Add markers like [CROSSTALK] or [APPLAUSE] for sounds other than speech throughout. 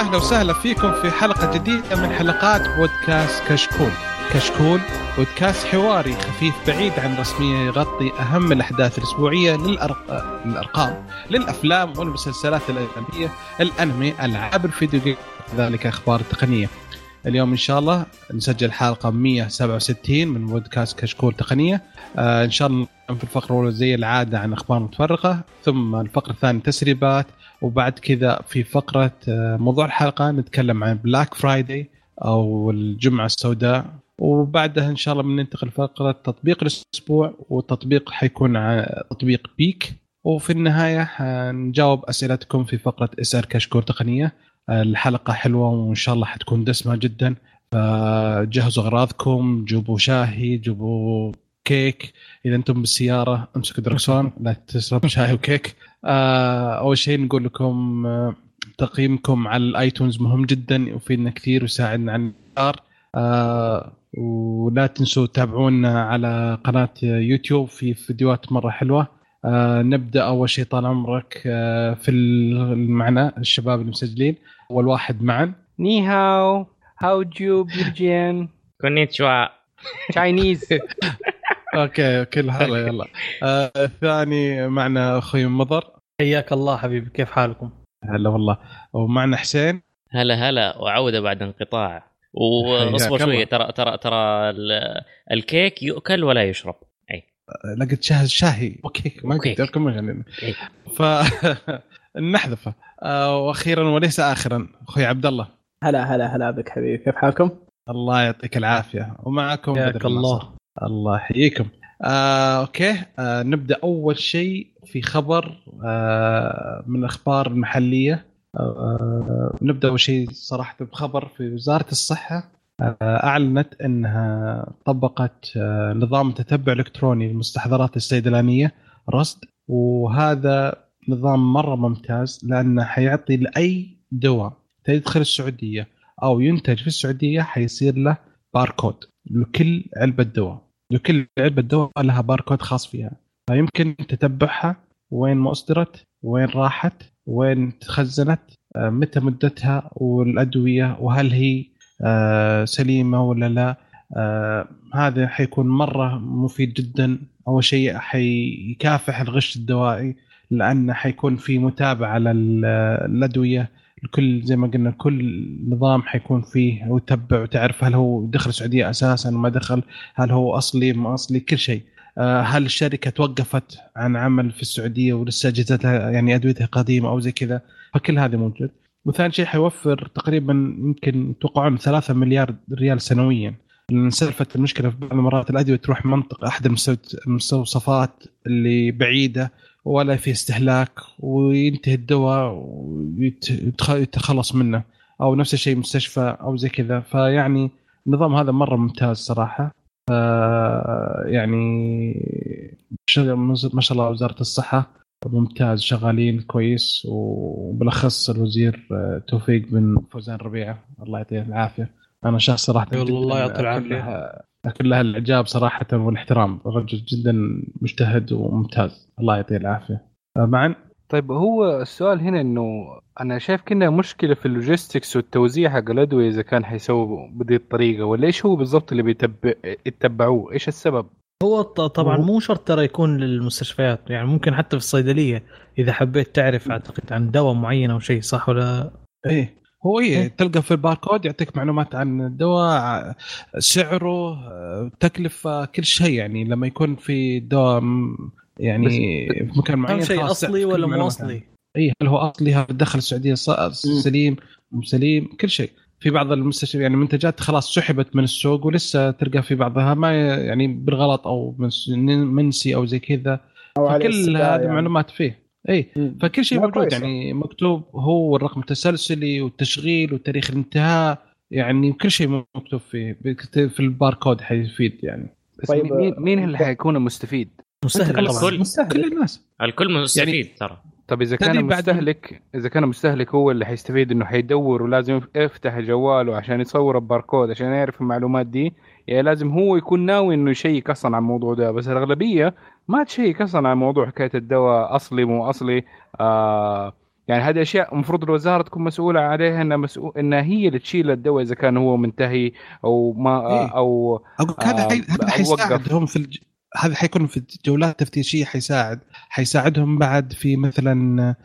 يا أهلا وسهلا فيكم في حلقة جديدة من حلقات بودكاست كشكول. كشكول بودكاست حواري خفيف بعيد عن رسميه يغطي أهم الأحداث الأسبوعية للأرق... للأرقام للأفلام والمسلسلات الأجنبية، الأنمي، ألعاب الفيديو كذلك أخبار تقنية. اليوم إن شاء الله نسجل حلقة 167 من بودكاست كشكول تقنية آه إن شاء الله في الفقرة الأولى زي العادة عن أخبار متفرقة ثم الفقرة الثانية تسريبات وبعد كذا في فقرة آه موضوع الحلقة نتكلم عن Black Friday أو الجمعة السوداء. وبعدها إن شاء الله بننتقل لفقرة تطبيق الأسبوع والتطبيق حيكون تطبيق بيك وفي النهاية حنجاوب أسئلتكم في فقرة اسال كشكول تقنية. الحلقة حلوة وإن شاء الله حتكون دسمة جدا. فجهزوا أغراضكم جيبوا شاهي جيبوا كيك. إذا أنتم بالسيارة امسكوا دركسون لا تشرب شاي وكيك. آه، أول شيء نقول لكم آه، تقييمكم على ال iTunes مهم جدا يفيدنا كثير ويساعدنا على الانتشار. آه ولا تنسوا تتابعونا على قناة يوتيوب في فيديوهات مرة حلوة. آه نبدأ أول شيء طال عمرك آه في معنا الشباب المسجلين اول واحد معا. ني هاو هاو جو بيرجين كونيتشوا Chinese أوكي كل هلا [LAUGHS] يلا. آه الثاني معنا أخوي مضر. حياك الله حبيبي كيف حالكم؟ هلا والله. ومعنا حسين. هلا هلا. وعودة بعد انقطاع. وأصبر شوية ترى ترى ترى الكيك يؤكل ولا يشرب. لقيت شاهي شاهي. أوكي ما قلت لكم يعني ف [LAUGHS] نحذفه. آه وأخيرا وليس اخرا أخوي عبد الله. هلا هلا هلا بك حبيبي. كيف حالكم؟ الله يعطيك العافية. ومعكم حياك الله. الله يحييكم. آه، أوكي. آه، نبدأ أول شيء في خبر آه، من الأخبار المحلية. آه، نبدأ أول شيء صراحة بخبر في وزارة الصحة. آه، أعلنت إنها طبقت آه، نظام تتبع إلكتروني للمستحضرات الصيدلانيه رصد. وهذا نظام مرة ممتاز لأنه حيعطي لأي دواء تدخل السعودية أو ينتج في السعودية حيصير له باركود. لكل علبة دواء. لكل علبة دواء لها باركود خاص فيها. فيمكن تتبعها وين ما أصدرت وين راحت وين تخزنت آه، متى مدتها والأدوية وهل هي آه، سليمة ولا لا. آه، هذا حيكون مرة مفيد جدا. أول شيء حيكافح الغش الدوائي لأنه حيكون في متابعة للأدوية. الكل زي ما قلنا كل نظام حيكون فيه وتتبع وتعرف هل هو دخل السعودية أساسا ما دخل هل هو أصلي ما أصلي كل شيء. آه، هل الشركة توقفت عن عمل في السعودية ولسه أجهزتها يعني أدويتها قديمة أو زي كذا؟ فكل هذا موجود. وثاني شيء حيوفر تقريبا يمكن يتوقعون 3 مليار ريال سنويا. لأن سالفة المشكلة في بعض المرات الأدوية تروح منطقة أحد المستوصفات اللي بعيدة ولا في استهلاك وينتهي الدواء ويتخلص منه أو نفس الشيء مستشفى أو زي كذا. فيعني النظام هذا مرة ممتاز صراحة. يعني ما شاء الله وزارة الصحة ممتاز شغالين كويس وبالأخص الوزير توفيق بن فوزان ربيعة. الله يعطيه العافية. أنا شخص صراحة الله يعطيه العافية. كلها الإعجاب صراحة والاحترام. رجل جدا مجتهد وممتاز. الله يعطيه العافية. معا طيب هو السؤال هنا إنه أنا شايف كنا مشكلة في اللوجيستكس والتوزيع حق الأدوية إذا كان حيسووا بهذه الطريقة ولا إيش هو بالضبط اللي بيتبع يتبعوه؟ إيش السبب؟ هو طبعا مو شرط ترى يكون للمستشفيات يعني ممكن حتى في الصيدلية إذا حبيت تعرف أعتقد عن دواء معين أو شيء صح ولا إيه. هو إيه. تلقى في الباركود يعطيك معلومات عن الدواء سعره تكلفة كل شيء يعني لما يكون في دواء يعني في مكان معين شيء أصلي ولا مو أصلي؟ اي هل هو أصلي؟ هل دخل السعودية سليم مو سليم كل شيء. في بعض المستشفيات يعني منتجات خلاص سحبت من السوق ولسه تلقى في بعضها ما يعني بالغلط أو منسي أو زي كذا. كل هذه يعني. معلومات فيه. إي فكل شيء موجود يعني مكتوب هو الرقم التسلسلي والتشغيل وتاريخ الانتهاء يعني كل شيء مكتوب فيه في الباركود حيفيد يعني. طيب مين مين اللي حيكون مستفيد؟ مستهلك الكل مستهلك. كل الناس. الكل مستفيد يعني ترى. طب إذا كان مستهلك إذا كان مستهلك هو اللي حيستفيد إنه حيدور ولازم يفتح جواله عشان يصور الباركود عشان يعرف المعلومات دي يعني لازم هو يكون ناوي إنه يشيك أصلا على الموضوع ده بس الأغلبية ما ت check أصلا على موضوع حكاية الدواء أصلي مو أصلي آه يعني هذه أشياء المفروض الوزارة تكون مسؤولة عليها إنها مسؤول إنها هي اللي تشيل الدواء إذا كان هو منتهي أو ما إيه. أو أقول هذا. آه، هذا حيساعدهم في الج... هذا حيكون في الجولات التفتيشية حيساعد حيساعدهم بعد في مثلا آه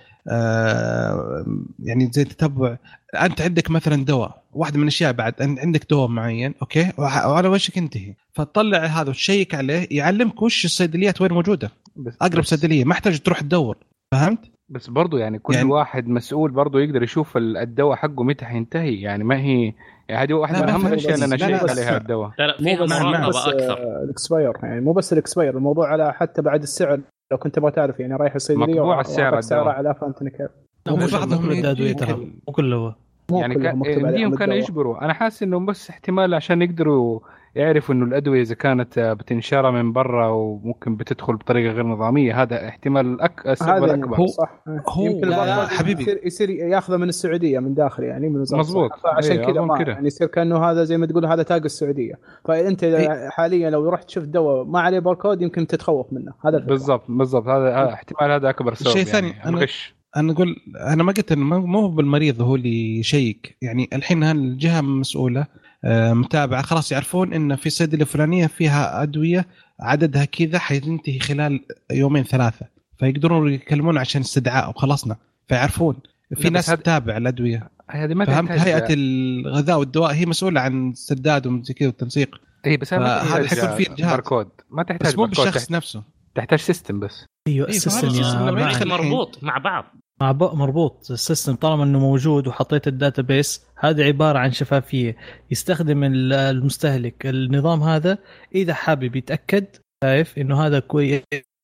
يعني زي تتبع. أنت عندك مثلا دواء واحدة من الأشياء بعد أن عندك دواء معين أوكي؟ وعلى وشك ينتهي فتطلع هذا وت check عليه يعلمك وش الصيدليات وين موجودة. بس أقرب بس, صيدلية ما يحتاج تروح تدور. فهمت؟ بس برضو يعني كل يعني- واحد مسؤول برضو يقدر يشوف ال- الدواء حقه متى حينتهي. يعني ما هي يعني هذه واحدة من أهم الأشياء اللي أنا بس- عليها الدواء. لا لا مو بس مراقبه أكثر. آه، الإكسباير يعني مو بس الإكسباير الموضوع على حتى بعد السعر. لو كنت تبغى تعرف يعني رايح الصيدليه مطبوع السعر سعره. على فهمتني كيف لا، مو بعضهم كل الادويه ترى مو كله هو مو يعني كان يمديهم كانوا. يجبروا أنا حاسس انه بس احتمال عشان يقدروا يعرفوا إنه الأدوية إذا كانت بتنشرى من برا وممكن بتدخل بطريقة غير نظامية هذا احتمال الأك... السبب الاكبر هو صح هو- يمكن لا، حبيبي. يصير, يصير ياخذه من السعودية من داخل يعني من وزارة مظبوط. الصحة. فعشان إيه، كذا ما كذا. يعني يصير كأنه هذا زي ما تقول هذا تاج السعودية فانت إيه. حاليا لو رحت شفت دواء ما عليه باركود يمكن تتخوف منه هذا. بالضبط بالضبط هذا احتمال هذا أكبر سبب الشيء يعني الثاني، أنا- الغش أنا أقول أنا ما قلت إنه مو مو بالمريض هو اللي يشيك يعني الحين هالجهه مسؤولة آه، متابعة. خلاص يعرفون إن في صيدله فلانيه فيها أدوية عددها كذا حينتهي خلال يومين ثلاثة. فيقدرون يكلمون عشان استدعاء وخلصنا. فيعرفون في ناس هذا- تتابع الأدوية. هذه ما فهمت؟ تحتاج هيئة الغذاء والدواء هي مسؤولة عن السداد وزي كذا والتنسيق. اي بس هذا حيكون فيه جهات. باركود ما تحتاج بس مو بالشخص تحت- نفسه. تحتاج system بس. أيوه إيه، ال system. مربوط مع بعض. مع مربوط ال system طالما إنه موجود وحطيت ال data base هذا عبارة عن شفافية. يستخدم ال- المستهلك. النظام هذا إذا حابب يتأكد شايف إنه هذا كوي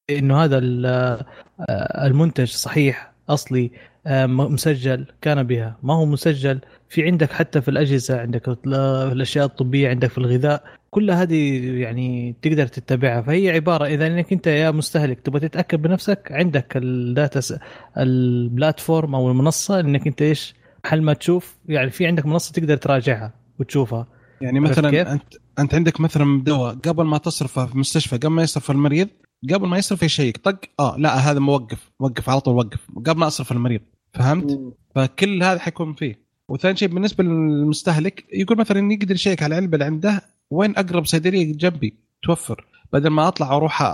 إنه هذا آه، المنتج صحيح أصلي آه، مسجل كان بها. ما هو مسجل في عندك حتى في الأجهزة عندك ال- الأشياء الطبية عندك في الغذاء. كل هذه يعني تقدر تتبعها. فهي عبارة إذا إنك أنت يا مستهلك تبغى تتأكد بنفسك عندك الداتا البلاتفورم أو المنصة إنك أنت إيش حل ما تشوف يعني في عندك منصة تقدر تراجعها وتشوفها. يعني؟ مثلا انت أنت عندك مثلا دواء قبل ما تصرفه في مستشفى قبل ما يصرف المريض قبل ما يصرف يشيك طق آه لا هذا موقف وقف على طول وقف قبل ما أصرف المريض. فهمت؟ فكل هذا حيكون فيه. وثاني شيء بالنسبة للمستهلك يقول مثلا يقدر يشيك على العلبة اللي عنده وين أقرب صيدلية جنبي؟ توفر. بدل ما أطلع وأروح أ-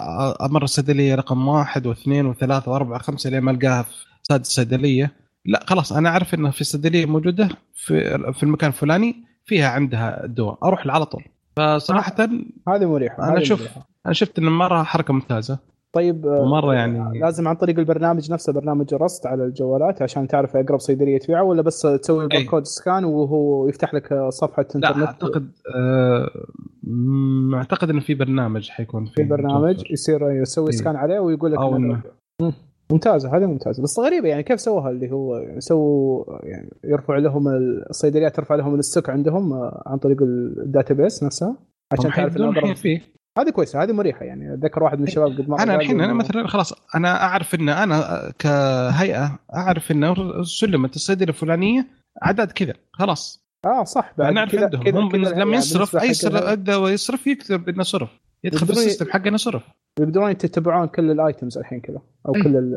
أمر الصيدلية رقم واحد واثنين وثلاثة وأربعة خمسة لين ما ألقاها في سادس صيدليه لا خلاص أنا أعرف انه في صيدلية موجودة في في المكان الفلاني فيها عندها الدواء. أروح على طول. فصراحة هذه مريحة أنا هذه شوف- مريحة. أنا شفت انه مره حركة ممتازة. طيب آه، ومرة يعني لازم عن طريق البرنامج نفسه برنامج الرصد على الجوالات عشان تعرف أقرب صيدلية تبيعه ولا بس تسوي باركود سكان وهو يفتح لك صفحة لا انترنت أعتقد آه، م- أعتقد إنه في برنامج حيكون في برنامج متوفر. يصير يسوي إيه. سكان عليه ويقول لك أو. ممتازه هذه ممتازه بس غريبة يعني كيف سووها اللي هو سووا يعني يرفع لهم الصيدليات ترفع لهم ال stock عندهم آه، عن طريق ال data base نفسها؟ عشان تعرف فيه. هذه كويسة هذه مريحة يعني. أتذكر واحد من الشباب قد مر أنا الحين أنا مثلا خلاص أنا أعرف إن أنا كهيئة أعرف انه سلمت الصيدله الفلانية عدد كذا خلاص. آه صح بعد أنا اعرف عندهم. كذا- هم كذا لما يعني يصرف أي سر يصرف يكتب إنه صرف. يدخل في ال system حقه إنه صرف. يقدرون يتبعون كل ال items الحين كذا أو إيه. كل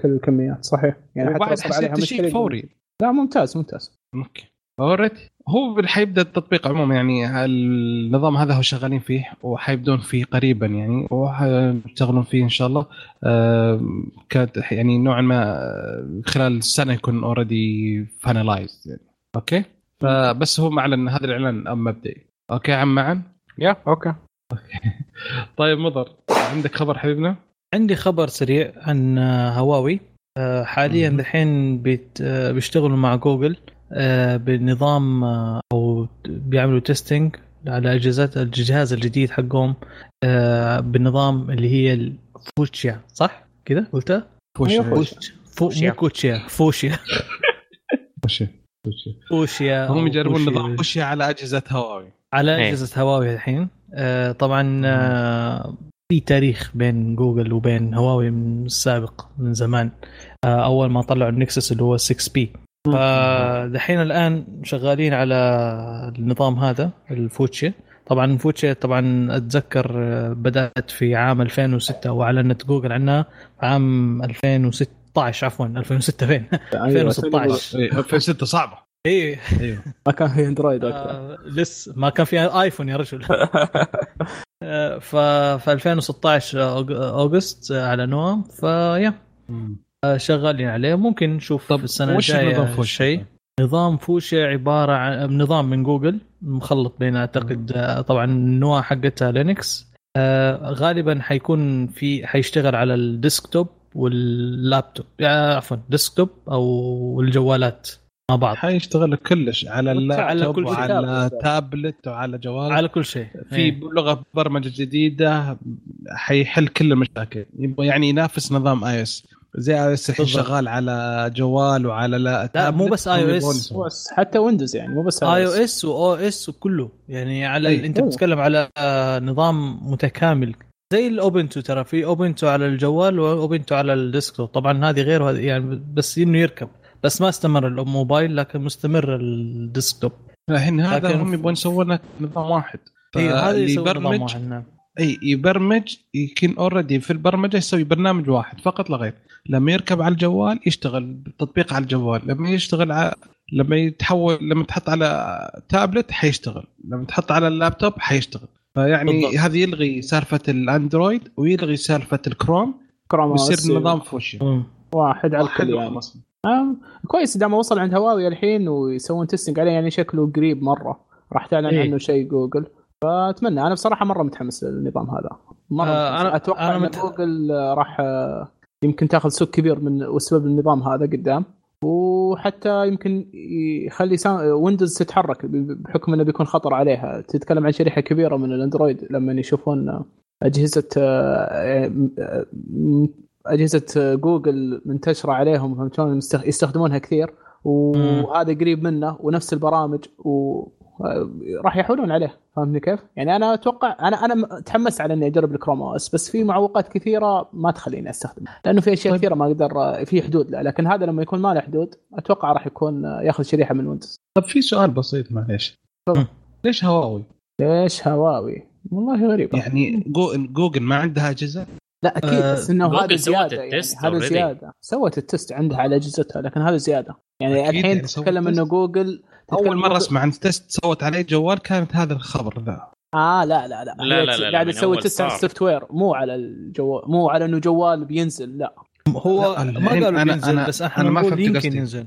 كل الكميات صحيح؟ يعني حتى وبعد حسيت شيء فوري. لا ممتاز ممتاز. أوكي. already هو حيبدأ التطبيق عموما يعني النظام هذا هو شغالين فيه وحيبدون فيه قريبا يعني وحيشتغلون فيه إن شاء الله. آه، كاد يعني نوعا ما آه، خلال السنة يكون already finalized يعني. أوكي؟ فبس هو معلن هذا الإعلان مبدئي. أوكي عم معن يا أوكي. [LAUGHS] طيب مضر عندك خبر حبيبنا؟ عندي خبر سريع عن هواوي. آه، حاليا. الحين بيشتغلوا مع جوجل. بنظام آه، أو بيعملوا testing على اجهزات الجهاز الجديد حقهم آه، بالنظام اللي هي الفوشيا صح كذا قلتها؟ فوش أيوة، فوش. فوش فو فوشيا. مو كوتشيا فوشيا فوش فوش. فوشيا هم يجربون فوشيا. نظام فوش على أجهزة هواوي على إيه. أجهزة هواوي الحين آه، طبعا آه، في تاريخ بين جوجل وبين هواوي من السابق من زمان آه، أول ما طلعوا ال Nexus اللي هو 6P فدحين الآن شغالين على النظام هذا الفوتشي. طبعا فوتشي طبعا أتذكر آه، بدأت في عام 2006 وأعلنت جوجل عنها في عام 2006 2016 عفوا 2006 فين؟ [LAUGHS] أيوة، 2016 إيه، 2006 صعبة. اي أيوه. ما كان في Android وقتها آه، لسه ما كان في iPhone يا رجل. [LAUGHS] آه، ف في 2016 Aug- August أعلنوها فيا. شغالين عليه. ممكن نشوف طب السنة وش الجاية؟ شيء. نظام فوشي عبارة عن نظام من جوجل مخلط بين أعتقد آه، طبعا النواة حقتها Linux. آه، غالبا حيكون في حيشتغل على ال desktop وال laptop. يعني عفوا desktop أو الجوالات مع بعض. حيشتغل كلش على على اللابتوب كل شيء. وعلى تابلت وعلى جوال. على كل شيء. في إيه. لغه برمجة جديدة حيحل كل المشاكل. يبغى يعني ينافس نظام OS زي iOS الحين. شغال على جوال وعلى لا, لا، مو بس. يبغون يسوون. بس حتى Windows يعني مو بس iOS و OS وكله يعني على أي. أنت. بتتكلم على آه، نظام متكامل زي ال Ubuntu ترى في Ubuntu على الجوال و Ubuntu على ال desktop طبعا هذه غير وهذه يعني بس إنه يركب بس ما استمر الموبايل لكن مستمر ال desktop الحين هذا هم يبغون يسوون لك نظام واحد اي هذا يبرمج واحد نعم. أي يبرمج يكون already في البرمجة يسوي برنامج واحد فقط لا غير. لما يركب على الجوال يشتغل بالتطبيق على الجوال لما يشتغل على لما يتحول لما تحط على تابلت حيشتغل لما تحط على اللابتوب حيشتغل. فيعني بالضبط. هذا يلغي سالفة ال Android ويلغي سالفة الكروم كروم ويصير نظام فوشي. واحد على الكل يعني. آم، كويس دام وصل عند هواوي الحين ويسوون testing عليه يعني شكله قريب مرة. راح تعلن إيه. عنه شيء جوجل. فأتمنى أنا بصراحة مرة متحمس للنظام هذا. مرة آه، متحمس. أنا- أتوقع أنا إن مت- جوجل راح آه، يمكن تاخذ سوق كبير من وسبب النظام هذا قدام. وحتى يمكن يخلي سا- ويندوز تتحرك بحكم إنه بيكون خطر عليها. تتكلم عن شريحة كبيرة من الأندرويد لما يشوفون آه، أجهزة آه، أجهزة جوجل منتشرة عليهم فهمت شلون يستخدمونها كثير. وهذا قريب منه ونفس البرامج. و راح يحولون عليه فهمتني كيف؟ يعني أنا أتوقع أنا أنا تحمست على إني أجرب ال Chrome OS بس في معوقات كثيرة ما تخليني أستخدمه لأنه في أشياء طيب. كثيرة ما أقدر في حدود له لكن هذا لما يكون ما له حدود أتوقع راح يكون ياخذ شريحة من ويندوز طب في سؤال بسيط معليش. ليش هواوي؟ ليش هواوي؟ والله غريبة يعني جو- جوجل ما عندها أجهزة؟ لا أكيد بس إنه هذا زيادة يعني هذا. زيادة سوت ال test عندها على أجهزتها لكن هذا زيادة يعني الحين يعني تتكلم إنه. جوجل أول مرة أسمع عن test سوت عليه جوال كانت هذا الخبر ذا آه لا لا لا لا، لا، لا، تسوي أول test على. ال software مو على الجوال مو على إنه جوال بينزل لا هو لا، ما قالوا أنا- بينزل أنا- بس إحنا أنا ما فهمت يمكن قصدي. ينزل.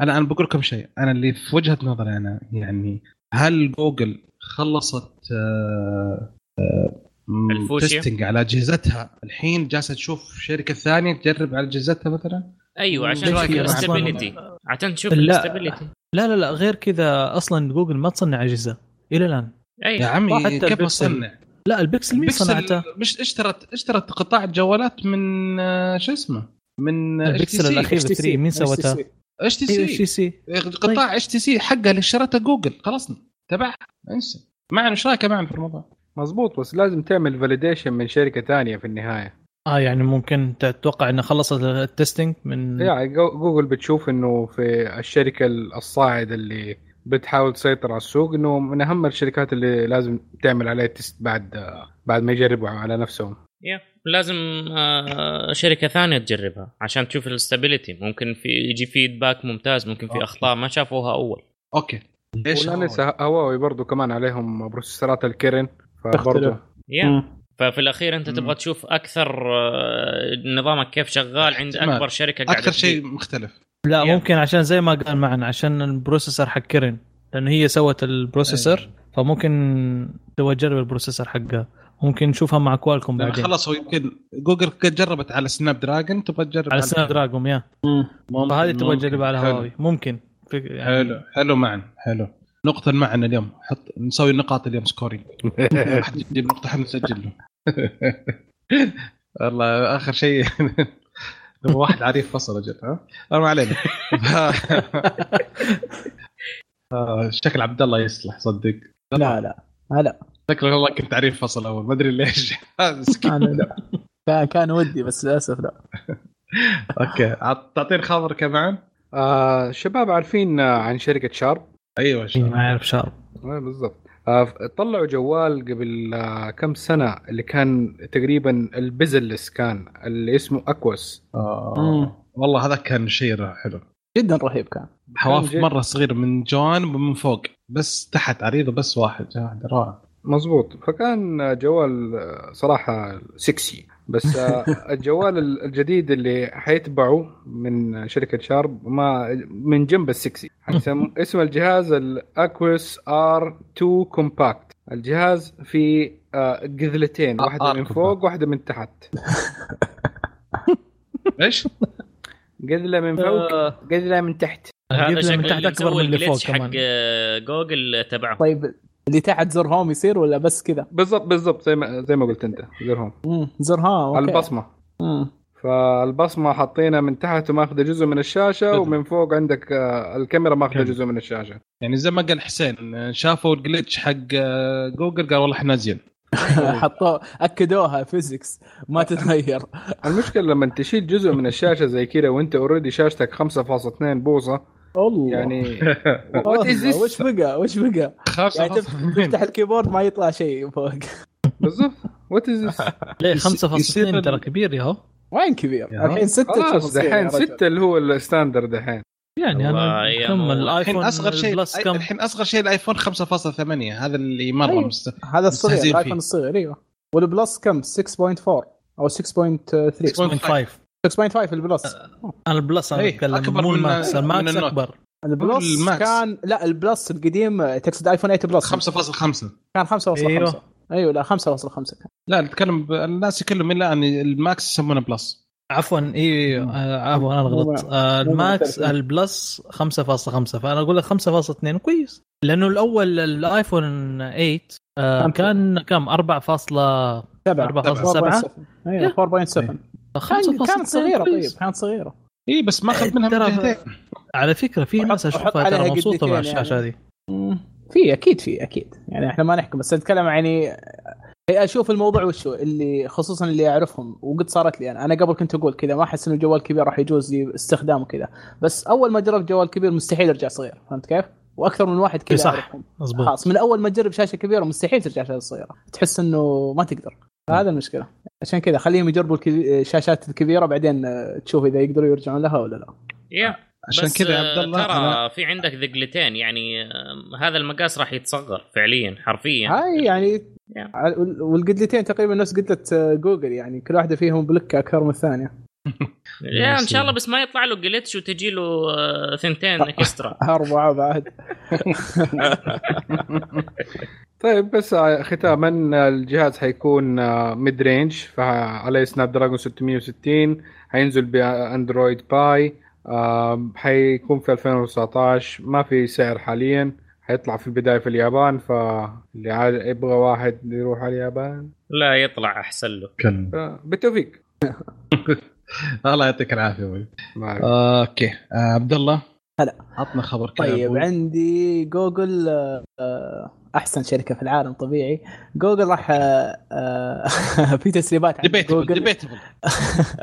أنا أنا بقول لكم شيء أنا اللي في وجهة نظري أنا يعني هل جوجل خلصت آه آه؟ testing على أجهزتها الحين جالسة تشوف شركة ثانية تجرب على أجهزتها مثلا أيوه عشان تشوف ال stability عشان تشوف لا. ال stability لا لا لا غير كذا أصلا جوجل ما تصنع أجهزة إلى الآن يا اي عمي حتى كيف. اصنع لا البكسل مين صنعته؟ مش اشترت اشترت قطاع الجوالات من آه، شو اسمه من البكسل الأخير. HTC. 3 مين سوتها؟ HTC. اتش تي أيوه شي سي سي قطاع اتش تي سي حقها اللي اشترته جوجل خلصنا تبعها انسى معنا إيش رأيك معنا في الموضوع؟ مزبوط بس لازم تعمل فاليديشن من شركة ثانية في النهاية آه يعني ممكن تتوقع إنه خلصت التستنج من يعني جو- جوجل بتشوف إنه في الشركة الصاعدة اللي بتحاول تسيطر على السوق إنه من أهم الشركات اللي لازم تعمل عليها تيست بعد بعد ما يجربوا على نفسهم. يا لازم آه، شركة ثانية تجربها عشان تشوف ال stability ممكن في يجي feedback ممتاز ممكن في okay. أخطاء ما شافوها أول. أوكي. ولا هواوي؟ ننسى هواوي برضو كمان عليهم processor ات ال Kirin فبرضو. تختلف. ففي الأخير أنت. تبغى تشوف أكثر آه، نظامك كيف شغال عند. أكبر شركة قاعدة أكثر شيء. مختلف لا يا. ممكن عشان زي ما قال معنا عشان ال processor حق Kirin لأنه هي سوت ال processor فممكن تبغى تجرب ال processor حقها ممكن نشوفها مع Qualcomm بعدين خلاص هو يمكن جوجل قد جربت على Snap dragon تبغى تجرب على Snapdragon يا فهذه تبغى. تجربها على. هواوي ممكن يعني حلو حلو معنا حلو نقطة معنا اليوم. حط نسوي نقاط اليوم scoring [LAUGHS] واحد يجيب نقطة إحنا نسجل له والله آخر شيء. [LAUGHS] واحد عريف فصل أجل ها؟ ما علينا. [LAUGHS] آه، شكل عبد الله يصلح صدق. لا لا. هلا. شكله والله كنت عريف فصل أول. ما أدري ليش. مسكين. أنا لا. كان- كان ودي بس للأسف لا. okay. عط- تعطيني خبر كمان آه شباب عارفين آه، عن شركة شارب؟ أيوه شاء ما أعرف شارب آه بالضبط. آه طلعوا جوال قبل آه كم سنة اللي كان تقريبا ال bezel-less كان اللي اسمه Aquos. آه. والله هذا كان شيء حلو. جدا رهيب كان. حواف مرة صغيره من جوانب ومن فوق بس تحت عريضة بس واحد. واحد رائع مزبوط فكان جوال صراحة سكسي. بس [LAUGHS] الجوال الجديد اللي حيتبعه من شركة شارب ما مر جنب ال sexy [LAUGHS] اسم الجهاز ال Aquos R 2 Compact الجهاز في قذلتين واحدة من فوق واحدة من تحت. [LAUGHS] إيش؟ قذلة من فوق قذلة من تحت. هذا من تحت أكبر من اللي فوق كمان حق جوجل تبعه. طيب اللي تحت زر هوم يصير ولا بس كذا؟ بالضبط بالضبط زي ما زي ما قلت انت زر هوم. امم زر هوم البصمة. امم فالبصمة حاطينها من تحت وماخذة جزء من الشاشة ومن فوق عندك الكاميرا ماخذة جزء من الشاشة. يعني زي ما قال حسين شافوا الجلتش حق جوجل قال والله إحنا زين. [LAUGHS] حطوا أكدوها فيزكس ما تتغير. [LAUGHS] المشكلة لما تشيل جزء من الشاشة زي كذا وأنت اوريدي شاشتك 5.2 بوصة الله. يعني [LAUGHS] وش بقى؟ وش بقى؟ يعني تفتح الكيبورد ما يطلع شيء فوق. بالضبط. وات از [LAUGHS] ليه 5.2 ترى كبير يا هو. وين كبير؟ الحين 6 خلاص دحين 6 اللي هو الستاندر دحين. يعني أنا كم الآيفون الحين أصغر شيء الحين أصغر شيء الآيفون 5.8 هذا اللي مرة أيوه. مست... هذا الصغير الآيفون الصغير أيوه. وال Plus كم؟ 6.4 أو 6.3 6.5 6.5 ال Plus أنا ال Plus أنا اتكلم مو الماكس. الماكس أكبر. البلس الماكس. كان لا ال Plus القديم تقصد ايفون 8 Plus 5.5 كان 5.5 أيوه. أيوه لا 5.5 كان. لا نتكلم الناس يكلموا إلا عن ال Max يسمونه Plus عفوا اي عفوا أنا غلطت. آه ال Max ال Plus 5.5 فأنا أقول لك 5.2 كويس. لأنه الأول الآيفون 8 آه كان كم؟ 4.7 4.7 أيوه 4.7 كانت صغيرة طيب كانت صغيرة. إي بس ما اخذ منها ترى على فكرة في ناس أشوفها ترى مبسوطة مع الشاشة هذه. في أكيد في أكيد. يعني إحنا ما نحكم بس نتكلم يعني أشوف الموضوع وشو اللي خصوصا اللي أعرفهم وقد صارت لي أنا. أنا قبل كنت أقول كذا ما أحس إنه جوال كبير راح يجوز لي استخدامه كذا. بس أول ما جربت جوال كبير مستحيل أرجع صغير فهمت كيف؟ وأكثر من واحد كذا صح. مظبوط. خلاص من أول ما تجرب شاشة كبيرة مستحيل ترجع شاشة صغيرة. تحس إنه ما تقدر. هذا المشكلة. عشان كذا خليهم يجربوا الشاشات الكبيرة بعدين تشوف إذا يقدروا يرجعون لها ولا لا. يا. عشان كذا يا عبد الله ترى أنا... في عندك ذقلتين يعني هذا المقاس راح يتصغر فعليا حرفيا. هاي يعني yeah. والقطعتين تقريبا نفس قدله جوجل يعني كل واحدة فيهم بلوك أكثر من الثانية. [LAUGHS] يا إن شاء الله بس ما يطلع له glitch وتجي له ثنتين [LAUGHS] extra. أربعة بعد. [LAUGHS] طيب بس ختاما الجهاز حيكون mid range فعليه سناب دراجون 660 حينزل بأندرويد باي حيكون في 2019 ما في سعر حاليا حيطلع في البداية في اليابان فاللي يبغى واحد يروح على اليابان؟ لا يطلع أحسن له. بالتوفيق. [LAUGHS] الله يعطيك العافية آه، okay. آه، عبد الله. هلا. عطنا خبر طيب عندي جوجل آه أحسن شركة في العالم طبيعي. جوجل راح آه، آه، [LAUGHS] في تسريبات عن جوجل. debatable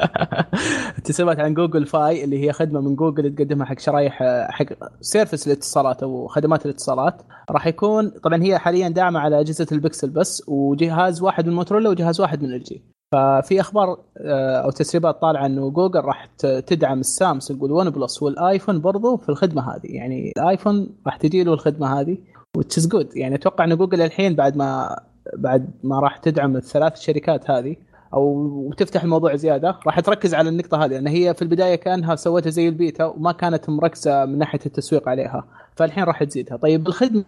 [LAUGHS] تسريبات عن جوجل فاي اللي هي خدمة من جوجل تقدمها حق شرايح آه، حق service الاتصالات أو خدمات الاتصالات. راح يكون طبعا هي حاليا داعمة على أجهزة البكسل بس وجهاز واحد من موتورولا وجهاز واحد من ال جي ففي أخبار أو تسريبات طالعة إنه جوجل راح تدعم السامسونج والون بلس والآيفون برضو في الخدمة هذه. يعني الآيفون راح تجي له الخدمة هذه وتش جود يعني أتوقع إن جوجل الحين بعد ما بعد ما راح تدعم الثلاث شركات هذه أو تفتح الموضوع زيادة راح تركز على النقطة هذه. لأن هي في البداية كأنها سوتها زي البيتا وما كانت مركزة من ناحية التسويق عليها فالحين راح تزيدها. طيب الخدمة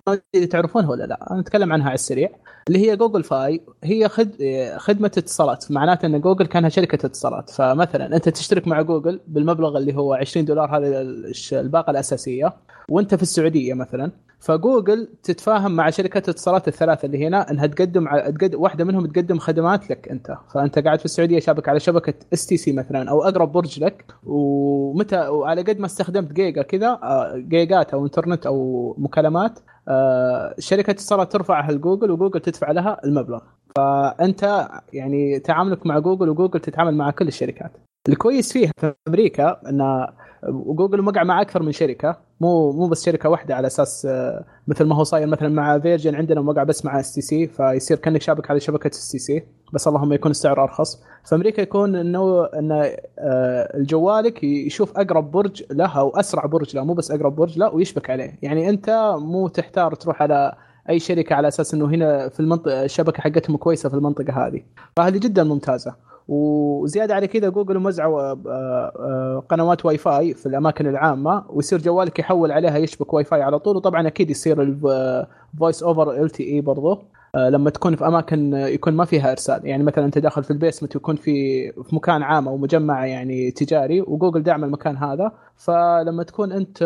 تعرفونها ولا لا؟ أنا أتكلم عنها على السريع. اللي هي جوجل فاي هي خد... خدمة اتصالات. معناته إن جوجل كانها شركة اتصالات. فمثلا أنت تشترك مع جوجل بالمبلغ اللي هو 20 دولار هذه الباقة الأساسية وأنت في السعودية مثلا. فجوجل تتفاهم مع شركات الاتصالات الثلاثة اللي هنا إنها تقدم تقدم واحدة منهم تقدم خدمات لك أنت. فأنت قاعد في السعودية شابك على شبكة اس تي سي مثلا أو أقرب برج لك. ومتى وعلى قد ما استخدمت جيجا كذا آه، جيجات أو إنترنت أو مكالمات آه، شركة اتصالات ترفعها لجوجل وجوجل تدفع لها المبلغ. فأنت يعني تعاملك مع جوجل وجوجل تتعامل مع كل الشركات. الكويس فيها في أمريكا إن جوجل مقع مع أكثر من شركة. مو مو بس شركة واحدة على أساس آه، مثل ما هو صاير مثلا مع فيرجن عندنا موقع بس مع اس تي سي فيصير كأنك شابك على شبكة اس تي سي بس اللهم يكون السعر أرخص. في أمريكا يكون إنه إن آه، الجوالك يشوف أقرب برج له أو أسرع برج له مو بس أقرب برج له ويشبك عليه. يعني أنت مو تحتار تروح على أي شركة على أساس إنه هنا في المنطقة الشبكة حقتهم كويسة في المنطقة هذه. فهذه جدا ممتازة. وزيادة على كذا جوجل موزعوا آه، آه، قنوات واي فاي في الأماكن العامة ويصير جوالك يحول عليها يشبك واي فاي على طول وطبعا أكيد يصير ال voice over LTE برضه آه، لما تكون في أماكن يكون ما فيها إرسال. يعني مثلا أنت داخل في ال basement يكون في في مكان عام أو مجمع يعني تجاري وجوجل دعم المكان هذا. فلما تكون أنت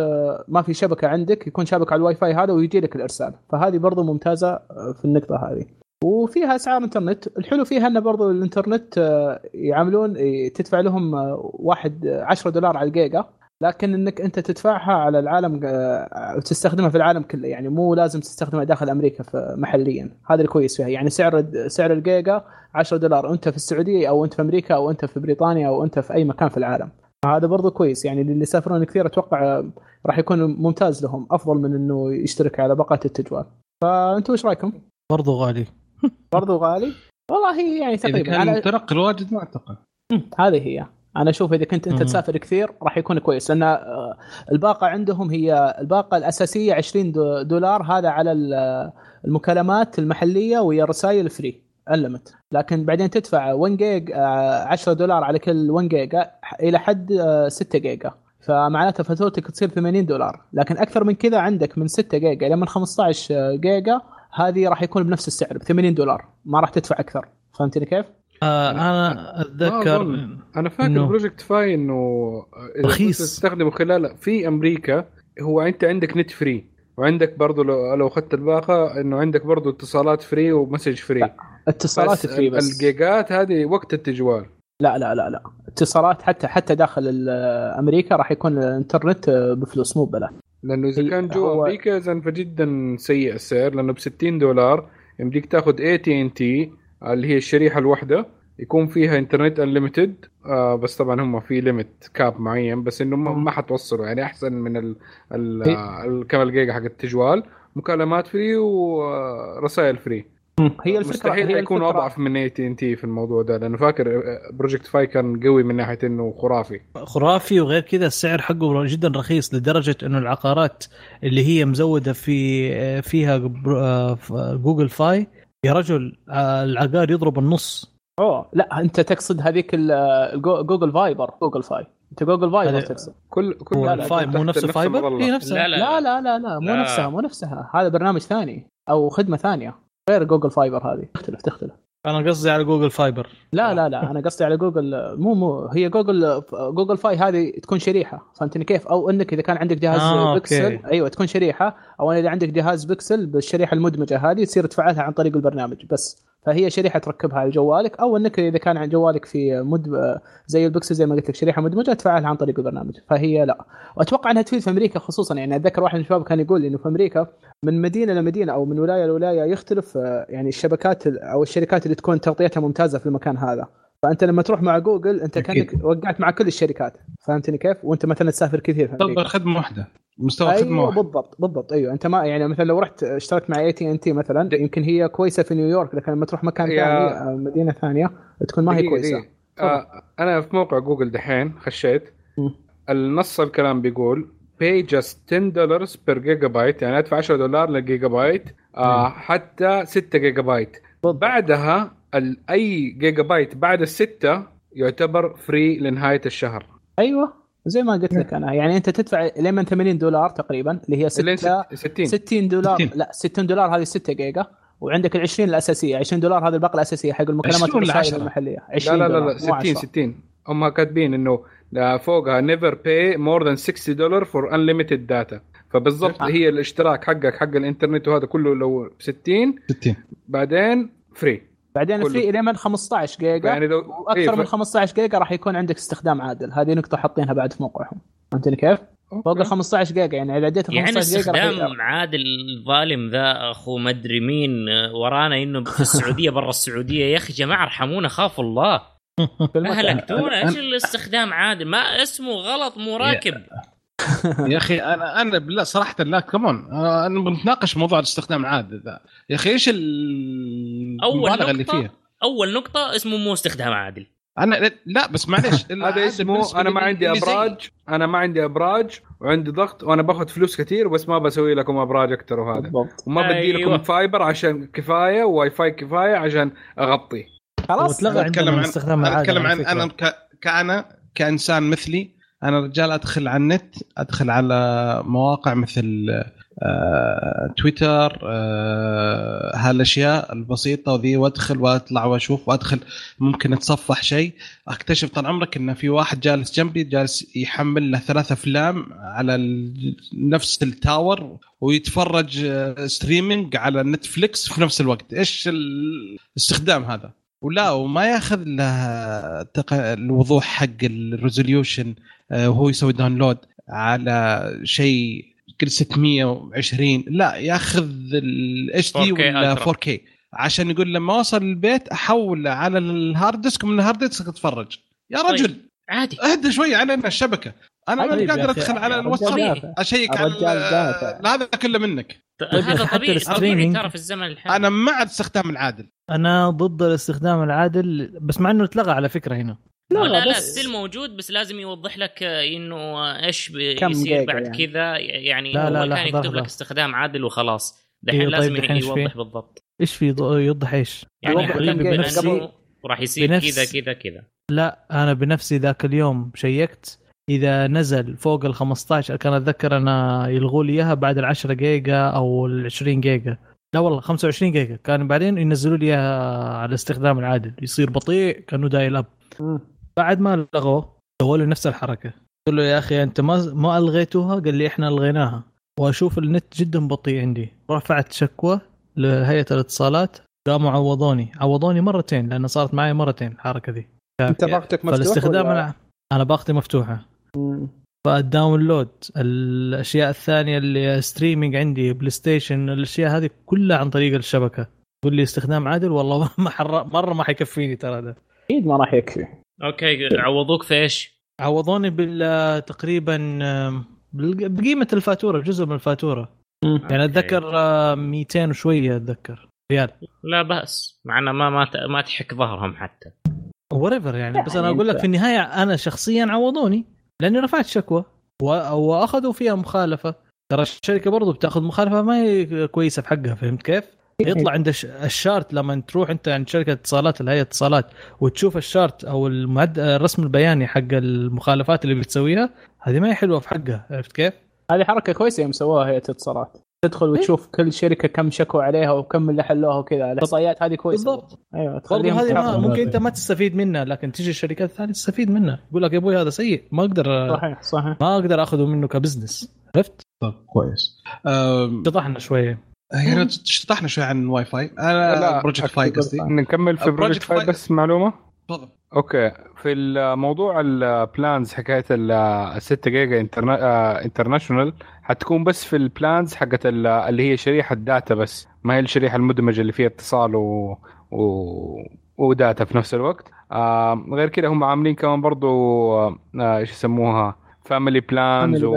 ما في شبكة عندك يكون شابك على الواي فاي هذا ويجي لك الإرسال. فهذه برضو ممتازة في النقطة هذه. وفيها أسعار انترنت الحلو فيها انه برضو الإنترنت آه، يعاملون تدفع لهم آه، واحد 10 دولار على الجيجا. لكن إنك أنت تدفعها على العالم وتستخدمها في العالم كله. يعني مو لازم تستخدمها داخل أمريكا محليا. هذا الكويس فيها. يعني سعر سعر الجيجا 10 دولار. أنت في السعودية أو أنت في أمريكا أو أنت في بريطانيا أو أنت في أي مكان في العالم. هذا برضو كويس. يعني اللي يسافرون كثير أتوقع راح يكون ممتاز لهم. أفضل من إنه يشترك على باقات التجوال. فانتم إيش رأيكم؟ برضو غالي. برضو غالي؟ والله يعني تقريبا على ترقل واجد ما أعتقد. هذه هي. أنا أشوف إذا كنت أنت مم. تسافر كثير راح يكون كويس لأن آه، الباقة عندهم هي الباقة الأساسية 20 دولار هذا على المكالمات المحلية وهي الرسائل free unlimited لكن بعدين تدفع 1 جيجا 10 دولار على كل 1 جيجا إلى حد 6 آه، جيجا فمعناته فاتورتك تصير 80 دولار. لكن أكثر من كذا عندك من 6 جيجا إلى من 15 جيجا هذه راح يكون بنفس السعر ب 80 دولار. ما راح تدفع أكثر. فهمتني كيف؟ آه أنا أتذكر أنا فاكر. Project Fi إنه رخيص. تستخدمه خلال في أمريكا هو أنت عندك نت free وعندك برضه لو لو أخذت الباقه إنه عندك برضه اتصالات free و message free اتصالات free بس. الجيجات هذه وقت التجوال. لا لا لا لا. اتصالات حتى حتى داخل أمريكا راح يكون الإنترنت بفلوس مو ببلاش. لأنه إذا كان جوا أمريكا اذا فجدا سيء السعر لأنه ب 60 دولار يمديك تاخذ اي تي ان تي اللي هي الشريحة الواحده يكون فيها إنترنت unlimited آه بس طبعا هم في limit cap معين بس إنه ما حتوصلوا يعني أحسن من ال ال كم الجيجا حق التجوال. مكالمات free ورسائل free هي الفكرة مستحيل هي يكون أضعف من اي تي ان تي في الموضوع ده لأنه فاكر Project Fi كان قوي من ناحية إنه خرافي. خرافي وغير كذا السعر حقه جدا رخيص لدرجة إنه العقارات اللي هي مزودة في فيها جوجل فاي يا رجل العقار يضرب النص. أوه لا أنت تقصد هذيك جوجل فايبر جوجل فاي أنت جوجل فايبر تقصد. كل كل لا لا مو نفس فايبر هي نفسها. لا لا لا لا, لا, مو لا. نفسها مو نفسها. هذا برنامج ثاني أو خدمة ثانية. غير جوجل فايبر هذه. تختلف تختلف. أنا قصدي على جوجل فايبر لا لا لا. أنا قصدي على جوجل مو مو. هي جوجل جوجل فاي هذه تكون شريحة. فهمتني كيف؟ أو إنك إذا كان عندك جهاز آه، بيكسل okay. أيوه تكون شريحة. أو إذا عندك جهاز بيكسل بالشريحة المدمجة هذه تصير تفعلها عن طريق البرنامج. بس. فهي شريحة تركبها على جوالك أو إنك إذا كان عن جوالك في مد زي البكسل زي ما قلت لك شريحة مدمجة تفعلها عن طريق البرنامج. فهي لا. وأتوقع إنها تفيد في أمريكا خصوصا يعني أتذكر واحد من الشباب كان يقول إنه في أمريكا من مدينة لمدينه أو من ولاية لولايه يختلف يعني الشبكات أو الشركات اللي تكون تغطيتها ممتازة في المكان هذا. فأنت لما تروح مع جوجل أنت كأنك وقعت مع كل الشركات. فهمتني كيف؟ وأنت مثلا تسافر كثير في أمريكا. خدمة واحدة. مستوى أيوة خدمه واحد بالضبط بالضبط أيوه. أنت ما يعني مثلا لو رحت اشتركت مع اي تي ان تي مثلا يمكن هي كويسة في نيويورك لكن لما تروح مكان ثاني مدينة ثانية تكون ما هي كويسة. آه أنا في موقع جوجل دحين خشيت. النص الكلام بيقول pay just 10 dollar per gigabyte يعني أدفع 10 دولار للجيجا بايت آه حتى 6 جيجا بايت بعدها أي جيجا بايت بعد الستة يعتبر free لنهاية الشهر. أيوه. زي ما قلت لك أنا. يعني أنت تدفع لين 80 دولار تقريبا اللي هي 6 60 60 دولار. 60. لا 60 دولار هذه 6 جيجا وعندك ال 20 الأساسية. 20 دولار هذه الباقه الأساسية حق المكالمات والرسائل المحلية. 20 لا لا لا, لا 60 60 هم كاتبين إنه فوقها never pay more than 60 dollar for unlimited data فبالضبط آه. هي الاشتراك حقك حق الإنترنت وهذا كله لو 60 60 بعدين free بعدين في إلى من 15 جيجا يعني لو وأكثر إيه ف... من 15 جيجا راح يكون عندك استخدام عادل. هذه نقطة حاطينها بعد في موقعهم. فهمتني كيف؟ فوق ال 15 جيجا يعني إذا عديت 15 يعني جيجا يعني استخدام عادل الظالم ذا أخو مدري مين ورانا إنه في السعودية برا السعودية. يا أخي جماعة ارحمونا خافوا الله. [LAUGHS] اهلكتونا إيش الاستخدام عادل؟ ما اسمه غلط مو راكب. [LAUGHS] يا أخي أنا أنا بالله صراحة لا كمان أنا بنتناقش موضوع الاستخدام العادي ذا. يا أخي إيش المبالغة اللي فيها؟ أول نقطة اسمه مو استخدام عادل أنا لا بس معليش. [LAUGHS] هذا اسمه أنا ما عندي أبراج أنا ما عندي أبراج وعندي ضغط وأنا باخذ فلوس كثير بس ما بسوي لكم أبراج أكثر وهذا. وما بدي لكم أيوة. fiber عشان كفاية وواي فاي كفاية عشان أغطي. خلاص أتكلم عن العادي أتكلم عن. أنا ك... كأنا كإنسان مثلي أنا رجال أدخل على النت أدخل على مواقع مثل آه، تويتر آه، هالأشياء البسيطة وذي وأدخل وأطلع وأشوف وأدخل ممكن أتصفح شيء. أكتشف طال عمرك إن في واحد جالس جنبي جالس يحمل له ثلاث أفلام على نفس التاور ويتفرج آه، streaming على نتفليكس في نفس الوقت. إيش الاستخدام هذا؟ ولا وما ياخذ له الوضوح حق ال resolution وهو يسوي download على شيء كل 620 لا ياخذ ال HD 4K ولا Ultra. 4K عشان يقول لما اوصل البيت أحول على ال hard disk ومن ال hard disk أتفرج. يا طيب. رجل عادي. اهدى شوي علينا الشبكة. أنا طيب ماني يا قادر أدخل على الواتساب. أشيك على هذا كله منك. طيب هذا طبيعي طبيعي ال streaming- ترى في الزمن الحالي. أنا مع الاستخدام العادل. أنا ضد الاستخدام العادل بس مع إنه اتلغى على فكرة هنا. لا لا, لا بس- still موجود بس لازم يوضح لك آه، إنه آه، إيش ب- كم يصير جيجا بعد يعني. كذا. يعني لا، لا، هو كان لحظة، يكتب لحظة. لك استخدام عادل وخلاص. دحين إيه، طيب، لازم دحين إيش يوضح فيه؟ بالضبط. إيش في يوضح إيش؟ يعني يوضح يقول كم لك جيجا بنفسي بانه راح يصير بنفس- كذا كذا. كذا لا أنا بنفسي ذاك اليوم شيكت. إذا نزل فوق ال 15 كان أتذكر أنا يلغوا لي إياها بعد ال 10 جيجا أو ال 20 جيجا. لا والله 25 جيجا. كان بعدين ينزلوا لي إياها على الاستخدام العادل. يصير بطيء كأنه dial up. بعد ما لغوه سووا لي نفس الحركة. قلت له يا أخي أنت ما ما ألغيتوها؟ قال لي إحنا ألغيناها. وأشوف النت جدا بطيء عندي. رفعت شكوى لهيئة الاتصالات قاموا عوضوني عوضوني مرتين لأن صارت معي مرتين الحركة دي. أنت باقتك مفتوح فالاستخدام ولا- أنا, أنا باقتي مفتوحة. مم. فال download الأشياء الثانية اللي streaming عندي PlayStation الأشياء هذه كلها عن طريق الشبكة. تقول لي استخدام عادل؟ والله [LAUGHS] ما حر... مرة ما حيكفيني ترى ده أكيد ما راح يكفي. okay عوضوك في إيش؟ عوضوني بال تقريبا بقيمة الفاتورة جزء من الفاتورة مم. يعني. أتذكر آه، 200 وشوية أتذكر ريال لا بأس معنا ما ما ت- ما تحك ظهرهم حتى وريفر يعني بس يعني أنا أقول لك في النهاية أنا شخصيا عوضوني لأني رفعت شكوى و... وأخذوا فيها مخالفة ترى الشركة برضو بتأخذ مخالفة ما هي كويسة في حقها فهمت كيف؟ يطلع عند الش- الشارت لما تروح انت عند شركة اتصالات الهيئه اتصالات وتشوف ال chart أو المعد... الرسم البياني حق المخالفات اللي بتسويها هذه ما هي حلوة في حقها عرفت كيف؟ هذه حركة كويسة يوم سووها هيئه اتصالات تدخل وتشوف كل شركة كم شكوى عليها وكم اللي حلوها وكذا. الإحصائيات هذه كويسة. بالضبط. أيوه تخليهم هذه. ممكن أنت ما تستفيد منها لكن تيجي الشركات الثانية تستفيد منها. يقول لك يا أبوي هذا سيء ما أقدر صحيح صحيح. ما أقدر أخذه منه ك business. عرفت؟ طيب كويس. شطحنا شوية. يعني شطحنا شوي عن واي فاي. أنا Project Fi قصدي. نكمل في Project Fi Fi- بس معلومة؟ تفضل. okay. في الموضوع ال plans حكاية ال 6 جيجا interna- آه، international حتكون بس في ال plans حقت ال- اللي هي شريحة data بس. ما هي الشريحة المدمجة اللي فيها اتصال و... و... و data في نفس الوقت. آه غير كده هم عاملين كمان برضو آه إيش يسموها؟ family plans و...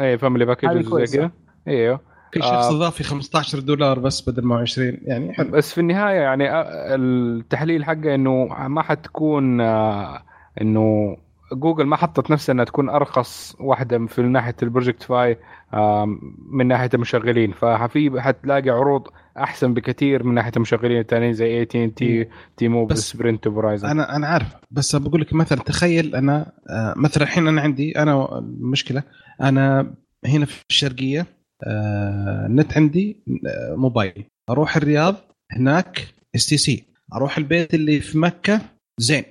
اي family package زي كويسة. كده. أيوه في آه. شخص اضافي 15 دولار بس بدل ما 20 يعني حلو. بس في النهاية يعني آه، التحليل حقه إنه ما حتكون آه، إنه جوجل ما حطت نفسها إنها تكون أرخص واحدة في ناحية ال Project Fi آم، من ناحية المشغلين. ففي حتلاقي عروض أحسن بكثير من ناحية المشغلين الثانيين زي AT&T T-Mobile Sprint و Verizon أنا أنا عارف. بس بقول لك مثلا تخيل أنا آه، مثلا الحين أنا عندي أنا المشكلة أنا هنا في الشرقية آه، النت عندي موبايلي. أروح الرياض هناك STC أروح البيت اللي في مكة زين.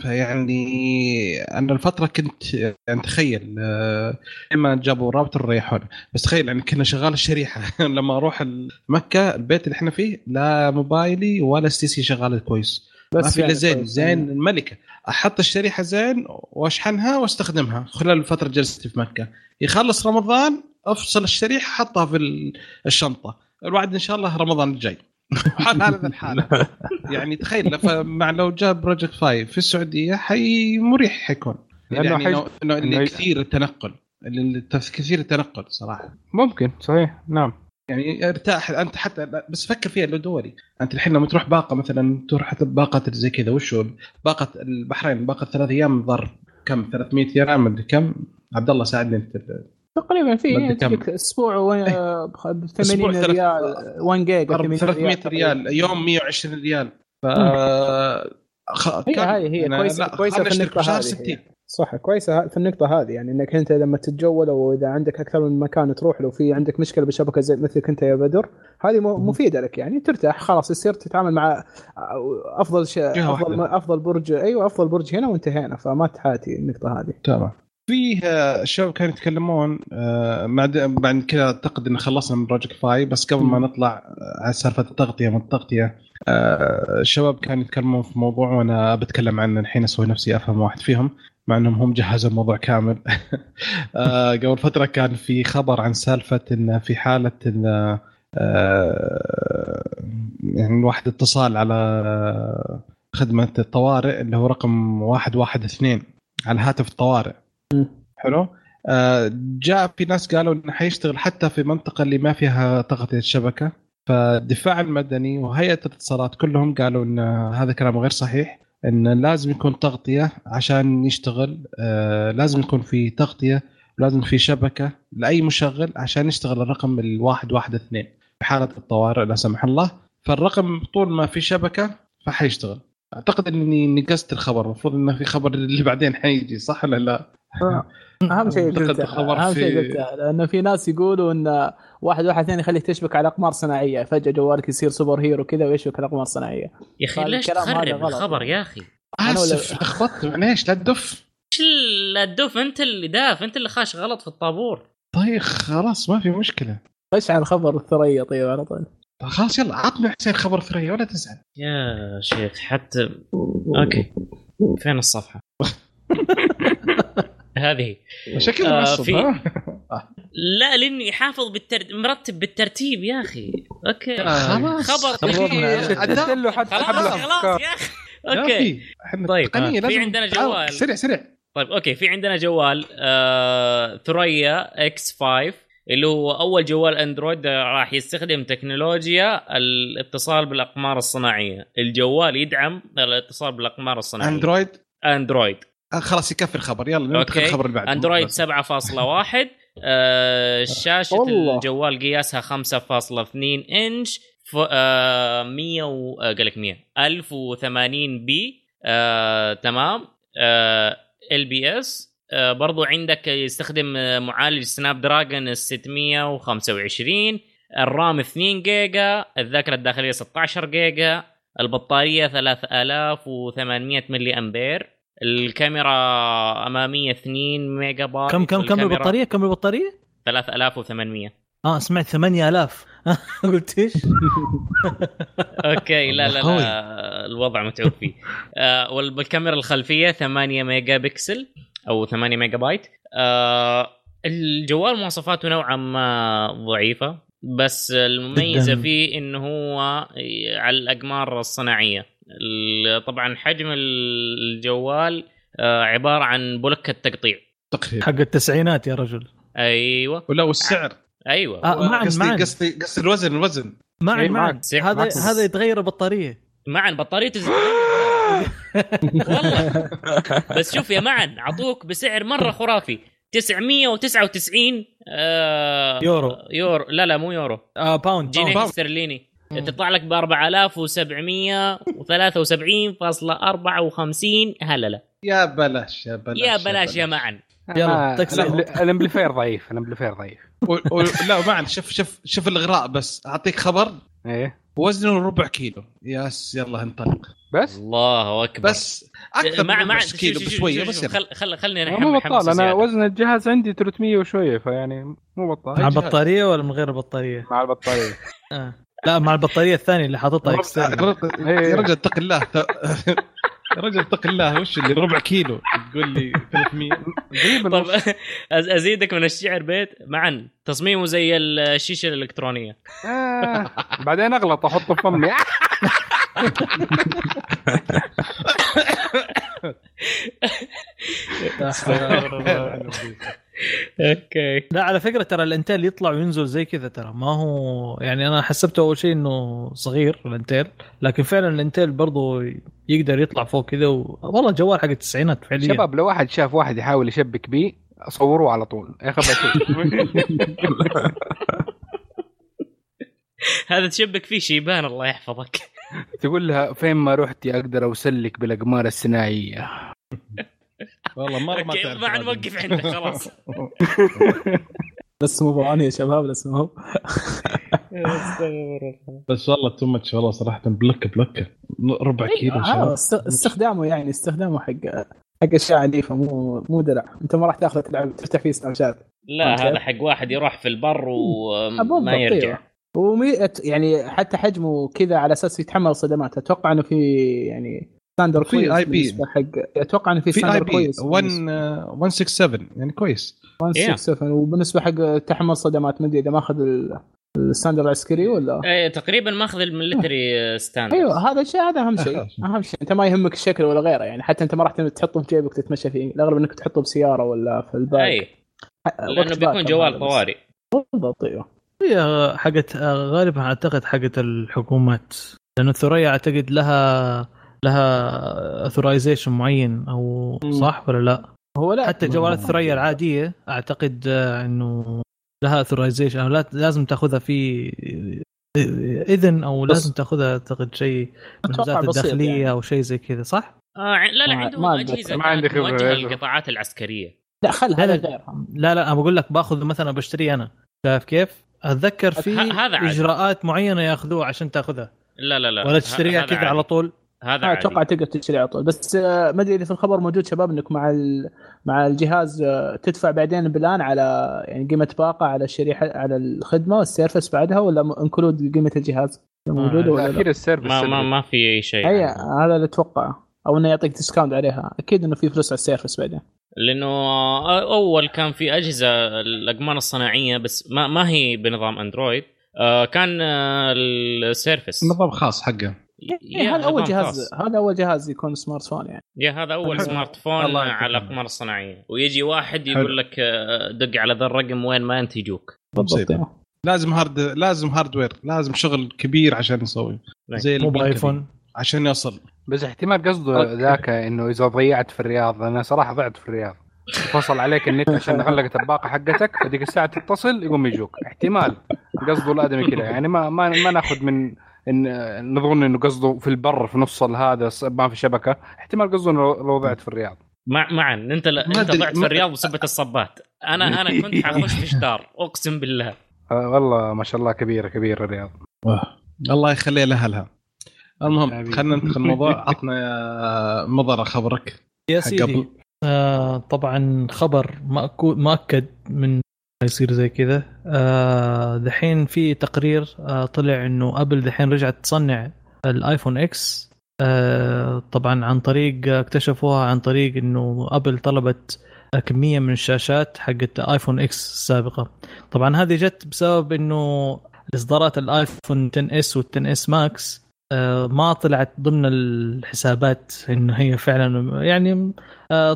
فيعني أنا الفترة كنت يعني تخيل آه، لما جابوا راوتر ريحونا بس تخيل يعني كنا شغال الشريحة. [LAUGHS] لما أروح مكة البيت اللي إحنا فيه لا موبايلي ولا STC شغال كويس. ما في يعني زين كويس. زين الملكة. أحط الشريحة زين وأشحنها وأستخدمها خلال الفترة جلستي في مكة. يخلص رمضان أفصل الشريحة احطها في ال- الشنطة. الوعد إن شاء الله رمضان الجاي. [LAUGHS] حال هذا الحاله [LAUGHS] يعني تخيل فمع لو جاء بروجكت 5 في السعودية حي مريح حيكون. لأنه يعني انه إنه ي- كثير التنقل. كثير التنقل صراحة. ممكن صحيح. نعم. يعني ارتاح أنت حتى بس فكر فيها لو دولي أنت الحين لما تروح باقة مثلا تروح حتى باقه زي كذا وشو باقة البحرين باقة ثلاث أيام ضرب كم؟ 300 ريال مدري كم؟ عبد الله ساعدني أنت. تقريبا في أسبوع و ب 80 ثلاث- ريال 1 جيجا 300 ريال يوم 120 ريال. ف. هي هي كويسه كويسة في النقطة هذه 60 هي. صح كويسة في النقطة هذه يعني إنك أنت لما تتجول أو اذا عندك أكثر من مكان تروح لو في عندك مشكلة بالشبكه زي مثلك أنت يا بدر هذه مفيدة لك يعني ترتاح خلاص يصير تتعامل مع أفضل شيء أفضل. أفضل برج أيوه أفضل برج هنا وانتهينا فما تحاتي النقطة هذه تمام فيه آه، الشباب كانوا يتكلمون آه، بعد بعد كذا أعتقد إن خلصنا من Project Fi بس قبل ما. نطلع آه، على سالفة التغطية من التغطية آه، الشباب كانوا يتكلمون في موضوع وأنا بتكلم عنه الحين أسوي نفسي أفهم واحد فيهم مع انهم هم جهزوا الموضوع كامل. [LAUGHS] آه، قبل فترة كان في خبر عن سالفة إن في حالة إن آه، يعني الواحد اتصال على خدمة الطوارئ اللي هو رقم 112 على هاتف الطوارئ. حلو؟ آه، جاء في ناس قالوا إنه حيشتغل حتى في منطقة اللي ما فيها تغطيه الشبكة. فالدفاع المدني وهيئة الاتصالات كلهم قالوا إن هذا كلام غير صحيح. إن لازم يكون تغطية عشان يشتغل آه، لازم يكون في تغطية لازم في شبكة لأي مشغل عشان يشتغل الرقم الواحد واحد اثنين في حالة الطوارئ لا سمح الله. فالرقم طول ما في شبكة فحيشتغل. أعتقد إني نقصت الخبر. المفروض إنه في خبر اللي بعدين حيجي صح ولا لا؟ أهم شيء قلته أهم شيء قلته لأنه في ناس يقولوا إن واحد واحد اثنين يخليك تشبك على أقمار صناعية. فجأة جوالك يصير سوبر هيرو كذا ويشبك على أقمار صناعية. يا أخي ليش تخرب الخبر يعني. يا أخي؟ اسف لخبطت معليش لا تدف. إيش لا تدوف أنت اللي داف أنت اللي خاش غلط في الطابور. طيب خلاص ما في مشكلة. خش على خبر الثريا طيب على طول. طيب خلاص يلا عطنا حسين خبر ثريا ولا تزعل. يا شيخ حتى أوكي. فين الصفحة؟ [LAUGHS] هذه. شكله آه، في- ها؟ لا لأني حافظ بالتر... مرتب بالترتيب يا أخي. أوكي. خلاص. خبر. له حتى خلاص خلاص يا أخي. أوكي. طيب، تقنية في عندنا. جوال. سريع سريع. طيب أوكي. في عندنا جوال آه... ثريا X5 اللي هو أول جوال Android راح يستخدم تكنولوجيا الاتصال بالأقمار الصناعية. الجوال يدعم الاتصال بالأقمار الصناعية. أندرويد؟ أندرويد. آه، خلاص يكفي الخبر. يلا ننتقل أوكي. الخبر اللي بعده. Android بس. 7.1 آه شاشة والله. الجوال قياسها 5.2 إنش ف... آه 100 و... آه قال لك 100 1080 p آه تمام. ال PS. برضو عندك يستخدم آه، معالج Snapdragon ال 625 ال RAM 2 جيجا. الذاكرة الداخلية 16 جيجا. البطارية 3800 ملي أمبير. الكاميرا أمامية 2 ميجا بايت كم كم كم البطاريه كم البطاريه 3800 آه سمعت 8000 [LAUGHS] قلت إيش؟ [LAUGHS] [LAUGHS] أوكي لا لا. لا الوضع متعوب فيه. آه والكاميرا الخلفية 8 ميجا بكسل أو 8 ميجا بايت. آه الجوال مواصفاته نوعا ما ضعيفة بس المميزة. فيه إنه هو على الأقمار الصناعية. ال- طبعا حجم الجوال آه عبارة عن بلوكه تقطيع تقريبا. حق التسعينات يا رجل. أيوه. ولا والسعر. أيوه. آه معا قصدي معا. قصدي قصدي الوزن الوزن. معا إيه،. سعر هذا. هذا يتغير البطاريه معا بطاريته [LAUGHS] والله. بس شوف يا معا أعطوك بسعر مرة خرافي. 999 آه يورو. يورو. لا لا مو يورو. آه باوند جنيه باوند. استرليني. تطلع لك ب 4773.54 هلله يا بلاش يا بلاش يا بلاش يا معا يلا، ما- تكسر. الأمبليفير ضعيف الأمبليفير ضعيف. لا معا شوف شوف شوف الإغراء بس. أعطيك خبر. إيه. وزنه ربع كيلو. يس يلا انطلق. بس؟ الله أكبر. بس أكثر مع من مع كيلو بشوية بس خل خل خلني مو نحمس بطال أنا. وزن الجهاز عندي 300 وشوية فيعني مو بطال. مع. البطاريه ولا من غير البطاريه؟ مع البطارية. آه. لا مع البطارية الثانية اللي حاططها اكسترنال يا رجل اتق الله. يا رجل اتق الله. وش اللي؟ ربع كيلو. تقول لي 300 قريب طب [LAUGHS] أزيدك من الشعر بيت. معا. تصميمه زي الشيشة الإلكترونية. آه. بعدين أغلط أحطه في فمي. [LAUGHS] [LAUGHS] أوكي. لا على فكرة ترى الانتيل يطلع وينزل زي كذا ترى. ما هو يعني أنا حسبته أول شيء إنه صغير الانتيل لكن فعلا الانتيل برضو يقدر يطلع فوق كذا و... والله جوال حق التسعينات فعليا. شباب لو واحد شاف واحد يحاول يشبك بيه صوروه على طول. يا [LAUGHS] هذا تشبك فيه شيبان الله يحفظك. تقول لها فين ما رحتي أقدر اوصلك بالأقمار الصناعيه [LAUGHS] والله مرة ما تعرف ما. نوقف عندك خلاص. [LAUGHS] بس مو بواني يا شباب بس مو. بس والله تو ماتش والله صراحة بلوك بلوك. ربع كيلو آه، استخدامه يعني استخدامه حق حق أشياء عنيفة مو مو درع. أنت ما راح تأخذ تلعب تفتح فيه سناب شات لا. هذا حق واحد يروح في البر وما يرجع. أيوه. ومي يعني حتى حجمه كذا على أساس يتحمل صدمات. أتوقع إنه في يعني ستاندر في كويس IP. بالنسبة حق أتوقع إنه في اي ستاندر بي كويس 1 167 يعني كويس. 167 وبالنسبة حق تحمل صدمات ما أدري إذا ماخذ ال- ال standard العسكري ولا؟ إيه تقريبا ماخذ ال military standard أيوه هذا الشيء هذا أهم شيء. أهم شيء. أنت ما يهمك الشكل ولا غيره يعني حتى أنت ما راح تحطه في جيبك تتمشى فيه. الأغلب إنك تحطه بسيارة ولا في ال bag. أي. لأنه بيكون جوال طوارئ. بالضبط أيوه. هي حقت غالبا أعتقد حقت الحكومات. لأنه الثريا أعتقد لها لها authorization معين أو. صح ولا لا؟ هو لا حتى جوالات الثريا العادية أعتقد آه، إنه لها اثورايزيشن أو لا- لازم تأخذها في إذن أو بس- لازم تأخذها أعتقد شيء من أتوقع وزاره بسيط الداخلية يعني. أو شيء زي كذا صح؟ آه لا لا عندهم أجهزة. ما عندي. موجهه للقطاعات العسكرية لا خل هذا لا، غير لا لا أنا بقول لك باخذ مثلا بشتريه أنا شايف كيف؟ أتذكر في هذا. إجراءات معينة يأخذوها عشان تأخذها لا لا لا ولا تشتريها كذا. على طول هذا آه، أتوقع تقدر تشتري على طول. بس آه، ما أدري إذا في الخبر موجود شباب إنك مع ال... مع الجهاز آه، تدفع بعدين plan على يعني قيمة باقة على الشريحة على الخدمة وال service بعدها ولا included قيمة الجهاز موجودة ولا لا؟ اخير ال service ما ما ما في أي شيء أي عنه. هذا اللي اتوقعه أو إنه يعطيك discount عليها. أكيد إنه في فلوس على ال service بعدين. لأنه أول كان في أجهزة الأقمار الصناعية بس ما ما هي بنظام Android آه، كان آه، ال service. نظام خاص حقه. إيه هذا أول جهاز. هذا أول جهاز يكون smartphone يعني. يا هذا أول. smartphone على الاقمار الصناعية. ويجي واحد. يقول لك آه، دق على ذا الرقم وين ما أنت يجوك. بالضبط. لازم hard لازم hardware لازم شغل كبير عشان يسوي نعم. زي مو ب iPhone. عشان يصل. بس احتمال قصده ذاك إنه إذا ضيعت في الرياض أنا صراحة ضعت في الرياض. فصل عليك النت عشان غلقت الباقه حقتك فديك الساعة تتصل يقوم يجوك. احتمال. قصده الآدمي كذا. يعني ما ما ما ناخذ من إن نظن إنه قصده في البر في نص هذا ما في شبكة. احتمال قصده إنه لو ضعت في الرياض. مع معا. أنت ل... ما أنت ضعت في الرياض بسبه الصبات. أنا أنا كنت حخش في شدار أقسم بالله. [LAUGHS] آه والله ما شاء الله كبيره كبيره الرياض. الله يخليها لاهلها المهم. خلينا ندخل الموضوع [LAUGHS] عطنا يا مضر خبرك. يا سيدي آه طبعا خبر مأكو- مؤكد من يصير زي كذا. آه دحين في تقرير آه طلع إنه ابل دحين رجعت تصنع الآيفون إكس. آه طبعا عن طريق اكتشفوها عن طريق إنه أبل طلبت كمية من الشاشات حقت آيفون إكس السابقة. طبعا هذه جت بسبب إنه إصدارات الآيفون 10 اس وال 10 اس ماكس ما طلعت ضمن الحسابات إنه هي فعلا يعني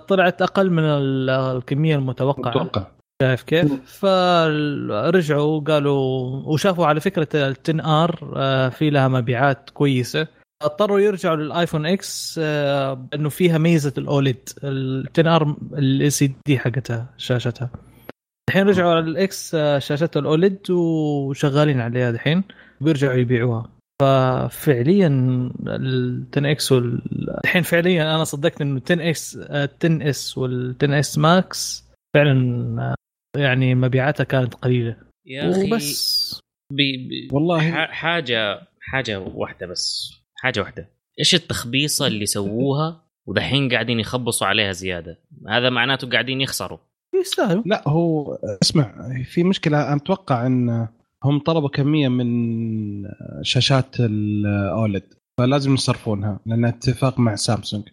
طلعت أقل من ال- الكمية المتوقعة. أتوقع شايف كيف؟ فرجعوا قالوا وشافوا على فكرة ال 10 ار في لها مبيعات كويسة. اضطروا يرجعوا للآيفون إكس آه، إنه فيها ميزة ال OLED. ال 10 آر LCD حقتها شاشتها. الحين رجعوا على الاكس آه، شاشتها ال OLED وشغالين عليها الحين وبيرجعوا يبيعوها. ففعليا ال 10 إكس وال... الحين فعليا أنا صدقت إنه 10 إكس 10 إس وال 10 إس ماكس فعلا آه، يعني مبيعاتها كانت قليلة. يا أخي وبس. بي بي والله. حاجة حاجة واحدة بس. حاجة واحدة. إيش التخبيصة اللي سووها ودحين قاعدين يخبصوا عليها زيادة؟ هذا معناته قاعدين يخسروا. يستاهلوا. لا هو اسمع في مشكلة. أتوقع إن هم طلبوا كمية من شاشات الاولد فلازم يصرفونها لأن اتفاق مع سامسونج.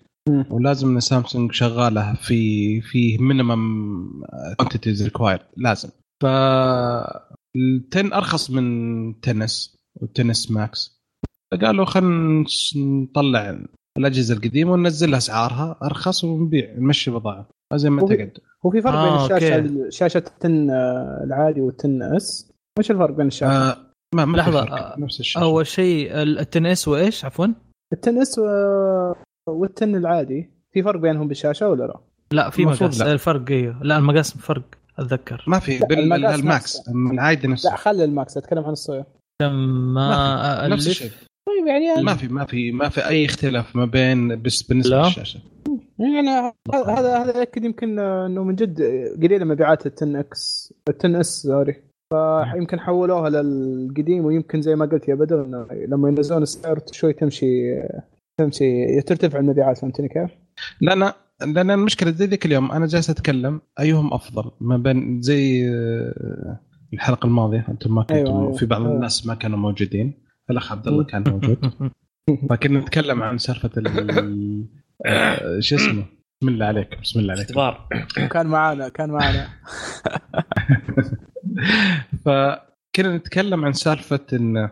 ولازم ان سامسونج شغالة في في minimum quantities required لازم. ف ال 10 أرخص من ten S وال ten S Max فقالوا خلينا نطلع الأجهزة القديمة وننزل أسعارها أرخص ونبيع نمشي بضاعة. زي ما وفي- تقعد هو في فرق آه، بين الشاشة أوكي. شاشة ال ten آه، العادي وال ten S وش الفرق بين الشاشة؟ آه ما آه، نفس الشيء. أول شيء ال ten S وإيش؟ عفوا؟ ال ten S و- وال ten العادي في فرق بينهم بالشاشة ولا لا؟ لا في مقاس لا. الفرق أيوه لا المقاس فرق أتذكر ما في بال Max. العادي نفسه لا خلي ال Max أتكلم عن الصغير ما. نفس. الشيء طيب يعني ما في ما في ما في أي اختلاف ما بين بس بالنسبة لا. للشاشة يعني هذا هذا هذا يأكد يمكن إنه من جد قليلة مبيعات ال ten X ال ten S sorry فيمكن حولوها للقديم ويمكن زي ما قلت يا بدر إنه لما ينزلون السعر شوي تمشي تمشي ترتفع المبيعات فهمتني كيف؟ لأن لأن المشكلة زي ذيك اليوم أنا جالس أتكلم أيهم أفضل ما بين زي آه، الحلقة الماضية أنتم ما كنتم أيوة، أيوة. في بعض أيوة. الناس ما كانوا موجودين الأخ عبد الله كان [LAUGHS] موجود فكنا نتكلم عن سالفة ال- آه، شو اسمه بسم الله عليك بسم الله عليك اختبار كان معانا كان معانا [LAUGHS] فكنا نتكلم عن سالفة إن آه،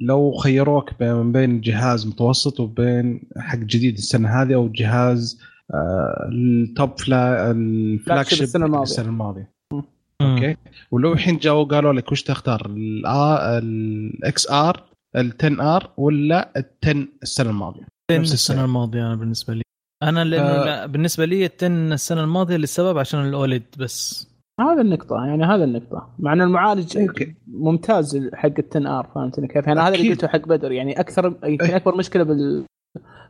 لو خيروك بين بين جهاز متوسط وبين حق جديد السنة هذه أو جهاز آه، ال top فلا ال flagship السنة الماضية. السنة الماضية. أوكي ولو الحين جاوا قالوا لك وش تختار ال XR ال 10 R ولا ال 10 السنة الماضية نفس السنة. الماضية أنا بالنسبة لي أنا لأنه آه. بالنسبة لي ال ten السنة الماضية للسبب عشان ال OLED بس هذا النقطة يعني هذا النقطة. مع إن المعالج أوكي. ممتاز حق ال ten R فهمتني كيف؟ يعني هذا اللي. قلته حق بدر. يعني أكثر يمكن إيه. أكبر مشكلة بال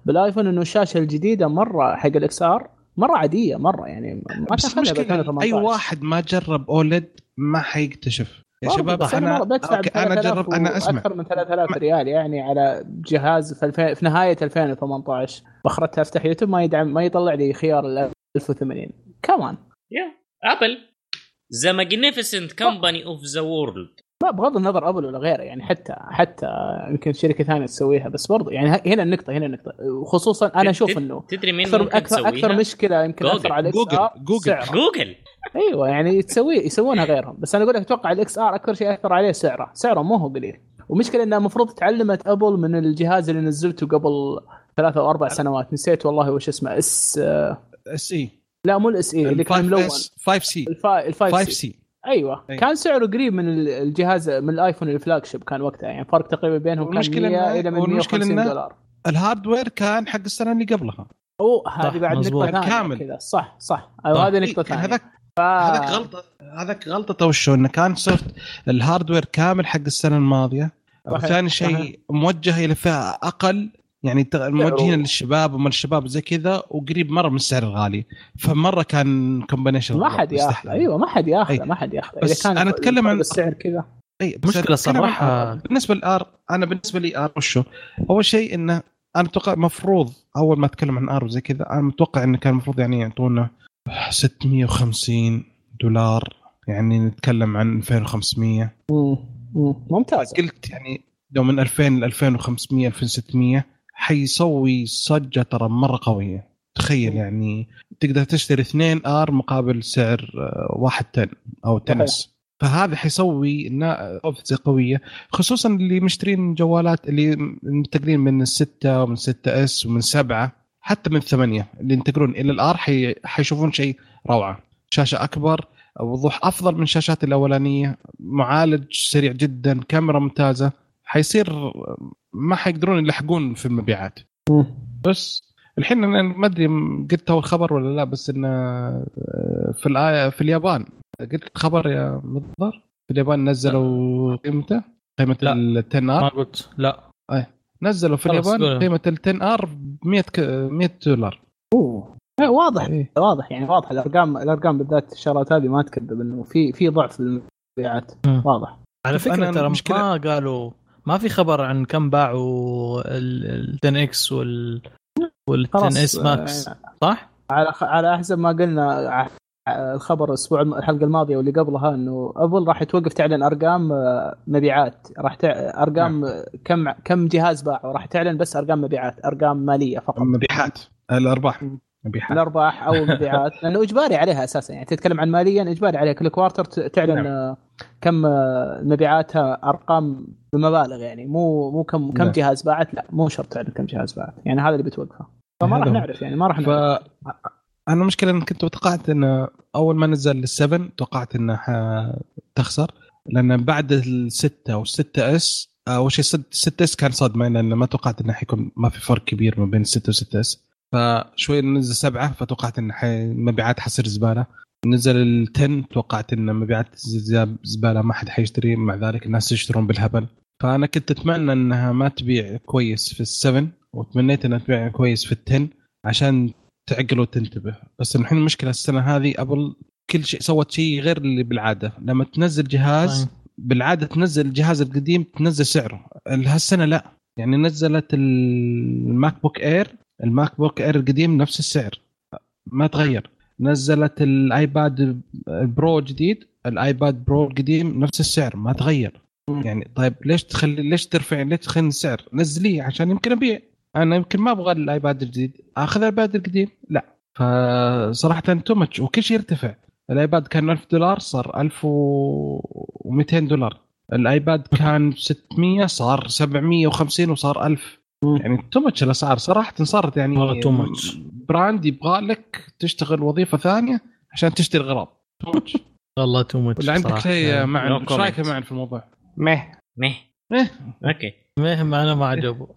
بالآيفون إنه الشاشة الجديدة مرة حق ال XR مرة عادية مرة. يعني ما بس تاخذها ب المشكلة 2018 أي واحد ما جرب OLED ما حيكتشف. يا شباب أنا بدفع أنا 3000 جرب أنا أسمع. أكثر من 3000 ريال يعني على جهاز في, الفي... في نهاية 2018 واخرتها أفتح يوتيوب ما يدعم ما يطلع لي خيار ال 1080 كمان يا أبل the magnificent company of the world لا بغض النظر أبل ولا غيره يعني حتى حتى يمكن شركة ثانية تسويها بس برضو يعني هنا النقطة هنا النقطة وخصوصا أنا أشوف إنه تدري مين أكثر ممكن أكثر تسويها؟ مشكلة يمكن جوجل. أثر على ال X جوجل. R جوجل. سعره. جوجل أيوه يعني تسوي يسوونها غيرهم بس أنا أقول لك أتوقع ال XR أكثر شيء أثر عليه سعره سعره مو هو قليل ومشكلة إنها المفروض تعلمت أبل من الجهاز اللي نزلته قبل ثلاثة أو أربع سنوات نسيت والله وش اسمه S SE لا مو ال SE اللي كان ملون 5 سي الفا... الفايف 5 سي. أيوه أي. كان سعره قريب من ال- الجهاز من الآيفون ال flagship كان وقتها يعني فرق تقريبا بينهم كان والمشكلة 100 إنه- إلى من والمشكلة 150 إنه- دولار ال hardware كان حق السنة اللي قبلها أوه هذه بعد. نقطة ثانية كامل. كذا صح صح أيوه صح. هذه نقطة إيه، ثانية هذاك ف... هذاك غلطه هذاك غلطته وشو إنه كان soft ال hardware كامل حق السنة الماضية. وثاني شيء موجه إلى فئة أقل يعني ت- موجهين للشباب ومن الشباب زي كذا وقريب مرة من السعر الغالي فمرة كان combination ما حد ياخذ أيوه ما حد ياخذ أي. ما حد ياخذ بس أنا أتكلم عن- السعر كذا أي صراحة. R. بالنسبة لل R أنا بالنسبة لي R وشو أول شيء إنه أنا أتوقع مفروض أول ما أتكلم عن R وزي كذا أنا متوقع إنه كان المفروض يعني يعطونا 650 دولار يعني نتكلم عن 2500 مم. مم. ممتاز قلت يعني لو من 2000 ل 2500 2600 حيسوي ضجة ترى مرة قوية. تخيل. يعني تقدر تشتري اثنين R مقابل سعر آه، واحد ten أو ten S. فهذا حيسوي نا- اوفيس قوية خصوصا اللي مشترين جوالات اللي منتقلين من الستة ومن 6 S ومن سبعة حتى من الثمانية اللي ينتقلون إلى ال R حي... حيشوفون شيء روعة. شاشة أكبر وضوح أفضل من الشاشات الأولانية معالج سريع جدا كاميرا ممتازة. حيصير ما حيقدرون يلحقون في المبيعات. بس الحين أنا ما أدري قلت أول خبر ولا لا بس انه في الآية في اليابان. قلت خبر يا مضر؟ في اليابان نزلوا قيمته قيمة. ال 10 ما ار قلت. لا. نزلوا في اليابان. قيمة ال 10 ار ب 100 ك- 100 دولار. أوه. إيه، واضح إيه. واضح يعني واضح. الأرقام الأرقام بالذات الشغلات هذه ما تكذب إنه في في ضعف في المبيعات مم. واضح. على فكرة أنا ترى ما قالوا ما في خبر عن كم باعوا ال 10 X وال وال 10 خلاص S Max آه، صح؟ على على حسب ما قلنا ع- الخبر الأسبوع الحلقة الماضية واللي قبلها إنه أبل راح توقف تعلن أرقام آه، مبيعات راح تع... أرقام نعم. آه، كم كم جهاز باعوا راح تعلن بس أرقام مبيعات أرقام مالية فقط مبيعات الأرباح. مبيعات الأرباح أو [LAUGHS] المبيعات لأنه إجباري عليها أساسا. يعني تتكلم عن ماليا إجباري عليها. كل quarter تعلن نعم. آه، كم آه، مبيعاتها أرقام بمبالغ يعني. مو مو كم كم نعم. جهاز باعت لا مو شرط تعلن كم جهاز باعت. يعني هذا اللي بتوقفه. فما راح. نعرف يعني ما راح ف نعرف. أنا المشكلة إن كنت توقعت انه أول ما نزل ال seven توقعت انه تخسر. لأن بعد الستة والستة S أول شيء 6 S كان صدمة. لأن ما توقعت إنه حيكون ما في فرق كبير ما بين 6 و6 S فشوي نزل سبعة فتوقعت حي... مبيعات حصير زبالة. نزل ال 10 توقعت إن مبيعات زبالة ما حد حيشتري. مع ذلك الناس يشترون بالهبل. فأنا كنت أتمنى إنها ما تبيع كويس في ال seven وتمنيت إنها تبيع كويس في ال ten عشان تعقل وتنتبه. بس الحين المشكلة السنة هذه أبل كل شيء سوت شيء غير اللي بالعادة. لما تنزل جهاز طيب. بالعادة تنزل الجهاز القديم تنزل سعره. هالسنة لا. يعني نزلت ال MacBook Air ال MacBook Air القديم نفس السعر. ما تغير. نزلت ال iPad Pro جديد ال iPad Pro القديم نفس السعر ما تغير. يعني طيب ليش تخلي ليش ترفع ليش تخلي السعر؟ نزليه عشان يمكن أبيع. أنا يمكن ما أبغى الايباد الجديد. آخذ الايباد القديم؟ لا. فصراحة too much وكل شيء يرتفع. الايباد كان 1000 دولار صار 1200 دولار. الايباد كان 600 صار 750 وصار 1000 يعني too much الأسعار صراحة صارت يعني too much. brand يبغى لك تشتغل وظيفة ثانية عشان تشتري غراض too much. والله too much ولا عندك شيء معن no إيش رأيك. معن في الموضوع؟ مه مه إيه. okay مهم أنا ما عجبه [LAUGHS]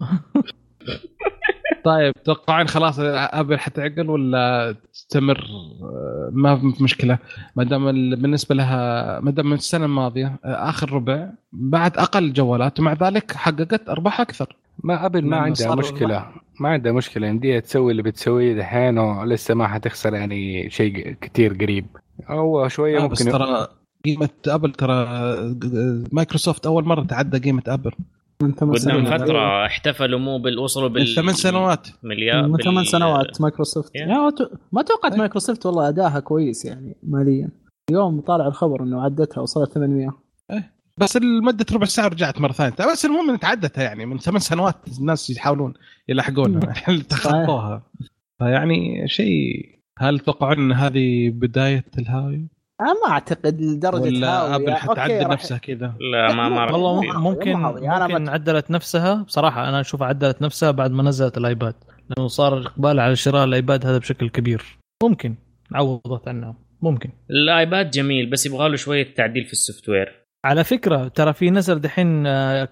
طيب تتوقعين خلاص ابل حتعقل ولا تستمر؟ آه، ما في مشكلة. ما دام ال- بالنسبة لها ما دام من السنة الماضية آه، آخر ربع بعد أقل جوالات ومع ذلك حققت أرباح أكثر. ما ابل ما عندها مشكلة. ما عندها مشكلة. يمديها تسوي اللي بتسويه دحين ولسه ما حتخسر يعني شيء كتير قريب. هو شوية آه، بس ممكن ترى قيمة أبل ترى آه، مايكروسوفت أول مرة تعدى قيمة أبل. من ثمان سنوات. فترة احتفلوا مو بال وصلوا من بال ثمان سنوات. مليار من ثمان سنوات مايكروسوفت. Yeah. يعني ما تو- ما توقعت إيه. مايكروسوفت والله أداها كويس يعني ماليا. اليوم طالع الخبر إنه عدتها وصلت 800 بس لمده ربع ساعة رجعت مرة ثانية. بس المهم ان تعدتها يعني من ثمان سنوات الناس يحاولون يلحقونها [LAUGHS] تخطوها. فيعني شيء هل تتوقعون إن هذه بداية الهاوي أنا ما أعتقد لدرجة ولا. أبل حتعدل نفسها كذا. لا ما ما راح والله ممكن ممكن عدلت نفسها. بصراحة أنا أشوف عدلت نفسها بعد ما نزلت الآيباد لأنه صار الاقبال على شراء الآيباد هذا بشكل كبير. ممكن. عوضت عنها. ممكن. الآيباد جميل بس يبغى له شوية تعديل في ال software على فكرة ترى في نزل دحين آه،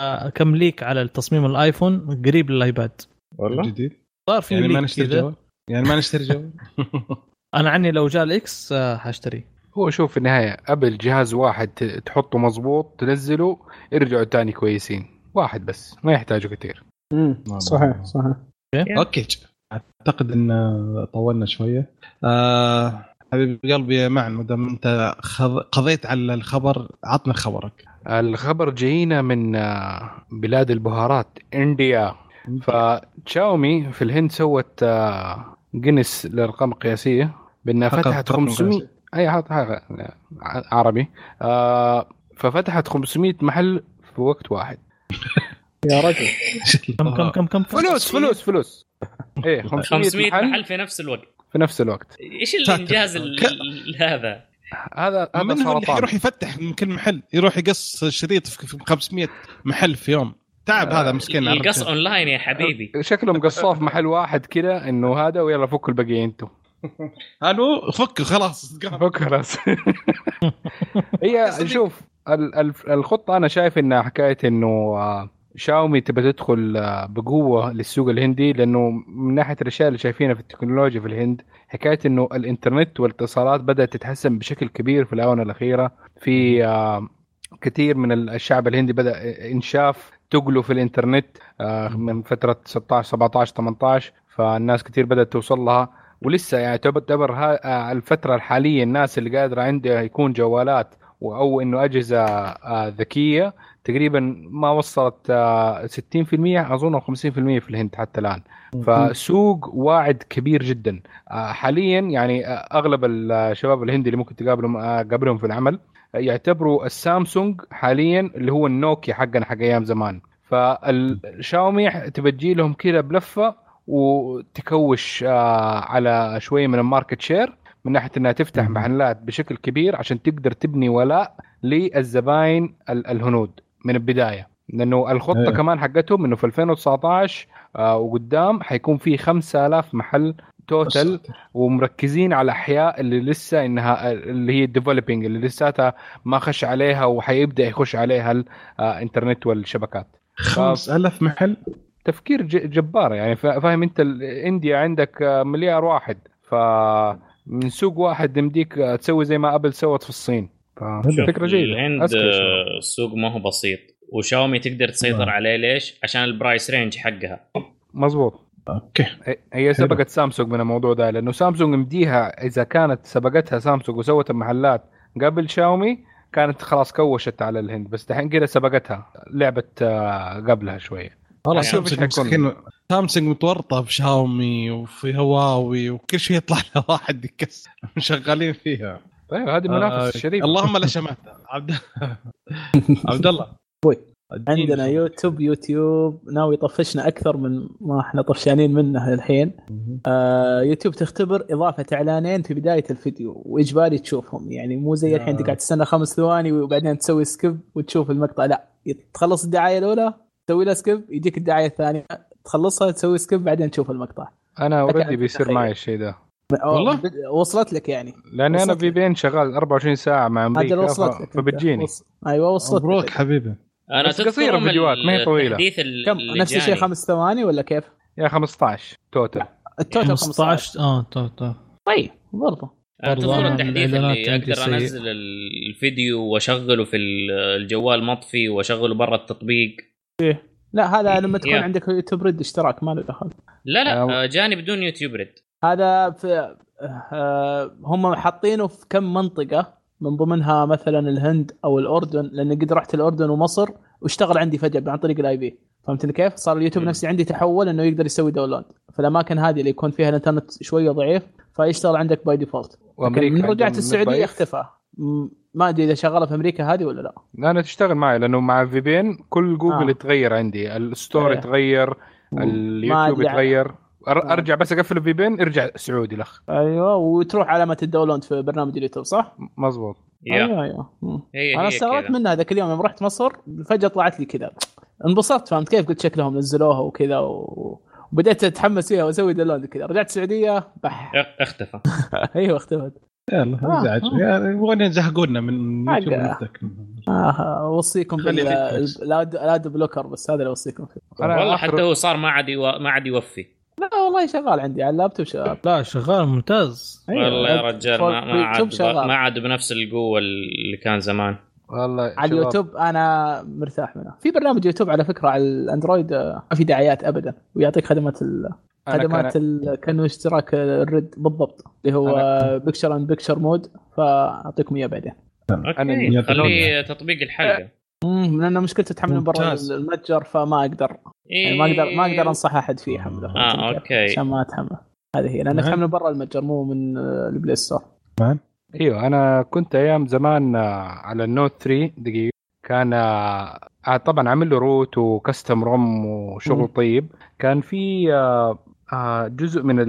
آه، كم leak على التصميم الآيفون قريب للآيباد. والله؟ جديد؟ صار في يعني ما نشتري جوال؟ يعني ما نشتري جوال؟ [LAUGHS] أنا عني لو جاء ال X آه، حاشتريه هو شوف في النهاية ابل جهاز واحد تحطه مظبوط تنزله يرجعوا تاني كويسين. واحد بس ما يحتاجوا كثير. امم صحيح صحيح. okay. أعتقد إن طولنا شوية. آه حبيب قلبي يا معن ما دام أنت خض- قضيت على الخبر عطنا خبرك. الخبر جاينا من آه، بلاد البهارات India. فتشاومي في الهند سوت آه، Guinness للارقام القياسيه بانها فتحت رقم 500 قياسي. أي حط حاجة عربي. آه، ففتحت 500 محل في وقت واحد. [LAUGHS] يا رجل. كم كم كم كم؟ فلوس فلوس فلوس. إيه 500, 500 محل, محل في نفس الوقت. في نفس الوقت. إيش [LAUGHS] الإنجاز ال- ال- هذا؟ هذا هذا منهم اللي يروح يفتح من كل محل؟ يروح يقص شريط في في 500 محل في يوم. تعب هذا مسكين الرجال. اونلاين يا حبيبي. شكلهم قصوه في محل واحد كده إنه هذا ويلا فكوا البقية أنتم. ألو فك خلاص. فك خلاص. هي [LAUGHS] شوف ال- ال- الخطة أنا شايف إنها حكاية إنه آه، شاومي تبى تدخل آه، بقوة للسوق الهندي لأنه من ناحية الأشياء اللي شايفينها في التكنولوجيا في الهند حكاية إنه الإنترنت والإتصالات بدأت تتحسن بشكل كبير في الآونة الأخيرة. في آه، كثير من الشعب الهندي بدأ إنشاف تقله في الإنترنت من فترة 16 17 18 فالناس كثير بدأت توصل لها. ولسه يعني تعتبر آه، الفترة الحالية الناس اللي قادرة عندها يكون جوالات أو إنه أجهزة آه، ذكية تقريبا ما وصلت آه، 60% أظن أو 50% في الهند حتى الآن. فسوق واعد كبير جدا. آه، حاليا يعني آه، أغلب الشباب الهندي اللي ممكن تقابلهم آه، قابلهم في العمل آه، يعتبروا السامسونج حاليا اللي هو النوكيا حقنا حق أيام زمان. فالشاومي تبى تجي لهم كذا بلفة وتكوش آه، على شوية من ال market share من ناحية إنها تفتح. محلات بشكل كبير عشان تقدر تبني ولاء للزباين ال- الهنود من البداية لأنه الخطة إيه. كمان حقتهم إنه في 2019 آه وقدام حيكون في 5000 محل total ومركزين على الاحياء اللي لسه إنها اللي هي developing اللي لساتها ما خش عليها وحيبدأ يخش عليها الانترنت والشبكات 5000 محل تفكير جبار يعني فا- فاهم انت ال- India عندك مليار واحد ف من سوق واحد يمديك تسوي زي ما أبل سوت في الصين. فكرة جيدة. الهند السوق ما هو بسيط. وشاومي تقدر تسيطر نعم. عليه ليش؟ عشان ال price range حقها. مظبوط. okay. هي- هي سبقت سامسونج من الموضوع ده لأنه سامسونج مديها إذا كانت سبقتها سامسونج وسوت المحلات قبل شاومي كانت خلاص كوشت على الهند بس دحين كده سبقتها لعبت آه، قبلها شوية. والله يعني شوف سامسونج. مسكين. سامسونج متورطة في شاومي وفي هواوي وكل شيء يطلع له واحد يكسر. [LAUGHS] شغالين فيها. طيب هذه آه، منافسة شريفة. اللهم لا شماتة. [LAUGHS] عبد [LAUGHS] عبد الله. اديني عندنا. يوتيوب يوتيوب. ناوي يطفشنا أكثر من ما إحنا طفشانين منه الحين. آه يوتيوب تختبر إضافة إعلانين في بداية الفيديو. واجباري تشوفهم؟ يعني مو زي الحين آه. تقعد تستنى خمس ثواني وبعدين تسوي skip وتشوف المقطع. لا تخلص الدعاية الأولى تسوي لها skip يجيك الدعاية الثانية تخلصها تسوي skip بعدين تشوف المقطع أنا already بيصير. معي الشيء ده والله؟ وصلت لك يعني لأني أنا V لك. PN شغال 24 ساعة مع أمريكا وصلت ف- لك. فبتجيني وص... أيوه وصلت مبروك. حبيبي أنا بس يوم الفيديوهات، ما هي ال- كم نفس الشيء. خمس ثواني ولا كيف؟ يا 15 total ال total 15 15 آه تو تو طيب برضه أنا التحديث اللي أقدر. أنزل الفيديو وأشغله في ال- الجوال مطفي وأشغله برا التطبيق لا هذا لما تكون. عندك YouTube Red اشتراك ما له دخل لا لا آه. جاني بدون YouTube Red هذا في آه، هم حاطينه في كم منطقة من ضمنها مثلا الهند أو الأردن لاني قد رحت الأردن ومصر واشتغل عندي فجأة عن طريق ال IP فهمتني كيف؟ صار اليوتيوب مم. نفسي عندي تحول إنه يقدر يسوي download في الاماكن هذه اللي يكون فيها الإنترنت شوية ضعيف فيشتغل عندك by default وأمريكا من رجعت السعودية. اختفى ما أدري إذا شغالة في أمريكا هذه ولا لا. لا أنا تشتغل معي لأنه مع VPN كل جوجل آه. يتغير عندي ال store إيه. يتغير ما اليوتيوب أدري. يتغير. أر- آه. أرجع بس أقفل ال VPN ارجع سعودي لخ أيوه وتروح علامة ال download في برنامج اليوتيوب صح؟ مزبوط. أيوه أيوه. هي أنا استغربت منها ذاك اليوم يوم رحت مصر فجأة طلعت لي كذا. انبسطت فهمت كيف؟ قلت شكلهم نزلوها وكذا و... وبديت أتحمس فيها وأسوي download كذا. رجعت السعودية بح. اخ- اختفى. [LAUGHS] أيوه اختفت. يلا آه، إزعاج آه. يعني يبغون يزهقونا من نفسك. آه أوصيكم خلي بال blocker بس هذا اللي أوصيكم فيه. والله حتى هو صار ما عاد يو... ما عاد يوفي. لا والله شغال عندي على اللابتوب شغال. لا شغال ممتاز. أيوة، والله يا رجال ما, عاد. ما عاد بنفس القوة اللي كان زمان. والله على شباب، اليوتيوب أنا مرتاح منه في برنامج يوتيوب على فكرة على الأندرويد آه، ما في دعايات ابدا ويعطيك خدمات ال... خدمات كان- ال... كانه اشتراك ال Red بالضبط اللي هو picture in picture mode فأعطيكم إياه بعدين okay خليه تطبيق الحلقة امم لأنه مشكلته تحمل من برا. المتجر فما أقدر يعني ما أقدر ما أقدر أنصح أحد فيه حمله آه، كيف؟ okay. عشان ما اتحمل هذه هي لأنه. تحمل من برا المتجر مو من ال Play Store أيوه أنا كنت أيام زمان آه، على ال Note 3 دقيقة كان آه، آه، طبعا عامل له root و custom ROM وشغل مم. طيب كان في آه، جزء من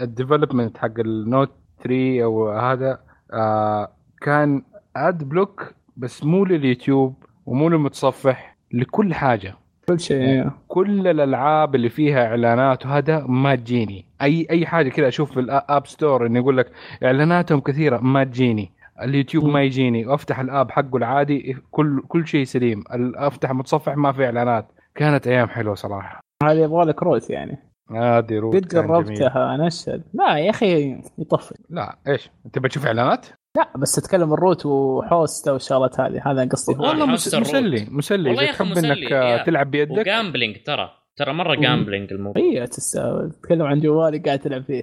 ال development حق ال Note 3 أو هذا آه، كان ad block بس مو لليوتيوب ومو للمتصفح لكل حاجة. كل شيء كل الألعاب اللي فيها إعلانات وهذا ما تجيني. اي أي حاجة كذا أشوف في ال App Store إنه يقول لك إعلاناتهم كثيرة ما تجيني. اليوتيوب. ما يجيني. وافتح الآب حقه العادي كل كل شيء سليم. أفتح متصفح ما في إعلانات. كانت أيام حلوة صراحة. هذه يبغى لك روت يعني. هذه روت قد. جربتها نشد لا يا أخي يطفي. لا إيش؟ انت بتشوف إعلانات؟ لا بس أتكلم الروت وحوسته والشغلات هذه. هذا قصدي. والله مس-. مسلي مسلي. إذا تحب إنك يا. تلعب بيدك. وجامبلينج ترى. ترى مرة. جامبلينج الموضوع. هي تستاهل تتكلم عن جوالي قاعد تلعب فيه.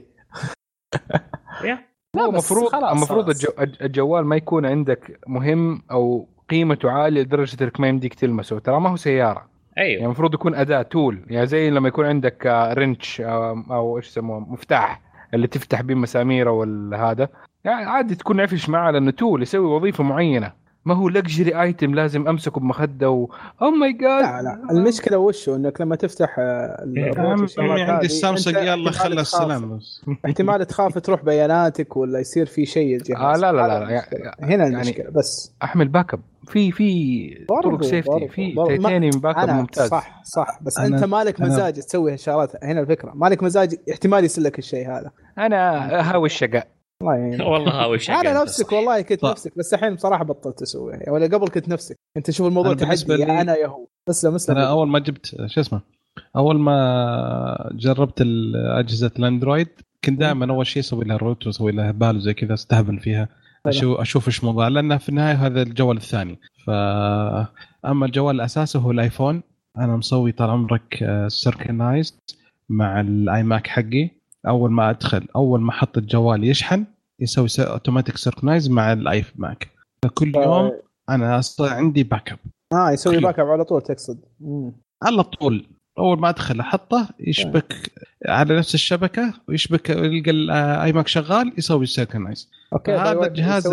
[LAUGHS] لا المفروض خلاص المفروض. الجو... الج- الجوال ما يكون عندك مهم أو قيمته عالية لدرجة إنك ما يمديك تلمسه. ترى ما هو سيارة. يعني أيوه المفروض يكون أداة تول يعني زي لما يكون عندك آه، رنش آه، أو إيش يسموه مفتاح اللي تفتح بيه مسامير أو هذا يعني عادي تكون عفش معه لأنه تول يسوي وظيفة معينة. ما هو لكجري ايتم لازم أمسكه بمخدة و أو ماي جاد لا لا المشكلة وش إنك لما تفتح عمي والشغلات عندي السامسونج يلا خلى السلام بس احتمال تخاف تروح بياناتك ولا يصير في شيء الجهاز آه لا لا لا, لا. يعني- هنا يعني المشكلة بس. أحمل باك اب في في طرق سيفتي في تيتانيوم باك اب ممتاز. صح صح بس أنا- أنت مالك مزاج تسوي هالشغلات؟ هنا الفكرة. مالك مزاج احتمال يصير لك الشيء هذا. أنا هاوي الشقاء. الله يعينك [LAUGHS] والله هاوي شقة أنا نفسك. والله كنت. نفسك بس الحين بصراحه بطلت اسويها ولا قبل كنت نفسك. أنت تشوف الموضوع تحدي لي- يا أنا يا هو. اسلم اسلم أنا أول ما جبت شو اسمه؟ أول ما جربت أجهزة الأندرويد كنت دائما أول شيء أسوي لها روت وأسوي لها بال وزي كذا أستهبل فيها أشوف أشوف إيش موضوع. لأن في النهاية هذا الجوال الثاني. ف أما الجوال الأساسي هو الآيفون. أنا مسوي طال عمرك synchronized مع ال iMac حقي. أول ما أدخل أول ما أحط الجوال يشحن يسوي automatic synchronize مع ال iMac فكل يوم أنا أصلا عندي backup آه يسوي backup على طول تقصد. مم. على طول. أول ما أدخل أحطه يشبك على نفس الشبكة ويشبك يلقى ال iMac شغال يسوي synchronize okay هذا الجهاز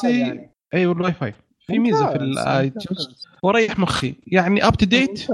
فاي يعني. أيوه الواي فاي. في ميزة في ال iTunes ممتاز. وريح مخي. يعني up to date.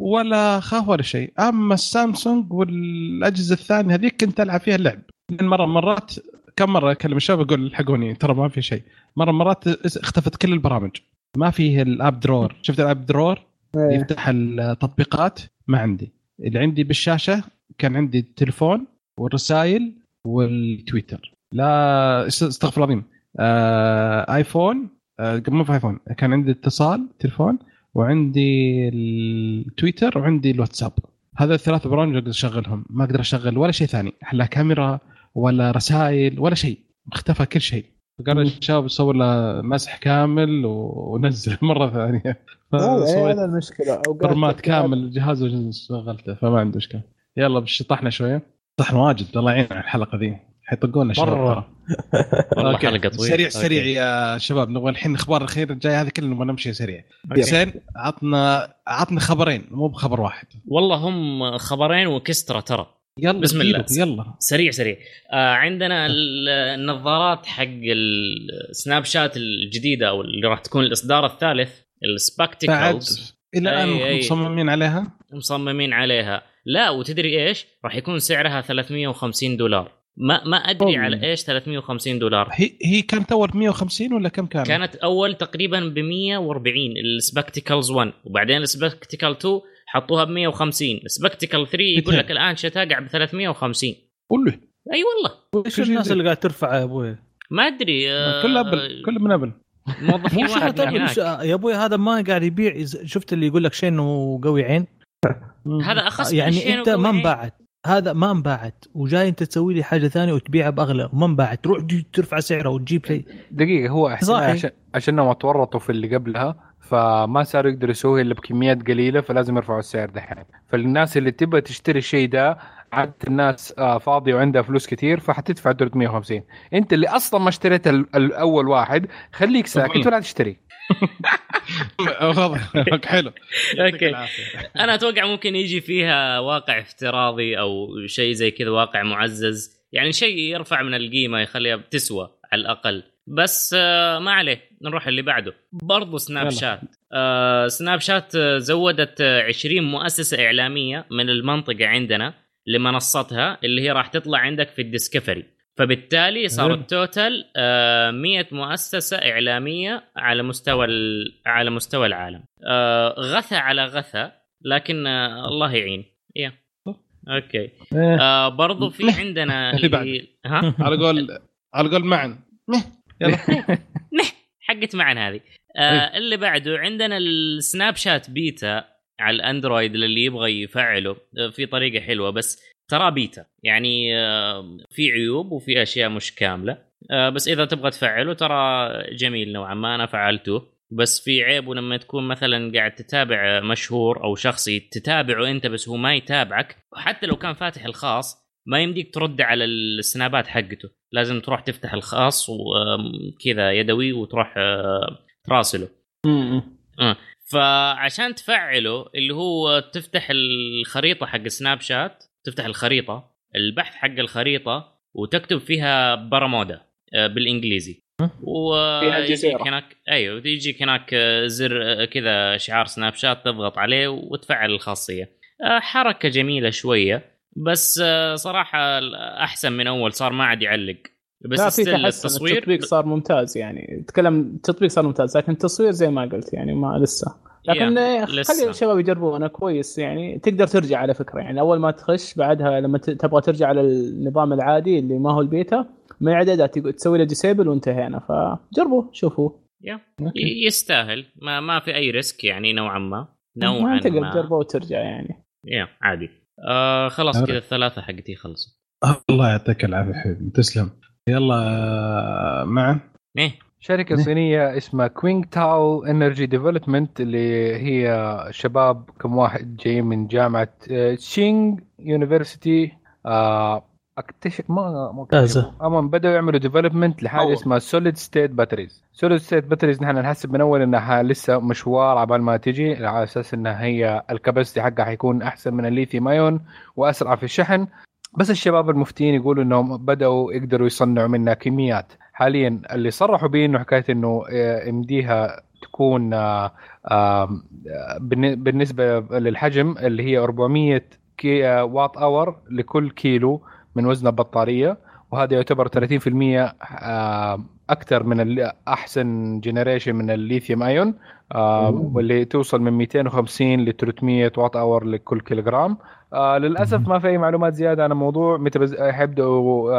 ولا خاف ولا شيء. أما السامسونج والأجهزة الثانية هذيك كنت ألعب فيها اللعب. لأن مرة مرات كم مرة أكلم الشباب أقول الحقوني ترى ما في شيء. مرة مرات اختفت كل البرامج. ما فيه ال app drawer. شفت ال app drawer؟ إيه. يفتح التطبيقات؟ ما عندي. اللي عندي بالشاشة كان عندي التليفون والرسائل والتويتر. لا است- استغفر الله العظيم. آه آيفون آه مو في آيفون. كان عندي اتصال تليفون. وعندي التويتر وعندي الواتساب. هذا الثلاث برامج أقدر أشغلهم. ما أقدر أشغل ولا شيء ثاني. لا كاميرا ولا رسائل ولا شيء. اختفى كل شيء. فقال مم. الشباب سووا له مسح كامل ونزل [LAUGHS] مرة ثانية. فسويت هذا المشكلة. تحتاج- كامل الجهاز وشغلته فما عنده اشكال يلا بس شطحنا شوية. شطحنا واجد. الله يعين على الحلقة ذي. حيطقونا شباب. [LAUGHS] والله okay. حلقة طويلة. سريع. سريع يا شباب. نبغى الحين الأخبار الأخيرة الجاية هذه كلنا نبغى نمشي سريع. حسين عطنا عطنا خبرين مو بخبر واحد. والله هم خبرين وكسترة ترى. يلا بسم الله. يلا. سريع سريع. آه عندنا ال- النظارات حق ال Snapchat الجديدة أو اللي راح تكون الإصدار الثالث ال Spectacles إلى الآن. مصممين عليها؟ مصممين عليها. لا وتدري إيش؟ راح يكون سعرها 350 دولار. ما ما أدري أوه. على إيش 350 دولار. هي هي كانت اول 150 ولا كم كان؟ كانت أول تقريبا ب 140 ال Spectacles 1 وبعدين ال Spectacle 2 حطوها ب 150 ال Spectacle 3 يقول لك الآن شتاقع ب 350 قول له. أي والله. إيش الناس اللي قاعد ترفع يا أبوي؟ ما أدري آه، كل أبل كل من أبل. موظفين مو واحد هناك. يا أبوي هذا ما قاعد يبيع. شفت اللي يقول لك شيء إنه قوي عين؟ هذا أخص يعني أنت ما وقوي. انباعت هذا ما انباعت وجاي انت تسوي لي حاجة ثانية وتبيعها بأغلى وما انباعت. تجي ترفع سعرها وتجيب شيء دقيقة هو احسن صحيح. عشان عشانهم تورطوا في اللي قبلها فما صاروا يقدروا يسووها إلا بكميات قليلة فلازم يرفعوا السعر دحين. فالناس اللي تبغى تشتري الشيء ده عادة الناس آه، فاضيه وعندها فلوس كتير فحتدفع 350 انت اللي أصلا ما اشتريت ال- الأول واحد خليك ساكت ولا تشتري. [LAUGHS] [LAUGHS] حلو. العافية. أنا أتوقع ممكن يجي فيها واقع افتراضي أو شيء زي كذا واقع معزز. يعني شيء يرفع من القيمة يخليها بتسوى على الأقل. بس آه، ما عليه. نروح اللي بعده. برضو سناب. شات. سناب شات آه، زودت آه، 20 مؤسسة إعلامية من المنطقة عندنا. لمنصتها اللي هي راح تطلع عندك في الديسكفري. فبالتالي صار. التوتال آه، 100 مؤسسة إعلامية على مستوى على مستوى العالم. آه، غثى على غثى لكن آه، الله يعين. يا. أوكي. إيه. آه برضو في عندنا [LAUGHS] اللي ها؟ على قول على قول معن. يلا. [LAUGHS] حقت معنا هذه. آه اللي بعده عندنا السناب شات بيتا. على الأندرويد اللي يبغى يفعله آه، في طريقة حلوة. بس ترى بيتا. يعني آه، في عيوب وفي أشياء مش كاملة. آه، بس إذا تبغى تفعله ترى جميل نوعا ما أنا فعلته. بس في عيب لما تكون مثلا قاعد تتابع مشهور أو شخصي تتابعه أنت بس هو ما يتابعك حتى لو كان فاتح الخاص ما يمديك ترد على السنابات حقته. لازم تروح تفتح الخاص وكذا يدوي وتروح تراسله. فعشان تفعله اللي هو تفتح الخريطة حق سناب شات تفتح الخريطة البحث حق الخريطة وتكتب فيها برمودا آه، بالإنجليزي. فيها ويجيك. هناك أيوه يجيك هناك زر كذا شعار سناب شات تضغط عليه وتفعل الخاصية. آه، حركة جميلة شوية بس آه، صراحة أحسن من أول صار ما عاد يعلق. بس لا في التصوير التطبيق صار ممتاز يعني. تكلم التطبيق صار ممتاز لكن التصوير زي ما قلت يعني ما لسه. لكن يا، خلي لسه. الشباب يجربونه كويس يعني. تقدر ترجع على فكرة يعني. أول ما تخش بعدها لما ت- تبغى ترجع على النظام العادي اللي ما هو البيتا من اعدادات تقول- تسوي له disable وانتهينا. فجربوا شوفوا. يستاهل. ما ما في أي risk يعني نوعا ما. نوعا ما. تقدر تجربه وترجع يعني. يا عادي. آه خلاص كذا الثلاثة حقتي خلصت الله يعطيك العافية حبيبي. تسلم. يلا آه، معا إيه شركة. صينية اسمها كوينغ تاو energy development اللي هي شباب كم واحد جاي من جامعة آه، تشينغ university آه، أكتشف ما ممتازة. اما بدأوا يعملوا development لحاجة أول. اسمها solid state batteries solid state batteries نحن نحسب من أول إنها لسه مشوار عبال ما تجي على أساس إنها هي ال capacity حقها حيكون أحسن من ال lithium ion وأسرع في الشحن بس الشباب المفتين يقولوا إنهم بدأوا يقدروا يصنعوا منها كميات. حاليا اللي صرحوا به إنه حكاية إنه آه، يمديها تكون آه، آه، بالن- بالنسبة للحجم اللي هي 400 كي آه، واط hour لكل كيلو من وزن البطارية. وهذا يعتبر 30% آه، أكثر من أحسن generation من ال lithium ion آه،. واللي توصل من 250 ل 300 واط hour لكل كيلوغرام آه للأسف. ما في أي معلومات زيادة عن الموضوع متى. حيبدأوا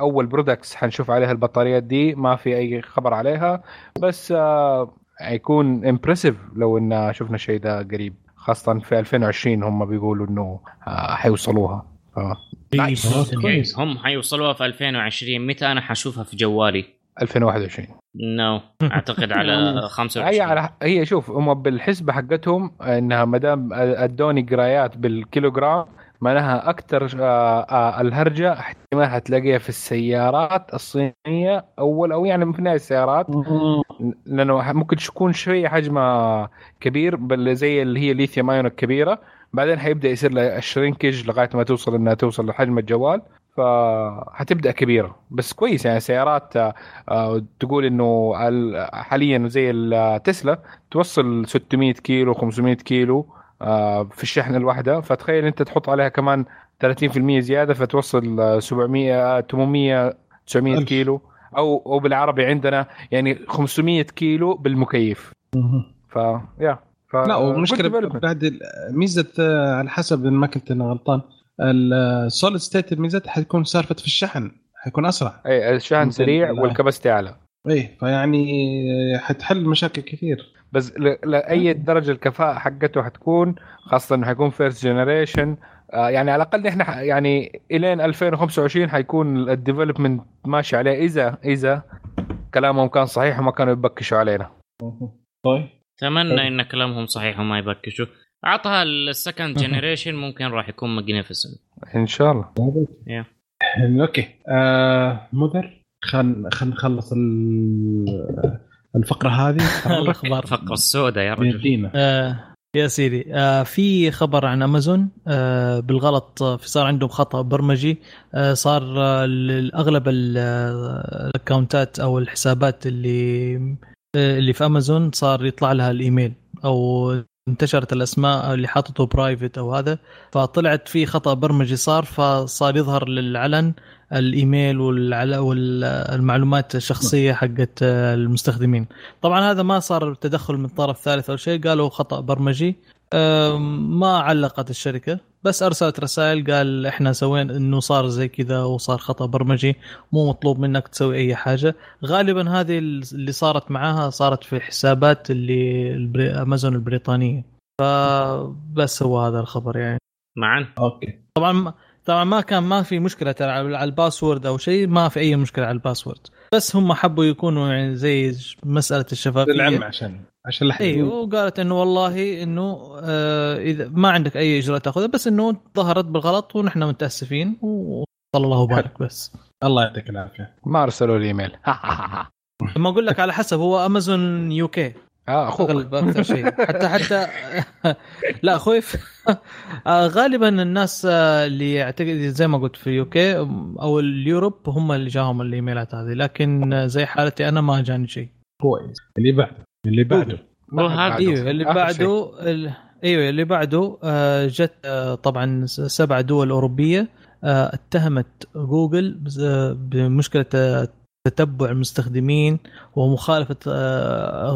أول products حنشوف عليها البطاريات دي ما في أي خبر عليها بس حيكون impressive لو إن شفنا الشيء ده قريب خاصة في 2020 هم بيقولوا إنه حيوصلوها nice. كويس. هم حيوصلوها في 2020 متى أنا حشوفها في جوالي؟ 2021 no [LAUGHS] أعتقد على 25 [LAUGHS] هي على هي شوف هم بالحسبة حقتهم إنها ما دام أدوني قرايات بالكيلوغرام معناها أكثر الهرجة احتمال حتلاقيها في السيارات الصينية أول أو يعني في نهاية السيارات. [LAUGHS] لأنه ممكن تكون شوية حجمها كبير بل زي اللي هي ليثيوم ايون الكبيرة. بعدين حيبدأ يصير لها الشرينكج لغاية ما توصل إنها توصل لحجم الجوال. فحتبدا كبيرة. بس كويس يعني سيارات آه، آه، تقول إنه ال- حاليا زي التسلا توصل 600 كيلو 500 كيلو آه، في الشحنه الواحدة. فتخيل أنت تحط عليها كمان 30% زيادة فتوصل آه، 700 800 900 ألف. كيلو. أو أو بالعربي عندنا يعني 500 كيلو بالمكيف. ف يا ف لا ومشكله. بعد ميزة آه، على حسب ما كنت أنا غلطان. ال solid state ميزتها حتكون سالفة في الشحن حيكون أسرع. أي الشحن سريع لا. وال capacity أعلى. إيه فيعني حتحل مشاكل كثير. بس لاي درجة الكفاءة حقته حتكون خاصة إنه حيكون first generation يعني على الأقل إحنا ح- يعني إلين 2025 حيكون ال development ماشي عليه. اذا إذا كلامهم كان صحيح وما كانوا يبكشوا علينا. طيب. أتمنى إن كلامهم صحيح وما يبكشوا. عطها ال second [LAUGHS] generation ممكن راح يكون magnificent إن شاء الله. okay. آه مدري خل خل نخلص ال- الفقرة هذه. [LAUGHS] الاخبار الفقرة السوداء يا رجل. آه يا سيدي. آه في خبر عن أمازون. آه بالغلط آه، في صار عندهم خطأ برمجي. آه صار آه ال- أغلب ال- آه، ال accountات أو الحسابات اللي اللي في امازون صار يطلع لها الإيميل أو انتشرت الأسماء اللي حاطته private أو هذا. فطلعت في خطأ برمجي صار فصار يظهر للعلن الإيميل والمعلومات الشخصية حقت آه، المستخدمين. طبعا هذا ما صار تدخل من طرف ثالث أو شيء قالوا خطأ برمجي. ما علقت الشركة بس أرسلت رسائل قال إحنا سوينا إنه صار زي كذا وصار خطأ برمجي مو مطلوب منك تسوي أي حاجة. غالبا هذه اللي صارت معاها صارت في حسابات اللي البري... أمازون البريطانية. فبس هو هذا الخبر يعني. معا. okay. طبعا طبعا ما كان ما في مشكلة ترى على على ال password أو شيء ما في أي مشكلة على ال password. بس هم حبوا يكونوا يعني زي مسألة الشفافية. للعلم عشان. عشان لا أيوه. وقالت إنه والله إنه آه إذا ما عندك أي اجراء تأخذها بس إنه ظهرت بالغلط ونحن متأسفين وصلى الله وبارك بس. الله يعطيك العافية. ما أرسلوا لي إيميل. [LAUGHS] لما أقول لك على حسب هو امازون UK آه أخوك. اغلب أكثر شيء. حتى حتى [LAUGHS] لا أخوي في- [LAUGHS] آه، غالبا الناس آه، اللي اعتقد زي ما قلت في يوكي أو اليوروب هم اللي جاهم الإيميلات هذه. لكن زي حالتي أنا ما جاني شيء. كويس. اللي بعده. اللي بعده. أيوه اللي بعده ال... أيوه اللي بعده آه، جت آه، طبعا سبع دول أوروبية. آه، اتهمت جوجل بمشكلة تتبع المستخدمين ومخالفة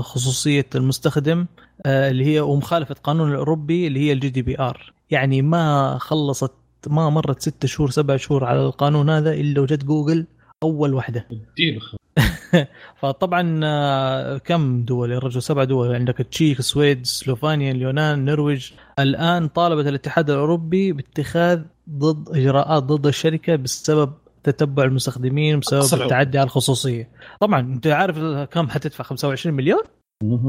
خصوصية المستخدم اللي هي ومخالفة القانون الأوروبي اللي هي ال GDPR يعني ما خلصت ما مرت ستة شهور سبع شهور على القانون هذا إلا وجت جوجل أول واحدة. [LAUGHS] اديله فطبعا آه، كم دول؟ يا رجل سبع دول. عندك التشيك السويد سلوفانيا اليونان النرويج. الآن طالبت الاتحاد الأوروبي باتخاذ ضد إجراءات ضد الشركة بسبب تتبع المستخدمين بسبب التعدي على الخصوصية. طبعا أنت عارف كم حتدفع؟ 25 مليون؟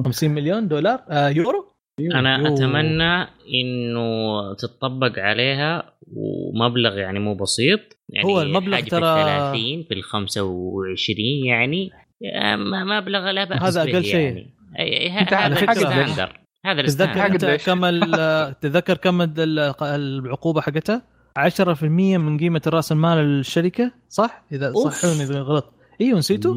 50 مليون دولار؟ آه يورو؟ أنا يو. أتمنى إنه تطبق عليها ومبلغ يعني مو بسيط يعني هو المبلغ حاجة ترى- في ال 30 في ال 25 يعني مبلغ لا بأس هذا به أقل شيء. يعني. أي- أنت هذا على الستاندر هذا تتذكر أنت؟ كم ال- [LAUGHS] تتذكر كم ال- العقوبة حقتها؟ 10% من قيمة رأس المال الشركة صح؟ إذا. صحوني إذا غلط. إيوه نسيتوا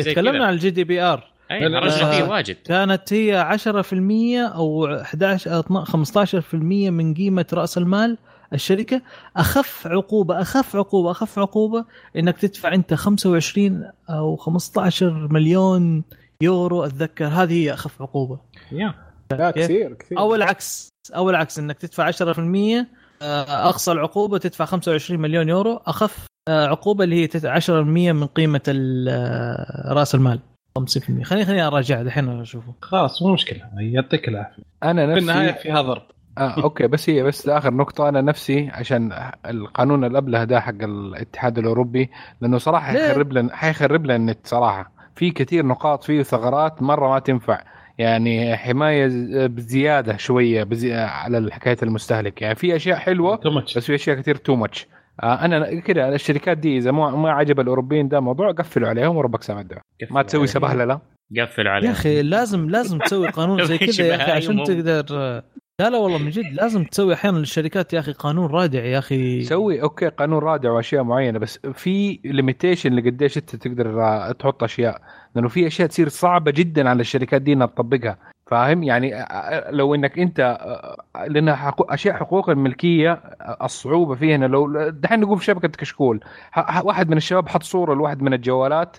زي تكلمنا. عن ال GDPR أي واجد. كانت هي 10% أو 11 أو 12 15% من قيمة رأس المال الشركة أخف عقوبة أخف عقوبة أخف عقوبة إنك تدفع أنت 25 أو 15 مليون يورو أتذكر هذه هي أخف عقوبة. يا. لا؟ كثير كثير. أو العكس أو العكس إنك تدفع 10% آه، أقصى العقوبة تدفع 25 مليون يورو أخف آه، عقوبة اللي هي تت- 10% من قيمة آه، رأس المال. 50% خليني خليني اراجع الحين أشوفه. خلاص مو مشكلة. يعطيك العافية. أنا في النهاية نفسي فيها ضرب. آه أوكي بس هي بس آخر نقطة. أنا نفسي عشان القانون الابله ده حق الاتحاد الأوروبي لأنه صراحة؟ حيخرب لنا حيخرب لنا النت صراحة. في كثير نقاط فيه ثغرات مرة ما تنفع. يعني حماية بزيادة شوية بزي... على حكاية المستهلك. يعني في أشياء حلوة بس في أشياء كثير too much أنا كده الشركات دي إذا ما ما عجب الأوروبيين ده موضوع قفلوا عليهم وربك سامع الدعاء ما تسوي سبهللة؟ قفل عليه يا أخي لازم لازم تسوي قانون زي [LAUGHS] كذا يا أخي عشان. تقدر لا لا والله من جد لازم تسوي أحيانا للشركات يا أخي قانون رادع يا أخي. سوي okay قانون رادع وأشياء معينة بس في limitation لقديش أنت تقدر آه، تحط أشياء. لأنه في أشياء تصير صعبة جدا على الشركات دي إنها تطبقها. فاهم؟ يعني آه، آه، لو إنك أنت لأنها حقو- أشياء حقوق الملكية الصعوبة فيها لو دحين نقول في شبكة كشكول. ح- واحد من الشباب حط صورة لواحد من الجوالات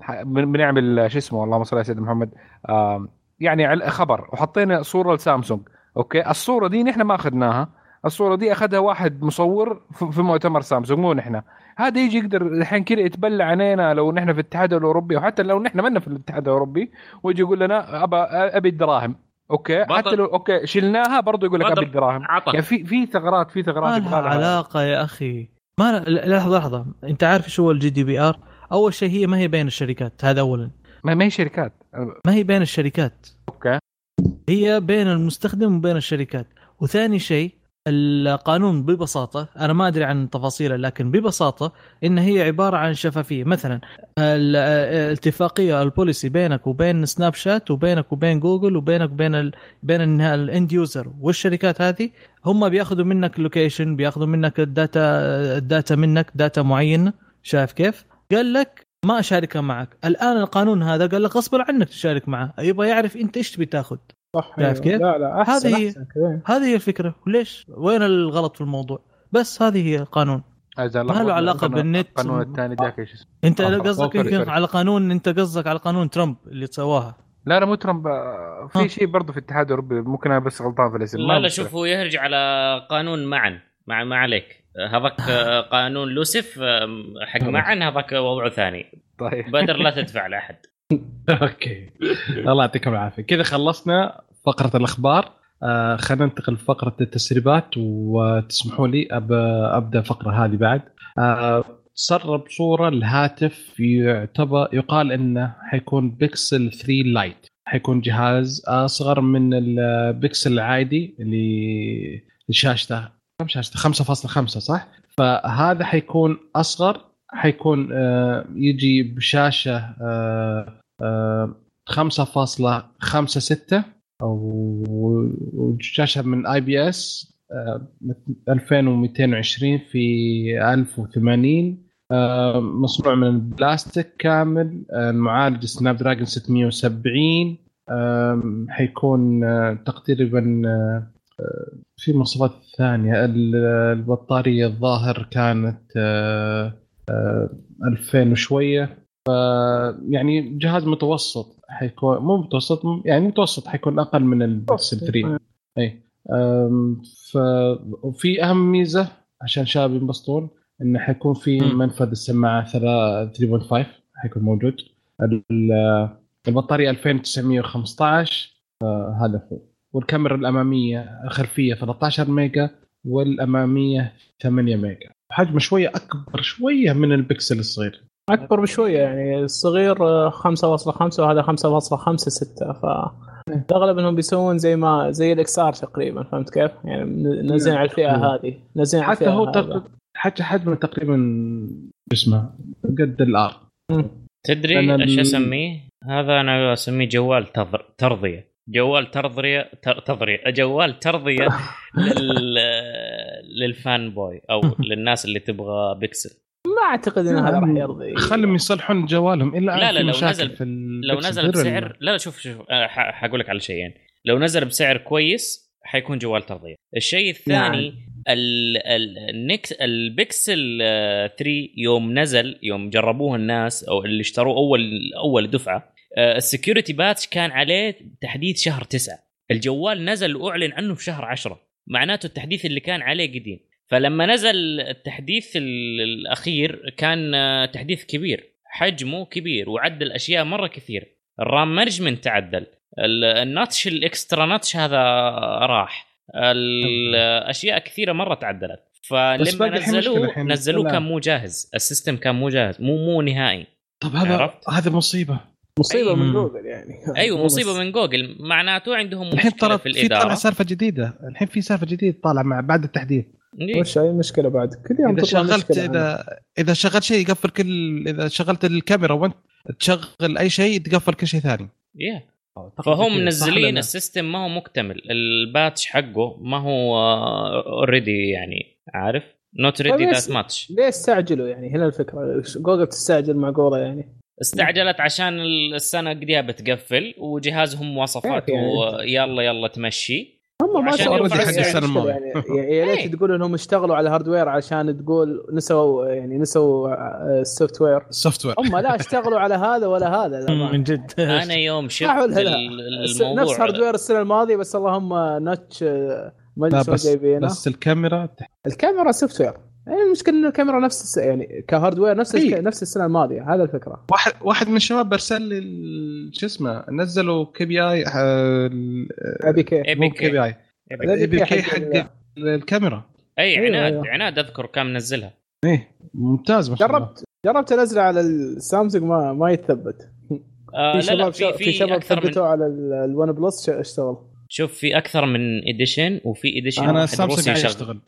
ح- بن- بنعمل شو اسمه اللهم صل على سيدنا محمد آم، يعني خبر وحطينا صورة لسامسونج. أوكي؟ الصورة دي نحن ما أخذناها. الصورة دي أخذها واحد مصور في مؤتمر سامسونج مو نحن. هذا يجي يقدر الحين كذا يتبلى علينا لو نحن في الاتحاد الأوروبي وحتى لو نحن منا في الاتحاد الأوروبي ويجي يقول لنا ابى أبي الدراهم. أوكي؟ بطل. حتى لو أوكي شلناها برضه يقول لك. أبي الدراهم. يعني في في ثغرات في ثغرات ما لها علاقة يا أخي. ما لحظة لحظة. أنت عارف شو هو ال GDPR أول شيء هي ما هي بين الشركات هذا اولا. ما ما هي شركات. ما هي بين الشركات؟ أوكي. هي بين المستخدم وبين الشركات. وثاني شيء القانون ببساطة أنا ما أدري عن تفاصيله لكن ببساطة إن هي عبارة عن شفافية. مثلا ال- الاتفاقية ال policy بينك وبين سناب شات وبينك وبين جوجل وبينك وبين ال... بين ال end user والشركات هذه هم بياخذوا منك location بياخذوا منك ال data ال data منك data معينة. شايف كيف؟ قال لك ما اشاركها معك الآن القانون هذا قال لك غصبا عنك تشارك معه يبغى يعرف أنت إيش تبي تاخذ صح شايف أيوة. كيف؟ لا لا أحسن هذه هي. هذه هي الفكرة وليش وين الغلط في الموضوع بس هذه هي القانون ما له القانون- بالنت. القانون الثاني ذاك إيش اسمه أنت آه، قصدك يمكن. على قانون أنت قصدك على قانون ترامب اللي سواها لا لا مو ترامب آه،. في شيء برضه في الاتحاد الأوروبي ممكن أنا بس غلطان في الاسم لا لا. شوف هو يهرج على قانون معا مع ما عليك هذاك آه، قانون لوسف آه، حق معا هذاك وضعه ثاني. طيب. بدر لا [LAUGHS] تدفع لأحد. أوكي. الله يعطيكم العافية. كذا خلصنا فقرة الأخبار. آه خلينا ننتقل لفقرة التسريبات وتسمحوا لي أب أبدأ الفقره هذه بعد. آه تسرب صورة الهاتف يعتبر يقال إنه حيكون بيكسل 3 Lite. حيكون جهاز اصغر من البيكسل العادي اللي شاشته 5.5 صح؟ فهذا حيكون أصغر حيكون آه يجي بشاشة آه آه 5.56 أو وشاشه من IPS 2220 في 1080 آه، مصنوع من البلاستيك كامل آه، المعالج سناب دراجون 670 آم، حيكون آه، تقريبا آه، آه، في مواصفات ثانية. ال- البطارية الظاهر كانت آه، آه، 2000 وشوية. يعني جهاز متوسط حيكون مو متوسط يعني متوسط حيكون أقل من البكسل 3 أي. أم، ف وفي أهم ميزة عشان شباب ينبسطون انه حيكون في. منفذ السماعة 3.5 حيكون موجود. ال- البطارية 2915 آه، هذا هو. والكاميرا الأمامية الخلفية 13 ميجا والأمامية 8 ميجا حجمه شوية أكبر شوية من البكسل الصغير أكبر بشوية يعني الصغير آه، 5.5 وهذا 5.56 ف الاغلب إنهم بيسوون زي ما زي ال XR تقريبا فهمت كيف؟ يعني نازلين على الفئة نعم. هذه نازلين على حتى الفئة هو. تق- حتى حجمه تقريبا شو اسمه قد ال R تدري إيش أسميه؟ هذا أنا أسميه جوال تضر... ترضية جوال ترضيه تر... تضريه جوال ترضيه [LAUGHS] لل... لل fan boy أو للناس اللي تبغى بيكسل. ما أعتقد إن هذا راح يرضي. خلهم يصلحون جوالهم إلا لا، في لا، لو نزل- في لو نزل بسعر لا لا شوف شوف ح- حقول لك على شيئين. لو نزل بسعر كويس حيكون جوال ترضيه الشيء الثاني ال... ال... النكس البكسل آه، 3 يوم نزل يوم جربوه الناس أو اللي اشتروه اول أول دفعة آه، ال security patch كان عليه تحديث شهر تسعة. الجوال نزل وأعلن عنه في شهر عشرة. معناته التحديث اللي كان عليه قديم. فلما نزل التحديث ال- الأخير كان آه، تحديث كبير. حجمه كبير وعدل اشياء مرة كثير. ال RAM management تعدل. ال- ال notch ال extra notch هذا راح. الاشياء كثيرة مرة تعدلت. فلما نزلوه. نزلوه. كان مو جاهز. ال system كان مو جاهز. مو مو نهائي. طب هذا عرفت؟ هذا مصيبة. مصيبة. من. جوجل يعني أيوه [LAUGHS] مصيبة من جوجل معناته عندهم الحين ترى في في طالع الاداره سالفة جديدة الحين في سالفة جديدة طالع مع بعد التحديث إيه. وش اي مشكله بعد كل يوم إذا تطلع شغلت مشكلة عنه. اذا إذا شغلت شيء يقفل كل إذا شغلت الكاميرا وانت تشغل أي شيء تقفل كل شيء ثاني yeah. أعتقد فهم منزلين؟ ال system ما هو مكتمل ال patch حقه ما هو already يعني عارف not ready that بس- much ليه استعجلوا يعني هنا الفكرة جوجل تستعجل معقوله يعني استعجلت عشان السنة قديها بتقفل وجهازهم مواصفاته يعني. يلا يلا تمشي. هم ما مشكلة الماضي. يعني يا إيه. ليت تقول إنهم اشتغلوا على hardware عشان تقول نسوا يعني نسوا ال software ال software هم لا اشتغلوا على هذا ولا هذا [LAUGHS] لا من جد. أنا يوم شفت الموضوع نفس hardware السنة الماضية بس اللهم notch آه، ما أدري بس جايبينه. بس الكاميرا الكاميرا software يعني المشكلة إن الكاميرا نفس الس... يعني ك hardware نفس الك... إيه. نفس السنة الماضية هذا الفكرة. واحد واحد من الشباب ارسل لي ال- شو اسمه نزلوا كي بي آي APK كي APK. مو كي بي آي. APK حق ال- الكاميرا. اي أيوة، عناد أيوة. عناد أذكر كان منزلها. إيه ممتاز ما شاء الله. جربت جربت أنزله على السامسونج ما ما يتثبت. آه في شباب في في شباب أكثر من ثبتوه على ال- الون بلس ش- اشتغل. شوف في أكثر من edition وفي edition أنا سامسونج يشتغل.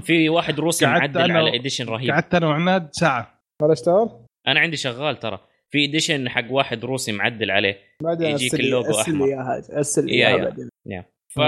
في واحد روسي معدل أنا على edition رهيب. قعدت أنا وعناد ساعة. ولا اشتغل؟ أنا عندي شغال ترى. في edition حق واحد روسي معدل عليه. يجيك أرسل لي اللوجو أرسل. لي إياها أرسل لي يا- إياها فا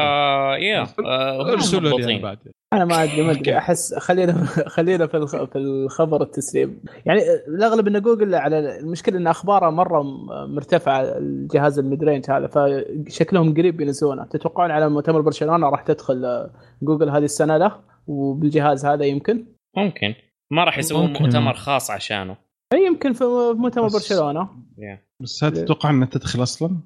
يا. آه، ارسلوا لي. بعد أنا ما أدري ما أدري. أحس خلينا خلينا في الخ- في الخبر التسريب يعني الأغلب إن جوجل على المشكلة إن أخباره مرة مرتفعة الجهاز ال mid هذا فشكلهم قريب بينزلونه تتوقعون على مؤتمر برشلونة راح تدخل آه، جوجل هذه السنة له؟ وبالجهاز هذا يمكن؟ ممكن. ما راح يسوون. مؤتمر خاص عشانه. أي يمكن في مؤتمر بس- برشلونة. بس هل تتوقع إنها تدخل أصلا؟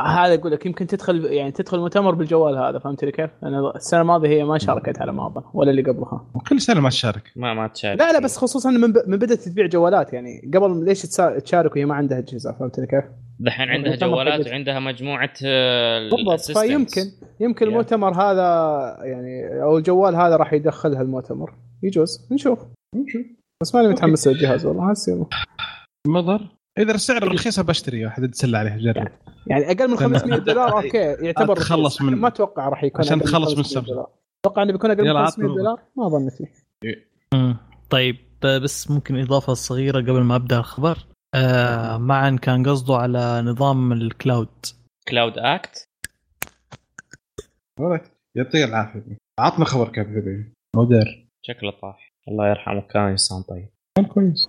هذا أقول لك يمكن تدخل يعني تدخل مؤتمر بالجوال هذا فهمت لي كيف؟ أنا السنة الماضية هي ما شاركت على ما اظن ولا اللي قبلها. كل سنة ما تشارك. ما ما تشارك. لا لا بس خصوصا من, ب... من بدأت تبيع جوالات يعني قبل ليش تشارك وهي ما عندها أجهزة فهمت لي كيف؟ دحين عندها المؤتمر جوالات وعندها مجموعة بالضبط. فيمكن يمكن Yeah. المؤتمر هذا يعني أو الجوال هذا راح يدخلها المؤتمر يجوز نشوف نشوف بس ماني متحمس للجهاز والله هسه مضر إذا السعر رخيص بشتري واحد يتسلى عليه جرب يعني أقل من 500 [LAUGHS] دولار أوكي يعتبر رخيص. من- ما أتوقع راح يكون عشان تخلص من 500 سامسونج. دولار. أتوقع إنه بيكون أقل من يلا 500 عطنا. دولار ما ظنيت فيه. طيب بس ممكن إضافة صغيرة قبل ما أبدأ الخبر آه معن كان قصده على نظام ال Cloud. Cloud Act؟ يعطيه العافية. عطنا خبر كان حبيبي مودر شكله طاح. الله يرحمه كان إنسان طيب. كان كويس.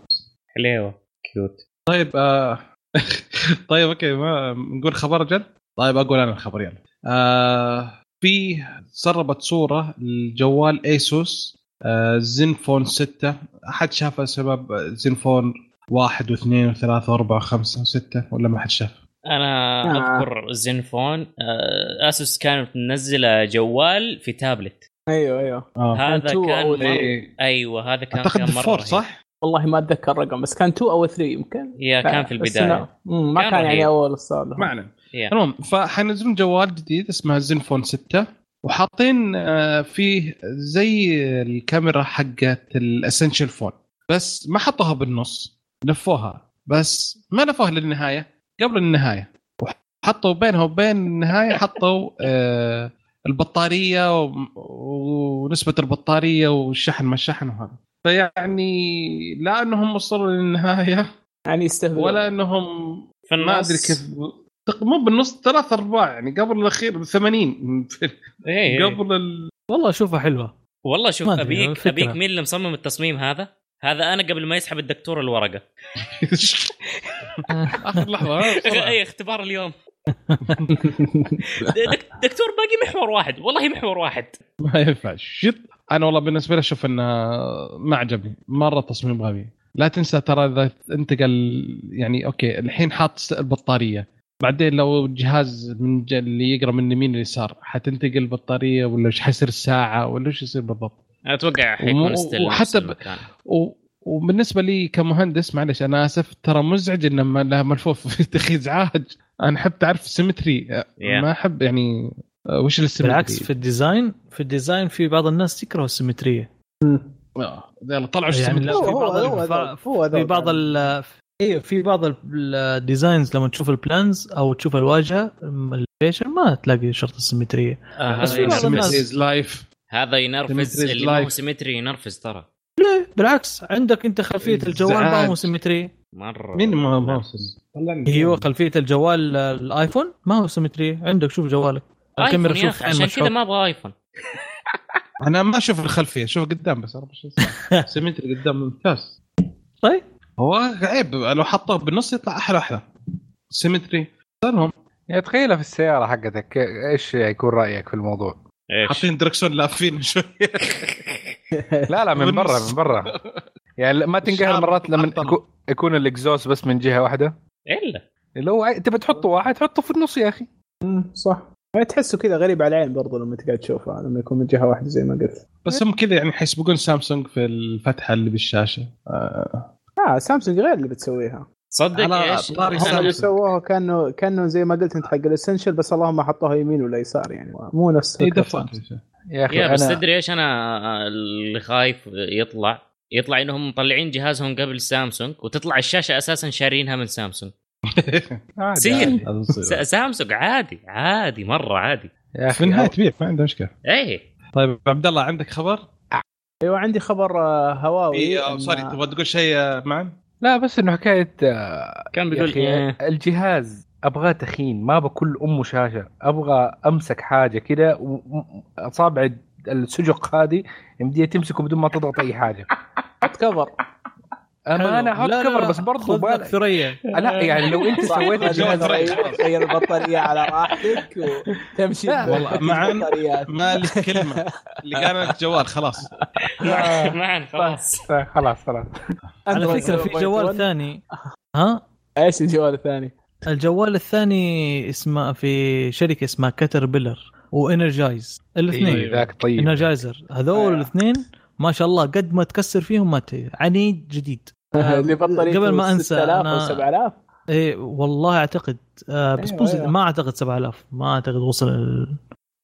حليوة. cute. طيب آه [LAUGHS] طيب okay ما نقول خبر جد؟ طيب أقول أنا الخبر يلا. آه في سربت صورة لجوال ASUS آه Zenfone 6 أحد شافه سبب Zenfone واحد واثنين وثلاثة وأربعة وخمسة وستة ولا ما حد شاف؟ أنا آه. أذكر Zenfone آه، ASUS كانت منزلة جوال في تابلت أيوه أيوه آه هذا كان إيه. أيوه هذا كان أعتقد four. صح؟ والله ما أتذكر الرقم بس كان 2 أو 3 يمكن يا كان في البداية ما كان كان, يعني. أول علينا يا. المهم فحينزلون جوال جديد اسمه Zenfone 6 وحاطين آه، فيه زي الكاميرا حقت ال Essential Phone بس ما حطوها بالنص لفوها بس ما لفوها للنهاية قبل النهاية وحطوا بينها وبين النهاية حطوا آه، البطارية و- ونسبة البطارية والشحن ما الشحن وهذا فيعني لا أنهم وصلوا للنهاية يعني يستهبل ولا أنهم في ما أدري النص. كيف مو بالنص ثلاث أرباع يعني قبل الأخير 80 إيه. قبل ال... والله اشوفها حلوة والله شوف أبيك فكرة. أبيك مين اللي مصمم التصميم هذا؟ هذا أنا قبل ما يسحب الدكتور الورقة. [LAUGHS] آخر لحظة [LAUGHS] بسرعة. اي اختبار اليوم. [LAUGHS] دك- دكتور باقي محور واحد. والله محور واحد. ما ينفع. شط أنا والله بالنسبة لي أشوف انه ما عجبني. مرة تصميم غبي. لا تنسى ترى إذا انتقل يعني okay الحين حاط البطارية. بعدين لو جهاز من ج- اللي يقرأ من اليمين لليسار حتنتقل البطارية ولا إيش حيصير الساعة ولا إيش يصير بالضبط؟ أتوقع حيكون still وحتى ب-. و... وبالنسبة لي كمهندس معلش أنا آسف ترى مزعج له ملفوف [LAUGHS] في أخي ازعاج أنا أحب تعرف symmetry Yeah. ما أحب يعني آه، وش ال symmetry بالعكس في ال design في ال design في بعض الناس يكرهوا ال symmetry يلا طلعوا يعني ال symmetry في بعض يعني. أيوه في بعض ال- ال designs لما تشوف ال plans أو تشوف الواجهة ما تلاقي شرط ال symmetry آه، بس هذا في بعض ينرفز. الناس- life هذا ينرفز اللي ما هو life. symmetry ينرفز ترى. ليه بالعكس. عندك انت خلفية الجوال ما هو إزعاج. symmetry مرة. مين ما ما وصل؟ طلعني. أيوه خلفية الجوال الآيفون ما هو سيمتريه عندك شوف جوالك. الكاميرا شوف عشان. كذا ما أبغى آيفون. [LAUGHS] أنا ما أشوف الخلفية أشوف قدام بس 24 ساعه symmetry قدام ممتاز. طيب. هو عيب لو حطوه بالنص يطلع أحلى أحلى symmetry المهم. يعني تخيلها في السيارة حقتك إيش يكون رأيك في الموضوع؟ إيش؟ حاطين دركسون لافين شوية لا لا من برا من برا. يعني ما تنقهر مرات لما. يكون- الإكزوست بس من جهة واحدة. إلا. لو تبى تحطه واحد حطه في النص يا أخي. مم، صح. يعني تحسه كذا غريب على العين برضو لما تقعد تشوفه لما يكون من جهة واحدة زي ما قلت. بس هم كذا يعني حيسبقون سامسونج في الفتحة اللي بالشاشة. آه. آه سامسونج غير اللي بتسويها. تصدق على إيش طاري هم. سووه كانه كانه زي ما قلت انت حق الاسنشل بس اللهم حطوها يمين ولا يسار يعني. مو نفس اي سامسونج. يا أخي يا بس تدري إيش؟ أنا اللي خايف يطلع يطلع إنهم مطلعين جهازهم قبل سامسونج وتطلع الشاشة أساسا شارينها من سامسونج. [LAUGHS] عادي، سير. سامسونج عادي عادي مرة عادي. يا في أخي النهايه تبيع ما عنده مشكلة. إيه. طيب عبد الله عندك خبر؟ أيوه عندي خبر آه، هواوي. اي إن- sorry تبغى تقول شيء آه، معن؟ لا بس إنه حكاية آه، كان بيقول إيه. الجهاز أبغاه تخين ما بكل امه شاشه أبغى أمسك حاجة كده واصابع السجق هذه يمديها تمسكه بدون ما تضغط أي حاجة [LAUGHS] حط cover أما أنا حلو. أحط لا، لا، cover بس برضه بالك ثريا لا يعني لو أنت [LAUGHS] سويت الجهاز تغير البطارية على راحتك وتمشي [LAUGHS] والله معن. بطاريات. ما لك كلمة. اللي [LAUGHS] قال لك جوال خلاص. معن خلاص. خلاص خلاص. على فكرة في 7.1. جوال ثاني. ها؟ إيش الجوال الثاني؟ الجوال الثاني اسمه في شركة اسمها Caterpillar و Energizer الاثنين. إيه، ذاك طيب. Energizer هذول آه. الاثنين ما شاء الله قد ما تكسر فيهم ما ت... عنيد جديد. [LAUGHS] اللي بطاريته قبل ما أنسى، 6000 أنا- أو 7000 إيه والله أعتقد آه بس أيوة، أيوة. ما أعتقد 7000 ما أعتقد وصل ال...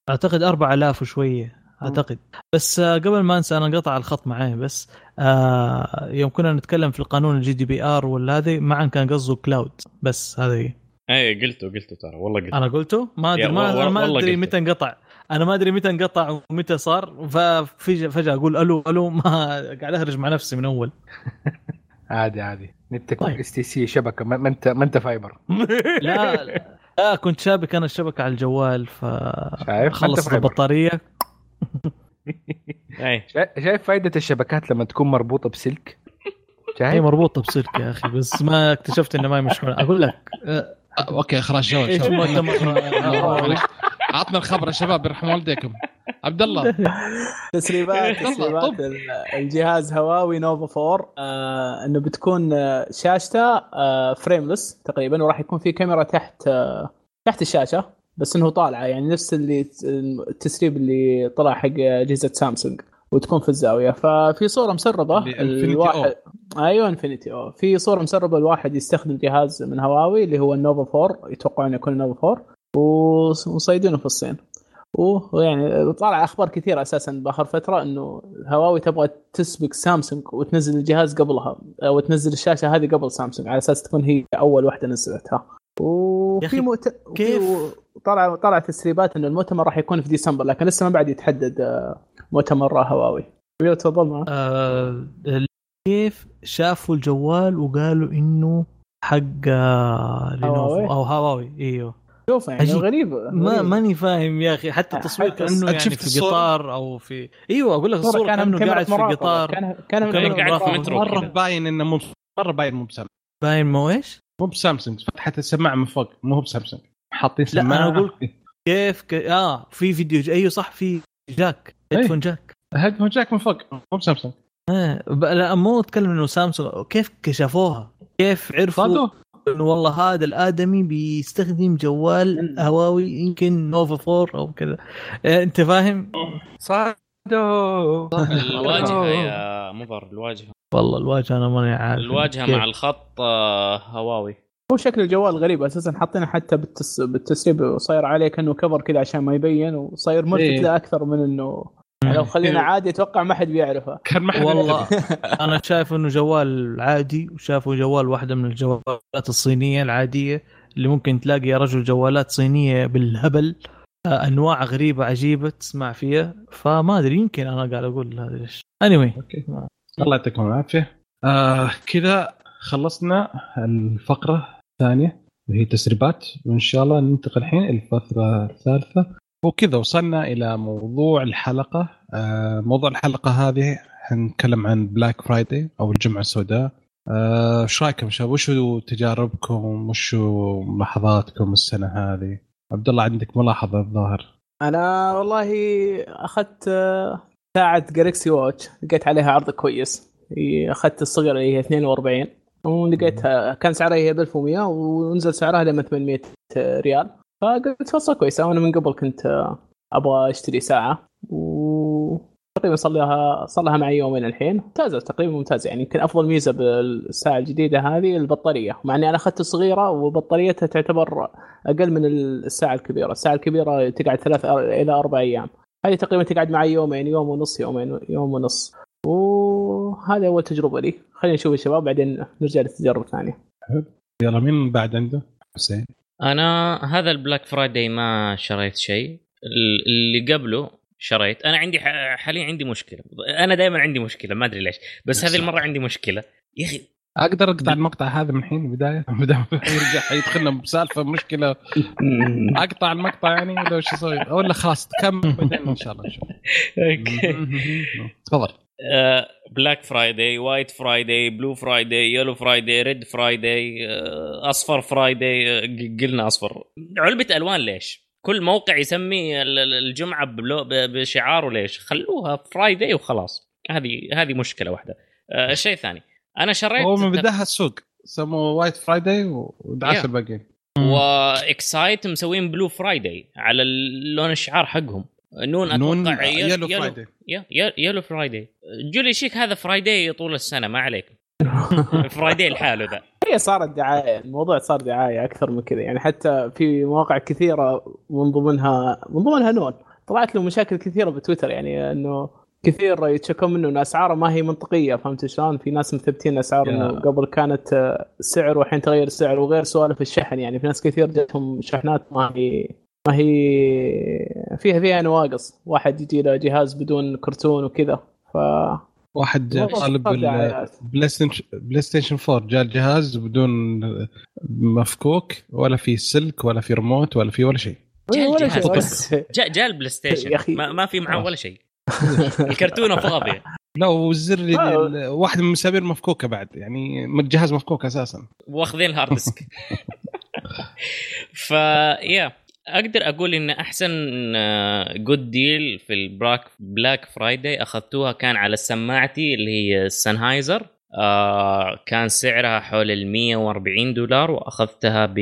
أعتقد 4000 وشوية أعتقد. بس آه قبل ما أنسى أنا قطع الخط معي بس آه يوم كنا نتكلم في القانون ال GDPR ولا هذه معن كان قصده Cloud بس هذه. هي. إيه قلته قلته ترى والله قلته. أنا قلته؟ ما أدري ما ما أدري. متى انقطع. أنا ما أدري متى انقطع ومتى صار ففجاه فجأة أقول ألو ألو ما قاعد أهرج مع نفسي من أول. [LAUGHS] عادي عادي. نتك طيب. STC شبكة ما ما انت ما أنت fiber [LAUGHS] لا لا كنت شابك أنا الشبكة على الجوال ف شايف؟ خلصت. البطارية. [LAUGHS] أي. شا- شايف فائده الشبكات لما تكون مربوطة بسلك؟ هي شايف مربوطة بسلك يا أخي بس ما اكتشفت انها ما هي مشحونه أقول لك. okay خلاص جوال آه، عطنا الخبر يا شباب يرحم والديكم. عبد الله. [LAUGHS] تسريبات تسريبات الجهاز هواوي Nova 4 آه إنه بتكون آه، شاشته آه frameless تقريبا وراح يكون في كاميرا تحت آه تحت الشاشة بس إنه طالعة. يعني نفس اللي التسريب اللي طلع حق أجهزة سامسونج وتكون في الزاوية. ففي صورة مسربة الواحد أيوه Infinity O. في صورة مسربة الواحد يستخدم جهاز من هواوي اللي هو ال Nova 4 يتوقعون يكون ال Nova 4 وص- وصيدينه في الصين. ويعني طالع أخبار كثيرة أساسا بآخر فترة إنه هواوي تبغى تسبق سامسونج وتنزل الجهاز قبلها أو تنزل الشاشة هذه قبل سامسونج على أساس تكون هي أول واحدة نزلتها. وفي مؤت... كيف؟ طلع طلع تسريبات إنه المؤتمر راح يكون في ديسمبر لكن لسه ما بعد يتحدد آه، مؤتمر هواوي. تفضل آه، كيف شافوا الجوال وقالوا إنه حق آه، لينوفو هواوي؟ أو هواوي؟ إيوه. شوف يعني عجيب. غريب ما. ماني فاهم يا أخي حتى التصوير حتى كأنه يعني شفت في الصورة؟ قطار أو في أيوه أقول لك الصورة كأنه قاعد في. قطار كان كان قاعد في. مترو مرة. باين إنه مو مرة باين مو بسامسونج باين مو إيش؟ مو بسامسونج فتحت السماعة من فوق مو هو بسامسونج حاطين لا، أنا سماعة أقول- كيف ك... آه في فيديو ج... أيوه صح في jack إيه. headphone jack headphone jack من فوق مو بسامسونج آه. ب... لا مو أتكلم إنه سامسونج كيف كشفوها؟ كيف عرفوا صادوا إنه والله هذا الآدمي بيستخدم جوال هواوي يمكن Nova 4 أو كذا. آه، أنت فاهم؟ صادو. الواجهة يا مضر الواجهة. والله الواجهة أنا ماني عارف. الواجهة كيف. مع الخط آه، هواوي. هو شكل الجوال غريب أساسا حاطينه حتى بالتس... بالتسريب صاير عليه كأنه كفر كذا عشان ما يبين وصاير ملفت إيه. له أكثر من إنه لو خلينا عادي أتوقع ما حد بيعرفه. كان ما حد والله. [LAUGHS] أنا شايف إنه جوال عادي وشافوا جوال واحدة من الجوالات الصينية العادية اللي ممكن تلاقي يا رجل جوالات صينية بالهبل آه، أنواع غريبة عجيبة تسمع فيها. فما أدري يمكن أنا قاعد أقول هذا ليش اني anyway. أوكي. الله يعطيكم العافية. آه كذا خلصنا الفقرة الثانية وهي تسريبات وإن شاء الله ننتقل الحين الفترة الثالثة. وكذا وصلنا إلى موضوع الحلقة. آه موضوع الحلقة هذه حنتكلم عن بلاك فرايداي أو الجمعة السوداء. آه، إيش رأيكم شباب؟ وشو تجاربكم؟ وشو ملاحظاتكم السنة هذه؟ عبد الله عندك ملاحظة الظاهر؟ أنا والله أخذت آه، ساعة جالكسي واتش لقيت عليها عرض كويس. أخذت الصغيره اللي هي 42 ولقيتها كان سعرها هي ب 1100 ونزل سعرها لما 800 ريال. فقلت فرصه كويسه وأنا من قبل كنت آه، أبغى أشتري ساعة. و تقريبا صار لها صار لها معي يومين الحين. ممتازة تقريبا ممتازة. يعني يمكن أفضل ميزة بالساعة الجديدة هذه البطارية. مع إني أنا اخذت الصغيره وبطاريتها تعتبر أقل من الساعة الكبيرة، الساعة الكبيرة تقعد ثلاث إلى أربع أيام، هذه تقريبا تقعد معي يومين يوم ونص يومين يوم ونص. وهذا أول تجربة لي، خلينا نشوف الشباب بعدين نرجع للتجارب الثانية. يلا مين بعد عنده؟ حسين. أنا هذا ال Black Friday ما شريت شيء. ال- اللي قبله شريت. أنا عندي ح- حاليا عندي مشكلة. أنا دائما عندي مشكلة ما أدري ليش. بس هذه المرة عندي مشكلة. يا أخي. أقدر أقطع المقطع هذا من الحين بدايه [LAUGHS] يرجع يدخلنا بسالفة مشكلة. [LAUGHS] أقطع المقطع يعني ولا وش أسوي ولا خلاص تكمل. [LAUGHS] بعدين إن شاء الله نشوف. تفضل. Black Friday White Friday Blue Friday Yellow Friday Red Friday أصفر Friday قلنا أصفر. علبة ألوان ليش؟ كل موقع يسمي ال- ال- الجمعة بشعاره ليش؟ خلوها Friday وخلاص. هذه هذه مشكلة واحدة. آه، الشيء الثاني أنا شريت هو من بداها السوق. سموه وايت فرايداي Yeah. الباقيين واكسايت مسوين بلو فرايداي على لون الشعار حقهم. نون أتوقع نون يل- يلو يلو فرايداي يا- يا- يلو فرايداي جولي شيك هذا فرايداي طول السنة ما عليك. [LAUGHS] فرايداي لحاله ذا. هي صارت دعاية، الموضوع صار دعاية أكثر من كذا، يعني حتى في مواقع كثيرة من ضمنها من ضمنها نون، طلعت له مشاكل كثيرة بتويتر يعني إنه كثير يتشكون منه إن أسعاره ما هي منطقية فهمت شلون؟ في ناس مثبتين أسعار. إنه قبل كانت سعر والحين تغير السعر وغير سوالف الشحن. يعني في ناس كثير جاتهم شحنات ما هي ما هي فيها فيها نواقص، واحد يجي له جهاز بدون كرتون وكذا ف واحد طالب. بلاي ستيشن بلاي ستيشن 4 جاء الجهاز بدون مفكوك ولا في سلك ولا في ريموت ولا في ولا شيء جاء ولا الجهاز شيء بس. بس جاء جاء البلاي ستيشن. ما, ما في معاه آه. ولا شيء [LAUGHS] الكرتونه فاضيه لا والزر آه. واحد من المسامير مفكوكة بعد يعني الجهاز مفكوك أساسا واخذين ال hard disk [LAUGHS] ف yeah أقدر أقول إن أحسن good deal في ال Black Black Friday أخذتوها كان على سماعتي اللي هي السنهايزر آه كان سعرها حول ال 140 دولار وأخذتها ب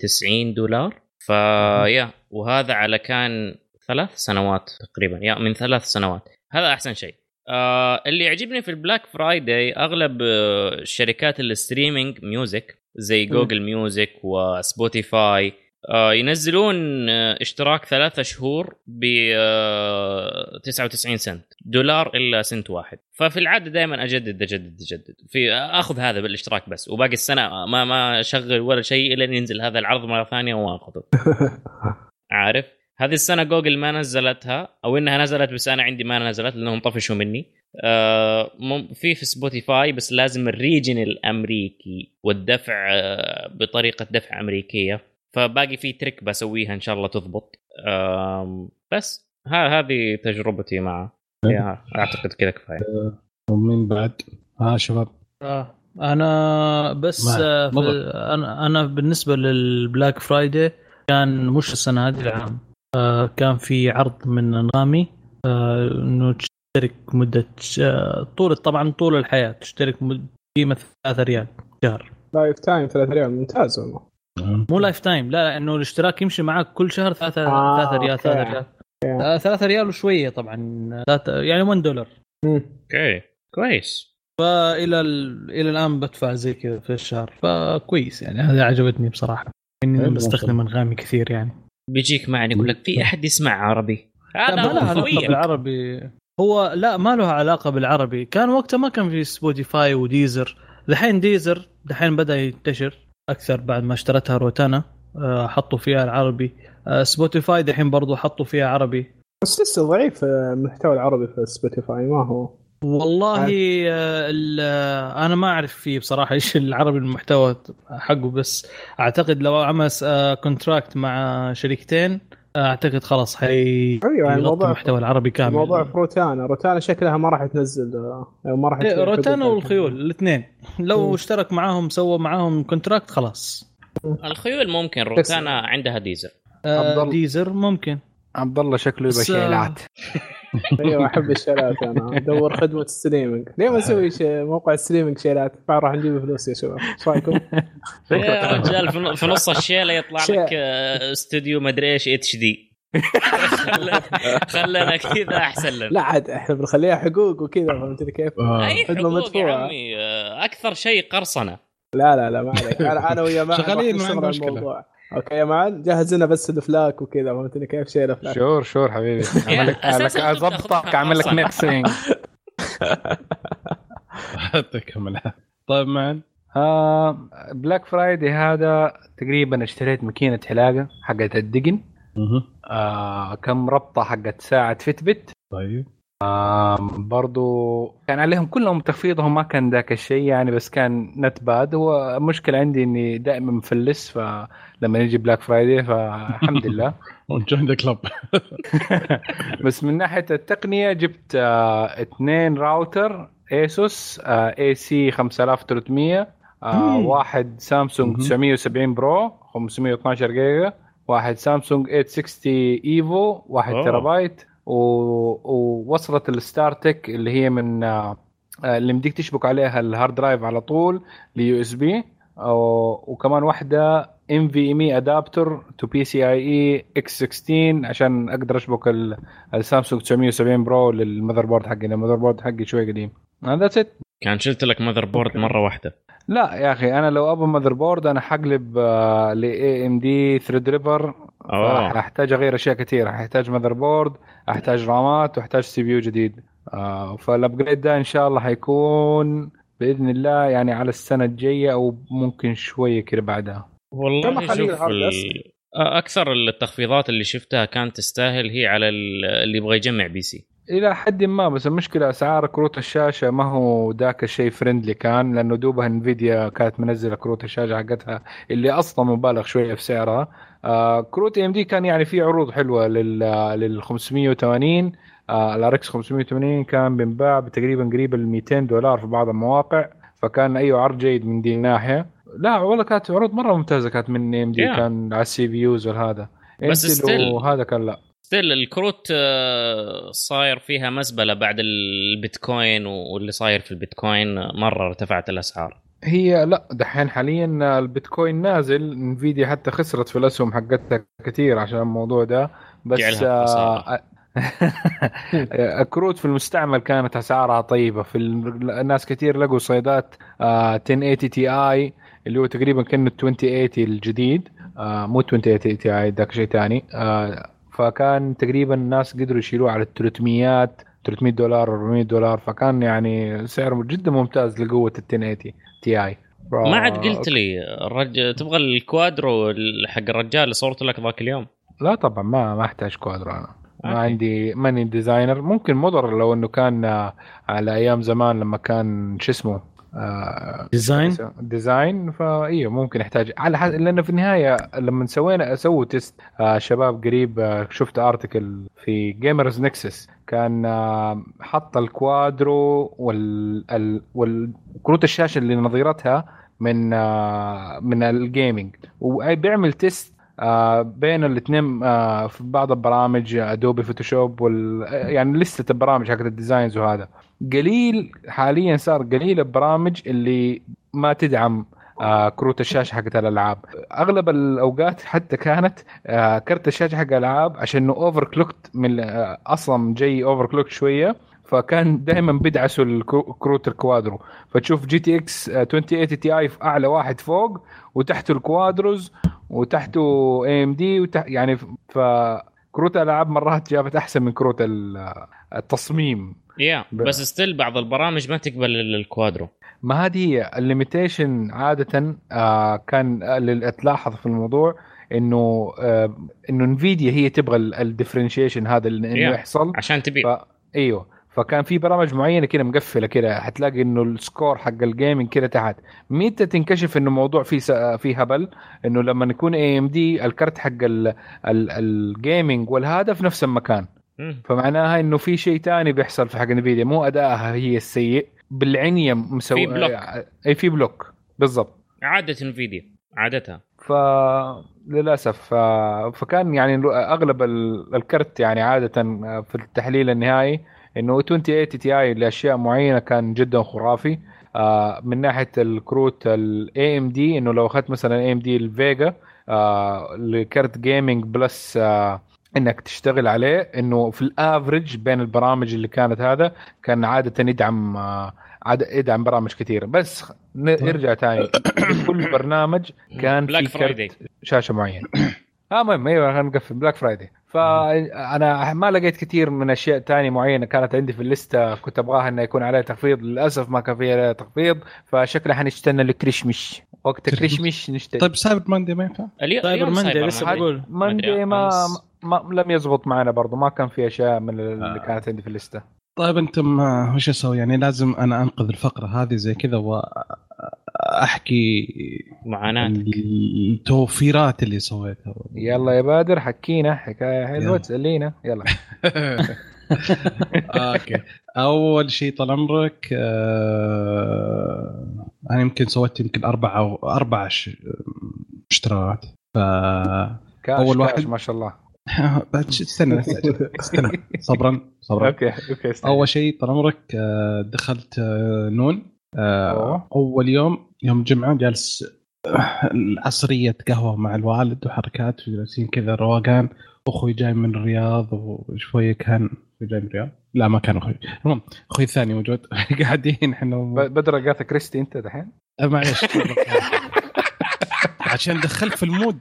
90 دولار. ف yeah وهذا على كان ثلاث سنوات تقريبا. yeah من ثلاث سنوات. هذا أحسن شيء. آه اللي يعجبني في ال Black Friday أغلب آه شركات ال streaming music زي جوجل ميوزك وسبوتيفاي آه ينزلون آه اشتراك ثلاثة شهور ب آه 99 سنت. دولار إلا سنت واحد. ففي العادة دائما أجدد أجدد أجدد. في آخذ هذا بالاشتراك بس. وباقي السنة ما ما أشغل ولا شيء إلا ينزل هذا العرض مرة ثانية واخذه [LAUGHS] عارف؟ هذه السنة جوجل ما نزلتها أو إنها نزلت بس أنا عندي ما نزلت لأنهم طفشوا مني. آه في في سبوتيفاي بس لازم ال region الامريكي والدفع آه بطريقة دفع أمريكية. فباقي في trick بسويها إن شاء الله تضبط بس ها هذه تجربتي معه yeah أعتقد كذا كفاية ومين بعد؟ ها شباب آه. أنا بس. آه. أنا أنا بالنسبة لل Black Friday كان مش السنة هذه العام آه كان في عرض من انغامي آه إنه تشترك مدة آه طول طبعا طول الحياة تشترك قيمة 3 ريال شهر lifetime 3 ريال ممتاز والله مو lifetime لا لا إنه الاشتراك يمشي معك كل شهر 3 آه، 3 ريال أوكي. 3 ريال. آه 3 ريال وشوية طبعا. ثلاثة- يعني 1 دولار. أوكي. كويس. فإلى ال... إلى الآن بدفع زي كذا في الشهر. فكويس يعني هذه عجبتني بصراحة. إني بستخدم أنغامي كثير يعني. بيجيك معنا يقول لك في أحد يسمع عربي. لا هذا بالعربي. هو لا ما له علاقة بالعربي. كان وقتها ما كان في سبوتيفاي وديزر. دحين ديزر دحين بدأ ينتشر. أكثر بعد ما اشترتها روتانا. آه، حطوا فيها العربي. آه، سبوتيفاي دحين برضو حطوا فيها عربي. بس لسه ضعيف آه، المحتوى العربي في سبوتيفاي ما هو. والله ال- أنا ما أعرف فيه بصراحة [LAUGHS] إيش العربي المحتوى حقه بس أعتقد لو عمل كونتراكت مع شركتين أعتقد خلاص حي أيوه يعني الموضوع المحتوى العربي كامل الموضوع في روتانا روتانا شكلها ما راح تنزل ما راح إيه، روتانا. والخيول الاثنين لو مم. اشترك معاهم سوى معاهم كونتراكت خلاص الخيول ممكن روتانا عندها ديزر آه،. ديزر ممكن عبد الله شكله يبغى شيلات [LAUGHS] أيوه أحب الشيلات أنا أدور خدمة streaming ليه ما نسوي شي- موقع streaming شيلات بعد راح نجيب فلوس يا شباب إيش رأيكم؟ [LAUGHS] يا رجال في- نص الشيلة يطلع. لك آه، استوديو مدري إيش HD [LAUGHS] خلنا كذا أحسن لنا لا عاد إحنا بنخليها حقوق وكذا فهمتني كيف؟ آه. أي خدمة حقوق يا مدفوعة. عمي آه، أكثر شيء قرصنة لا لا لا ما عليك أنا ويا معن شغالين، ما. الموضوع okay يا معن جهز لنا بس الأفلاك وكذا فهمتني كيف شيل افلاك sure sure حبيبي. [LAUGHS] اعمل لك أضبطك اعمل لك. mixing يعطيك العافية. طيب معن آه Black Friday هذا تقريبا اشتريت ماكينة حلاقة حقت الدقن. آه كم ربطة حقت ساعة فيتبت طيب. برضو كان عليهم كلهم تخفيضهم ما كان ذاك الشيء يعني بس كان not bad هو المشكلة عندي إني دائما مفلس فلما يجي Black Friday فالحمد لله جوين ذا كلب بس من ناحية التقنية جبت آه اثنين راوتر ASUS AC 5300 آه مم. واحد سامسونج مهم. 970 برو 512 جيجا واحد سامسونج 860 ايفو 1 أوه. تيرا بايت و... ووصلت الستار تك اللي هي من آه آه، اللي مديك تشبك عليها الهارد درايف على طول ليو اس بي وكمان واحدة ام في ام اي ادابتر تو بي سي اي اي إكس 16 عشان أقدر أشبك ال- السامسونج 970 برو للمذر بورد حقي المذر بورد حقي شوي قديم. ذاتس ات كان شلت لك ماذر بورد مرة واحدة. لا يا أخي أنا لو أبغى مذر بورد أنا حقلب ل AMD Threadripper أحتاج أغير أشياء كثير. أحتاج motherboard أحتاج رامات وأحتاج CPU جديد. آه فال upgrade ده إن شاء الله حيكون بإذن الله يعني على السنة الجاية أو ممكن شوية كده بعدها. والله شوف ال... أكثر التخفيضات اللي شفتها كانت تستاهل هي على ال- اللي يبغى يجمع PC. إلى حد ما بس المشكلة أسعار كروت الشاشة ما هو ذاك الشيء friendly كان لأنه دوبها NVIDIA كانت منزلة كروت الشاشة حقتها اللي أصلا مبالغ شوية في سعرها. آه كروت AMD كان يعني في عروض حلوة لل لل 580 آه ال RX 580 كان بينباع تقريبا قريب ال 200 دولار في بعض المواقع فكان أيوه عرض جيد من دي الناحيه لا والله كانت عروض مرة ممتازة كانت من AMD Yeah. كان على ال CPUs والهذا بس still- وهذا كان لا. still الكروت آه، صاير فيها مزبلة بعد البيتكوين واللي صاير في البيتكوين آه، مرة ارتفعت الأسعار. هي لا دحين حاليا البيتكوين نازل NVIDIA حتى خسرت في الأسهم حقتها كثير عشان الموضوع ده. بس. آه، [LAUGHS] الكروت في المستعمل كانت أسعارها طيبة. في ال- الناس كثير لقوا صيدات آه، 1080 Ti اللي هو تقريبا كأنه 2080 الجديد آه، مو 2080 Ti ذاك شيء ثاني فكان تقريبا الناس قدروا يشيلوه على ال 300 300 دولار 400 دولار. فكان يعني سعره جدا ممتاز لقوة ال 1080 Ti ما عاد قلت لي الرج... تبغى ال Quadro حق الرجال اللي صورت لك ذاك اليوم؟ لا طبعا ما ما أحتاج Quadro أنا. ما okay. عندي ماني designer. ممكن مضر لو إنه كان آه، على أيام زمان لما كان شو اسمه؟ آه، design design فايوه ممكن يحتاج على حسب لأنه في النهاية لما سوينا سووا test آه شباب قريب آه شفت article في Gamers Nexus كان آه حط ال Quadro وال ال- والكروت الشاشة اللي نظيرتها من آه من ال gaming وبيعمل test بين الاثنين آه في بعض البرامج Adobe Photoshop وال يعني لسه البرامج حقت ال designs وهذا. قليل حاليا صار قليل البرامج اللي ما تدعم آه كروت الشاشة حقت الألعاب. أغلب الأوقات حتى كانت آه كرت الشاشة حق الالعاب عشان إنه overclocked من آه أصلا جاي overclocked شوية فكان دائما بيدعسوا الكرو- كروت ال Quadro. فتشوف GTX 2080 Ti في أعلى واحد فوق وتحته ال Quadros وتحته AMD يعني ف كروت الالعاب مرات جابت أحسن من كروت ال- التصميم. yeah ب- بس still بعض البرامج ما تقبل ال Quadro. ما هذه هي ال limitation عادة آه كان اللي تلاحظ في الموضوع إنه آه إنه NVIDIA هي تبغى ال differentiation هذا اللي إنه Yeah. يحصل. عشان تبيع. ف... إيوه. فكان في برامج معينة كده مقفلة كده حتلاقي إنه ال score حق ال gaming كده تحت. متى تنكشف إنه الموضوع فيه س... فيه هبل؟ إنه لما يكون AMD الكرت حق ال... ال... ال gaming والهذا في نفس المكان. فمعناها إنه في شيء تاني بيحصل في حق NVIDIA. مو ادائها هي السيء بالعنية مسوي في block. أي في block. بالضبط. عادة NVIDIA عادتها. ف... فكان يعني أغلب ال- الكرت يعني عادة في التحليل النهائي إنه 2080 Ti لأشياء معينة كان جدا خرافي. آه، من ناحية الكروت ال AMD إنه لو أخذت مثلا AMD ال Vega آه، لكرت gaming plus آه، إنك تشتغل عليه إنه في ال average بين البرامج اللي كانت هذا كان عادة يدعم آه، عاد يدعم برامج كثيرة. بس ن- نرجع ثاني [COUGHS] كل برنامج كان Black في Friday كرت شاشة معين آه المهم أيوه خلينا نقفل Black Friday فانا ما لقيت كثير من أشياء تانية معينة كانت عندي في الليستة. كنت أبغاها إنه يكون عليها تخفيض. للأسف ما كان فيها تخفيض. فشكلها حنستنى الكريشمش وقت الكريشمش نشتري. طيب Cyber Monday ما ينفع؟ اليوم Cyber Monday لسه. بقول. Monday ما. ما لم يزبط معنا برضو ما كان في أشياء من اللي آه. كانت عندي في الليستة طيب أنتم آه، وش أسوي؟ يعني لازم أنا أنقذ الفقرة هذه زي كذا وأحكي معاناه التوفيرات اللي سويتها يلا يا بدر حكينا حكاية حلوة. تسلينا يلا [LAUGHS] okay أول شيء طال عمرك آه أنا يمكن سويت يمكن أربع أو أربع اشتراكات ف كاش واحد. ما شاء الله [LAUGHS] بعد استنى استنى صبرا صبرا. okay okay استنى. أول شيء طال عمرك آه، دخلت آه، نون. آه،. أول يوم يوم الجمعه جالس العصريه قهوة مع الوالد وحركات وجالسين كذا روقان. أخوي جاي من الرياض وشوية كان جاي من الرياض؟ لا ما كان أخوي. المهم أخوي الثاني موجود. [LAUGHS] قاعدين إحنا بدر اجاثا كريستي أنت دحين؟ معليش. [LAUGHS] عشان دخلت في المود.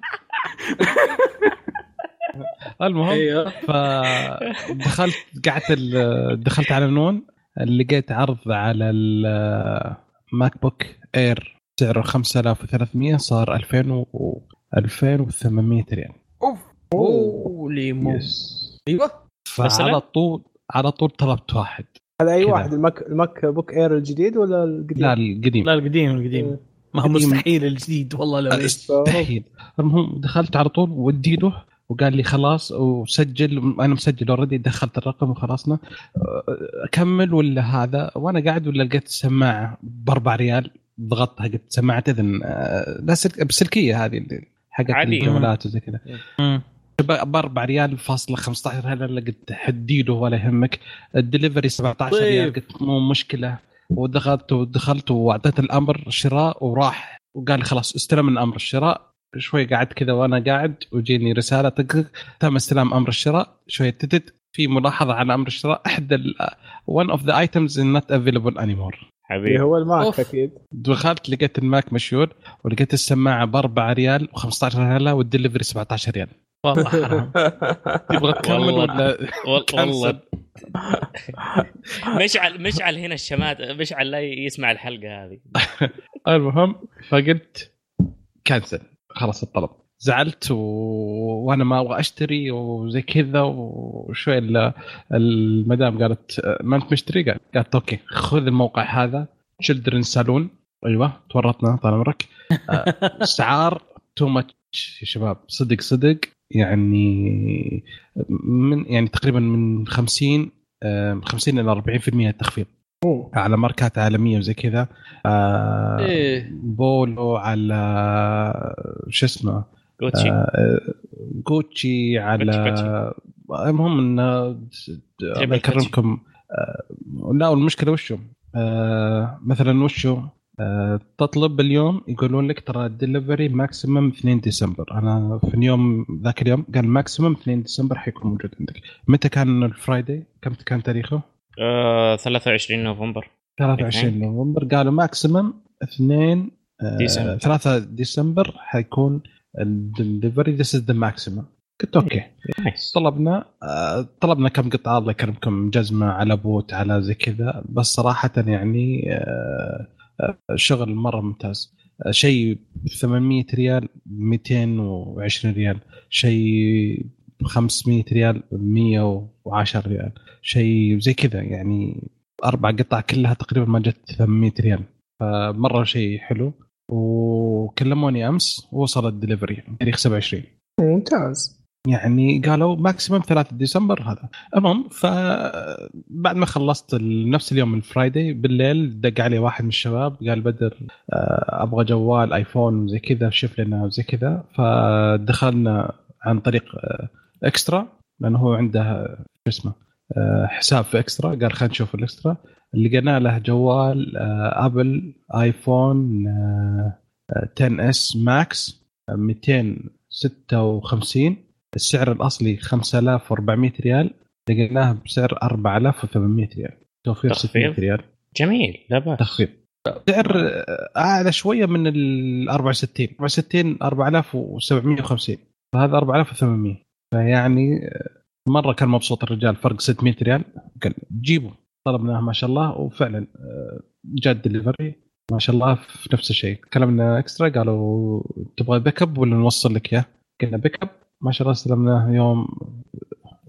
المهم أيوه فدخلت قعدت ال- دخلت على نون لقيت عرض على ال MacBook Air سعره 5300 صار 2000 و 2800 ريال. أوف. holy Moses أيوه. بس فعلى. طول على طول طلبت واحد. هذا أي كذا. واحد ال Mac ال MacBook Air الجديد ولا القديم؟ لا القديم. لا القديم القديم. ما هو. مستحيل الجديد والله لو. مستحيل. المهم دخلت على طول ودي له وقال لي خلاص وسجل أنا مسجل already دخلت الرقم وخلصنا. أكمل ولا هذا؟ وأنا قاعد ولا لقيت السماعه ب 4 ريال ضغطتها قلت سماعة إذن لا سلك بسلكية هذه اللي حقت. الجوالات وزي كذا. ب 4 ريال فاصلة 15 هلا قلت حدي له ولا يهمك. الدليفري 17 طيب. ريال قلت مو مشكلة. ودخلت ودخلت وأعطيت الأمر شراء وراح. وقال لي خلاص استلم من أمر الشراء. شوي قعدت كذا وأنا قاعد وجيني رسالة تك تم استلام أمر الشراء. شوية تتت في ملاحظة على أمر الشراء احدى one of the items is not available anymore. اللي حبيبي هو ال Mac أوف. أكيد. دخلت لقيت ال Mac مشيور ولقيت السماعة ب 4 ريال و15 ريال والدليفري 17 ريال. والله [LAUGHS] حرام. تبغى تكمل والله. ولا وال- والله؟ [LAUGHS] مشعل مشعل هنا الشمات مشعل لا يسمع الحلقة هذه. [LAUGHS] المهم فقلت cancel. خلاص الطلب. زعلت و... وأنا ما أبغى أشتري وزي كذا وشوي ال- المدام قالت "أه، ما أنت مشتري؟ قال- قالت okay خذ الموقع هذا Childrensalon أيوه تورطنا طال عمرك. اسعار too much يا شباب. صدق صدق. يعني من يعني تقريبا من 50 آه، من 50 إلى 40% تخفيض. أوه. على ماركات عالمية وزي كذا. آه إيه. بولو على شو اسمه؟ جوتشي. آه جوتشي على المهم إن الله يكرمكم آه لا والمشكلة وشو؟ آه مثلا وشو؟ آه تطلب اليوم يقولون لك ترى ال delivery maximum 2 ديسمبر. أنا في اليوم ذاك اليوم قال maximum 2 ديسمبر حيكون موجود عندك. متى كان ال Friday؟ كم كان تاريخه؟ آه 23 نوفمبر. 23 نوفمبر. قالوا maximum 2 ديسمبر. 3 ديسمبر حيكون ال delivery this is the maximum قلت okay. nice طلبنا آه، طلبنا كم قطعة الله يكرمكم جزمة على بوت على زي كذا. بس صراحة يعني آه، آه، شغل مرة ممتاز. آه، شيء ب 800 ريال 220 ريال. شيء 500 ريال 110 ريال شيء زي كذا. يعني أربع قطع كلها تقريبا ما جت 800 ريال. فمرة شيء حلو. وكلموني أمس وصل الدليفري تاريخ 27 ممتاز. يعني قالوا maximum 3 ديسمبر هذا. المهم فبعد ما خلصت نفس اليوم ال Friday بالليل دق علي واحد من الشباب قال بدر آه، أبغى جوال iPhone وزي كذا شوف لنا وزي كذا. فدخلنا عن طريق آه، اكسترا لأنه هو عنده شو اسمه آه، حساب في اكسترا قال خلينا نشوف الاكسترا لقينا له جوال Apple iPhone آه، آه، 10 S Max 256 السعر الأصلي 5400 ريال. لقيناه بسعر 4800 ريال. توفير تخفيض؟ 600 ريال. جميل لا بأس. تخفيض. سعر أعلى شوية من ال 64 64 4750 فهذا 4800 فيعني آه، مرة كان مبسوط الرجال فرق 600 ريال. قال جيبوا. طلبناه ما شاء الله. وفعلا آه، جاء الدليفري. ما شاء الله في نفس الشيء. كلمنا إكسترا قالوا تبغى pick up ولا نوصل لك إياه؟ قلنا pick up ما شاء الله استلمناه يوم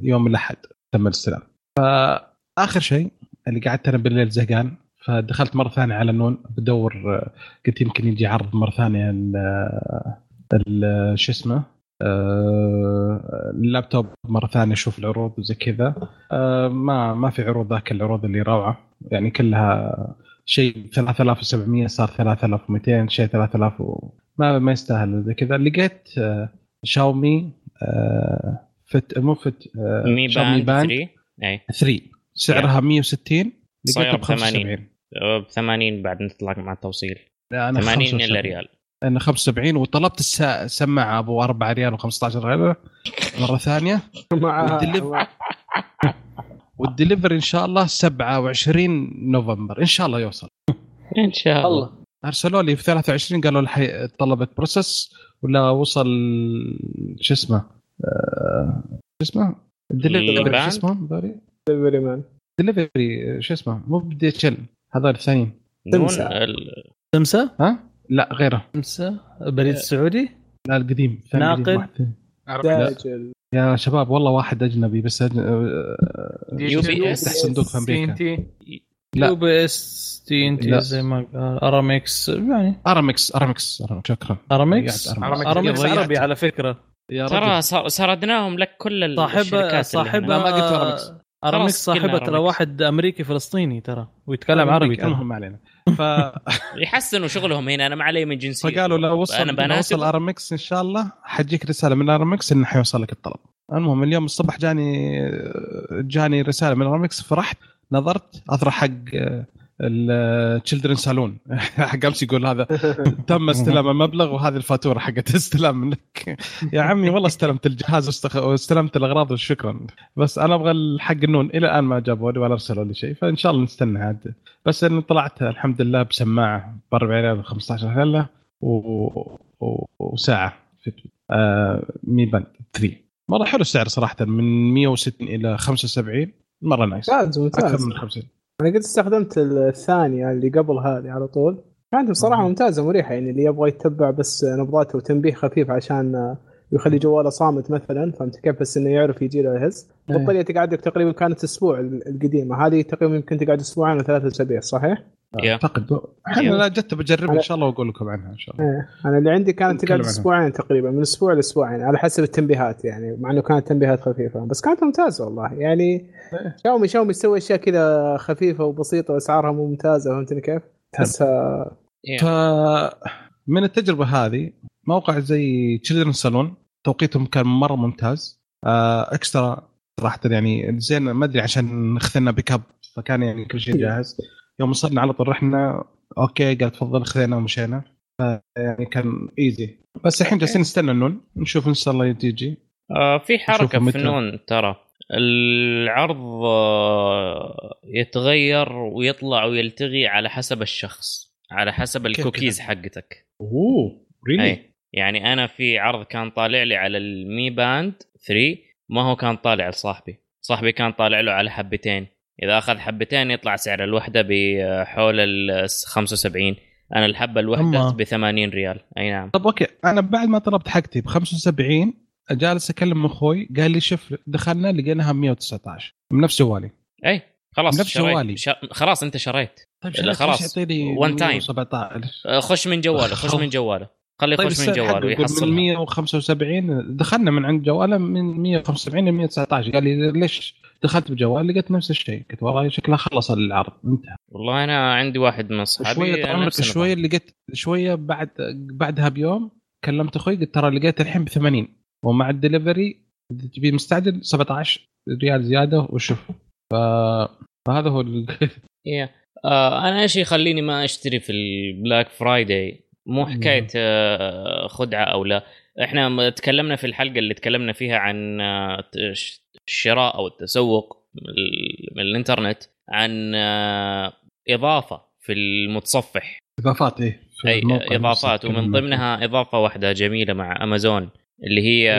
يوم الأحد. تم الاستلام. فآخر شيء اللي قعدت أنا بالليل زهقان. فدخلت مرة ثانية على نون بدور آه، قلت يمكن يجي عرض مرة ثانية ال- ال- شو اسمه؟ آه، اللابتوب مرة ثانية أشوف العروض وزي كذا. آه، ما ما في عروض ذاك العروض اللي روعة. يعني كلها شيء 3700 صار 3200 شيء 3000 و... ما ما يستاهل زي كذا. لقيت آه، شاومي آه، fit مو fit آه، Mi شاومي Band Band 3 أي. 3 سعرها 160 صايرة لقيتها ب ب 80. 75 ب 80 بعد نطلع مع التوصيل. لا أنا 80 إلا 75. ريال. أنا 75 وطلبت الس- السماعه أبو 4 ريال و15 ريال مرة ثانية. [LAUGHS] مع وال deliv- [LAUGHS] وال delivery إن شاء الله 27 نوفمبر. إن شاء الله يوصل. إن شاء الله. ارسلوا لي في 23 قالوا لي طلبت بروسس ولا وصل شو اسمه؟ آه، شو اسمه؟ الدليفري؟ شو اسمه؟ دليفري. مان. دليفري شو اسمه؟ مو بدي اتش ال هذول الثانيين. ال- سمسة ها؟ لا غيره سمسة بريد السعودي لا القديم. داجل يا شباب والله واحد أجنبي بس أجن... يو بي إس. صندوق في أمريكا TNT. لا. U PS T N لا. T زي ما أرامكس يعني Aramex Aramex. شكرا Aramex. Aramex. عربي على فكرة يا ترى سردناهم لك كل صاحبها الشركات صاحبها ما قلت Aramex. Aramex صاحبها ترى. واحد أمريكي فلسطيني ترى ويتكلم عربي ترى. المهم ما علينا. ف... [LAUGHS] يحسنوا شغلهم هنا أنا ما علي من جنسية. فقالوا لو وصل أنا لو وصل ارامكس إن شاء الله. حتجيك رسالة من ارامكس إنه حيوصل لك الطلب. المهم اليوم الصبح جاني جاني رسالة من ارامكس فرحت نظرت اثر حق ال Childrensalon حق امس يقول هذا تم استلام المبلغ وهذه الفاتورة حقت استلام منك. [LAUGHS] يا عمي والله استلمت الجهاز واستخ... واستلمت الأغراض وشكرا. بس أنا أبغى حق ال Noon. إلى الآن ما جابوا لي ولا أرسلوا لي شيء فإن شاء الله نستنى عاد. بس اني طلعت الحمد لله بسماعة ب 40 ريال 15 هللة و... و... وساعة في آه Mi Band 3 مرة حلو السعر صراحة من 160 إلى 75 مرة nice ممتاز ممتاز. أكثر من 50 أنا قد استخدمت الثانية اللي قبل هذه على طول كانت بصراحة مم. ممتازة مريحة يعني اللي يبغى يتبع بس نبضاته وتنبيه خفيف عشان يخلي جواله صامت مثلا فهمت كيف بس إنه يعرف يجي له يهز إيه. البطاريه تقعد لك تقريبا كانت أسبوع القديمة هذه تقريبا يمكن تقعد أسبوعين أو ثلاثة أسابيع صحيح؟ yeah. أعتقد إحنا لا جت بجربها إن شاء الله وأقول لكم عنها إن شاء الله إيه أنا اللي عندي كانت تقعد. أسبوعين تقريبا من أسبوع لأسبوعين على حسب التنبيهات يعني مع إنه كانت تنبيهات خفيفة بس كانت ممتازة والله يعني إيه. Xiaomi Xiaomi تسوي أشياء كذا خفيفة وبسيطة وأسعارها ممتازة فهمتني كيف؟ تحسها ف من التجربة هذه موقع زي Childrensalon توقيتهم كان مرة ممتاز. آه extra صراحة يعني زين ما أدري عشان اخذنا pick up فكان يعني كل شيء جاهز. يوم وصلنا على طول رحنا okay قال تفضل خذينا ومشينا. يعني كان easy بس الحين جالسين نستنى ال Noon نشوف إن شاء الله تيجي. آه في حركة في متى. Noon ترى. العرض آه، يتغير ويطلع ويلتغي على حسب الشخص على حسب الكوكيز؟ حقتك. أوه اي يعني أنا في عرض كان طالع لي على ال Mi Band 3 ما هو كان طالع لصاحبي. صاحبي كان طالع له على حبتين. إذا أخذ حبتين يطلع سعر الوحدة بحول ال 75 أنا الحبة الوحدة. ب 80 ريال. أي نعم. طب okay. أنا بعد ما طلبت حقتي ب 75 جالس أكلم أخوي قال لي شوف دخلنا لقيناها 119 من نفس جوالي أي خلاص نفس شريت. جوالي. ش... خلاص أنت شريت. طيب لا، خلاص. time. 117 آه، خش من جواله خش من [LAUGHS] جواله. خليه طيب يخش من جواله يقول من ويحصلها 175 دخلنا من عند جواله من 175 ل 119 قال لي ليش دخلت بجوال؟ لقيت نفس الشيء. قلت والله شكلها خلص العرض انتهى. والله أنا عندي واحد من أصحابي شوية عمرك. شوية لقيت شوية بعد بعدها بيوم كلمت أخوي قلت ترى لقيت الحين ب 80 ومع الدليفري تبي مستعجل 17 ريال زيادة وشوف. ف... فهذا هو ال... yeah. [LAUGHS] آه أنا إيش يخليني ما أشتري في ال Black Friday مو حكاية آه خدعة أو لا. إحنا تكلمنا في الحلقة اللي تكلمنا فيها عن آه، الشراء أو التسوق من ال- من الإنترنت عن آه، إضافة في المتصفح. إضافات إيه أي إضافات. ومن ضمنها إضافة واحدة جميلة مع أمازون اللي هي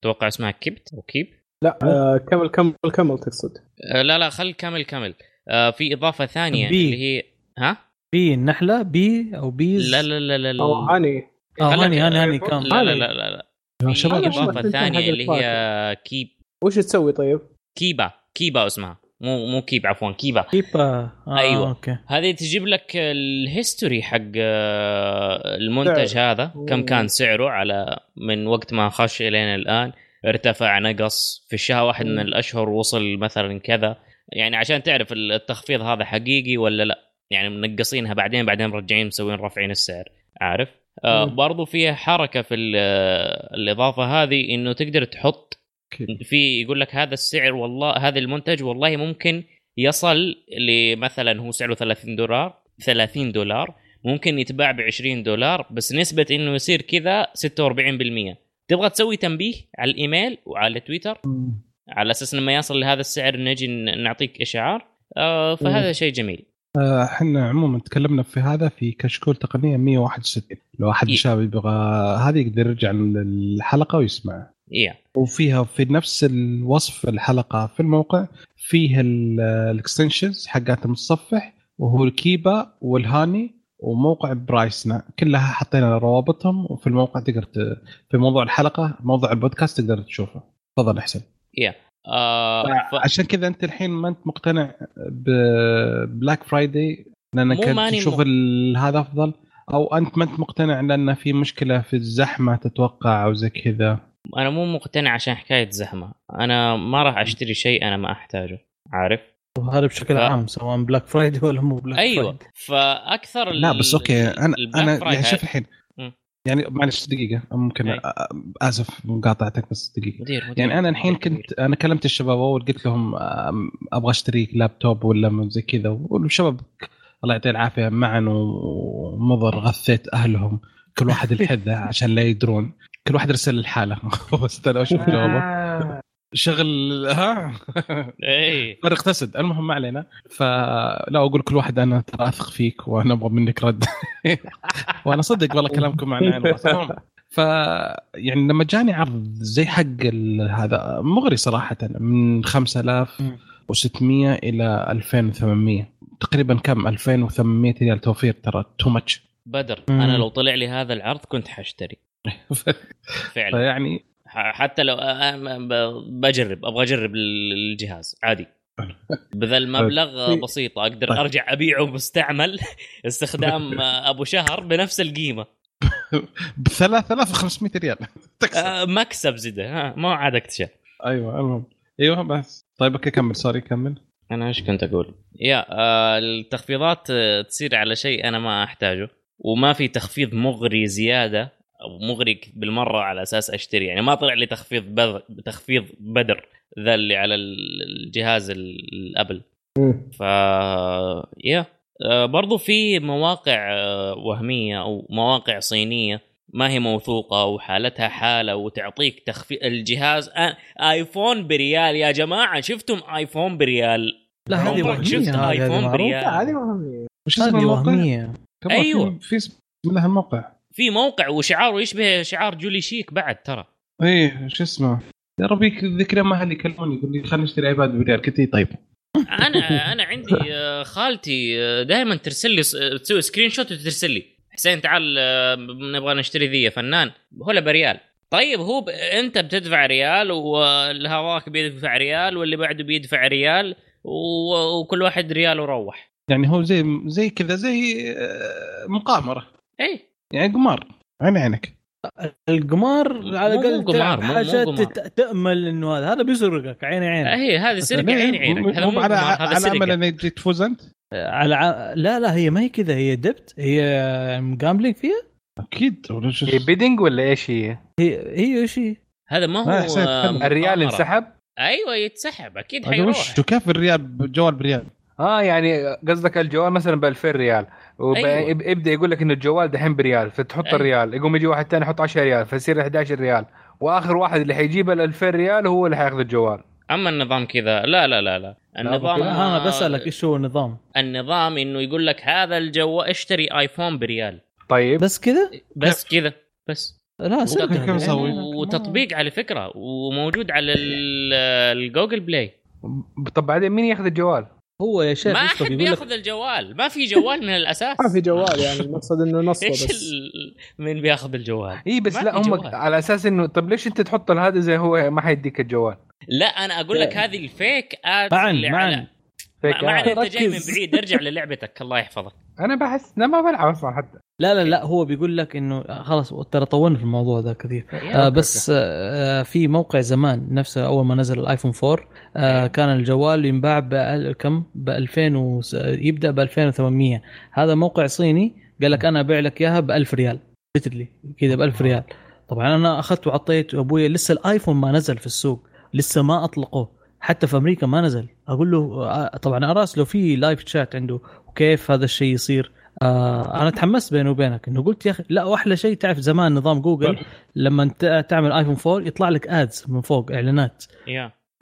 أتوقع اسمها كيبت أو Keep؟ لا آه كمل كمل كمل تقصد. آه، لا لا خل كمل كمل آه، في إضافة ثانية Bee. اللي هي ها؟ Bee النحلة Bee أو Bees لا لا لا لا, لا. أو Honey. آه Honey Honey Honey كان لا لا لا لا, لا. شباب. والله اضافه والله ثانية حق اللي هي Keep. وش تسوي طيب؟ Keepa. Keepa اسمها. مو مو Keep عفوا Keepa. Keepa. آه أيوة. okay. هذه تجيب لك ال history حق آه، المنتج سعر. هذا. كم كان سعره على من وقت ما خش الين الآن. ارتفع نقص. في الشهر واحد من. الأشهر وصل مثلا كذا. يعني عشان تعرف التخفيض هذا حقيقي ولا لا. يعني منقصينها بعدين بعدين مرجعين مسوين رافعين السعر عارف؟ آه. برضو فيها حركة في آه، الإضافة هذه إنه تقدر تحط. في يقول لك هذا السعر والله هذا المنتج والله ممكن يصل لمثلا هو سعره 30 دولار 30 دولار ممكن يتباع ب 20 دولار بس نسبة إنه يصير كذا 46% تبغى تسوي تنبيه على الإيميل وعلى تويتر؟ على أساس لما يصل لهذا السعر نجي نعطيك إشعار؟ آه فهذا شيء جميل. إحنا عموما تكلمنا في هذا في كشكول تقنية 161 لو أحد إيه. شاب يبغى هذه يقدر يرجع للحلقة ويسمعها يا وفيها في نفس الوصف الحلقة في الموقع فيه ال extensions حقات المتصفح وهو ال Keepa وال Honey وموقع Pricena كلها حطينا روابطهم وفي الموقع تقدر. في موضوع الحلقة موضوع البودكاست تقدر تشوفه. تفضل أحسن. yeah آه ف... عشان كذا أنت الحين ما أنت مقتنع ب Black Friday لأنك تشوف م- ال- هذا أفضل؟ أو أنت ما أنت مقتنع لأن في مشكلة في الزحمة تتوقع أو زي كذا؟ أنا مو مقتنع عشان حكاية زحمة. أنا ما راح أشتري شيء أنا ما أحتاجه عارف؟ وهذا بشكل ف- عام سواء Black Friday ولا مو Black أيوه. Friday فأكثر لا بس okay أنا أنا يعني شوف الحين. يعني معلش دقيقة ممكن أي. أ- اسف مقاطعتك بس دقيقة. مدير مدير. يعني أنا الحين. كنت أنا كلمت الشباب اول قلت لهم أبغى أشتري لابتوب ولا زي كذا. والشباب الله يعطيه العافية معا ومضر غثيت أهلهم. كل واحد [LAUGHS] الحذاء عشان لا يدرون. كل واحد رسل الحاله [LAUGHS] بس أنا أشوف جوابه. شغل ها؟ إيه. فرق تسد المهم ما علينا. فلا أقول كل واحد أنا ترى اثق فيك وأنا أبغى منك رد. [LAUGHS] وأنا صدق والله كلامكم مع العين والراس. المهم، ف يعني لما جاني عرض زي حق هذا مغري صراحة من 5600 إلى 2800 تقريبا كم؟ 2800 ريال توفير ترى تو ماتش بدر. أنا لو طلع لي هذا العرض كنت حاشتري. [LAUGHS] فعلا. فيعني حتى لو بجرب أبغى أجرب الجهاز عادي. [LAUGHS] بذا المبلغ طيب. بسيط أقدر طيب. أرجع أبيعه مستعمل [LAUGHS] استخدام أبو شهر بنفس القيمة. [LAUGHS] ب 3500 ريال. تكسب. مكسب زده ها ما عاد اكتشف أيوه المهم. أيوه بس. طيب okay كمل sorry كمل. أنا إيش كنت أقول؟ yeah آه التخفيضات تصير على شيء أنا ما أحتاجه وما في تخفيض مغري زيادة أو مغري بالمرة على أساس أشتري يعني ما طلع لي تخفيض بذ... تخفيض بدر ذا اللي على ال- الجهاز ال- ال Apple ف يا آه، برضو في مواقع آه، وهمية أو مواقع صينية ما هي موثوقة وحالتها حالة وتعطيك تخفيض الجهاز iPhone بريال يا جماعة شفتم iPhone بريال لا هذه وهمية شفت معروف. بريال؟ لا هذه وهمية اسم هذه؟ وهمية أيوة. في اسم له الموقع في موقع وشعاره يشبه شعار Jollychic بعد ترى. إيه شو اسمه؟ يا ربي ذيك اليوم أهلي كلموني يقول لي خلينا نشتري iPad بريال قلت إيه طيب. أنا [LAUGHS] أنا عندي آه، خالتي دائما ترسل لي آه، تسوي screenshot وترسل لي. حسين تعال آه، نبغى نشتري ذي يا فنان. هلا بريال. طيب هو ب... أنت بتدفع ريال والهواك بيدفع ريال واللي بعده بيدفع ريال و... وكل واحد ريال وروح. يعني هو زي زي كذا زي آه، مقامرة. اي يعني قمار عين عينك القمار على الأقل قمار، حاجات تأمل إنه هذا هذا بيسرقك عيني عينك هي هذه سرقه؟ عيني عينك مو- هذا مو مو على على أمل يجي تفوز أنت على. لا لا هي ما هي كذا هي دبت هي مجاملينج فيها أكيد هي bidding ولا إيش هي؟ هي هي إيش هي؟ هذا ما هو. الريال. انسحب؟ أيوه يتسحب أكيد حيروح وش شو كيف الريال بجوال بريال آه يعني قصدك الجوال مثلا ب 2000 ريال أيوة. ويبدا يقول لك انه الجوال دحين بريال فتحط أيوة. الريال يقوم يجي واحد ثاني يحط 10 ريال فيصير 11 ريال وآخر واحد اللي حيجيب ال 2000 ريال هو اللي حياخذ الجوال أما النظام كذا لا لا لا لا النظام لا، أنا بسالك إيش هو النظام؟ النظام إنه يقول لك هذا الجوال اشتري iPhone بريال طيب بس كذا؟ بس كذا بس لا هذا. نسوي؟ وتطبيق على فكرة وموجود على ال- ال Google Play طب بعدين مين ياخذ الجوال؟ هو يا شيخ ما أحد بياخذ الجوال. ما في جوال من الأساس. ما في جوال يعني المقصد إنه نصبه إيش ال... مين بياخذ الجوال؟ إي بس لا هم جوال. على أساس إنه طب ليش أنت تحط هذا زي هو؟ ما حيديك الجوال؟ لا أنا أقول لك هذه ال fake ad على fake ما آه. أنت جاي من. بعيد ارجع للعبتك الله يحفظك. أنا بحس أنا ما بلعب أصلا حتى. لا لا لا هو بيقول لك إنه خلاص ترى طولنا في الموضوع ذا كثير. آه بس آه في موقع زمان نفسه أول ما نزل ال iPhone 4 آه كان الجوال ينباع بأل- كم؟ ب 2000 و... يبدأ ب 2800 هذا موقع صيني قال لك أنا أبيع لك إياها ب 1000 ريال. لي كذا ب 1000 ريال. طبعا أنا أخذت وعطيت ابويا لسه ال iPhone ما نزل في السوق لسه ما أطلقوه. حتى في أمريكا ما نزل. أقول له آه، طبعا اراسله في live chat عنده وكيف هذا الشيء يصير؟ آه أنا تحمست بيني وبينك إنه قلت يا أخي لا وأحلى شيء تعرف زمان نظام جوجل لما انت تعمل iPhone 4 يطلع لك ads من فوق إعلانات.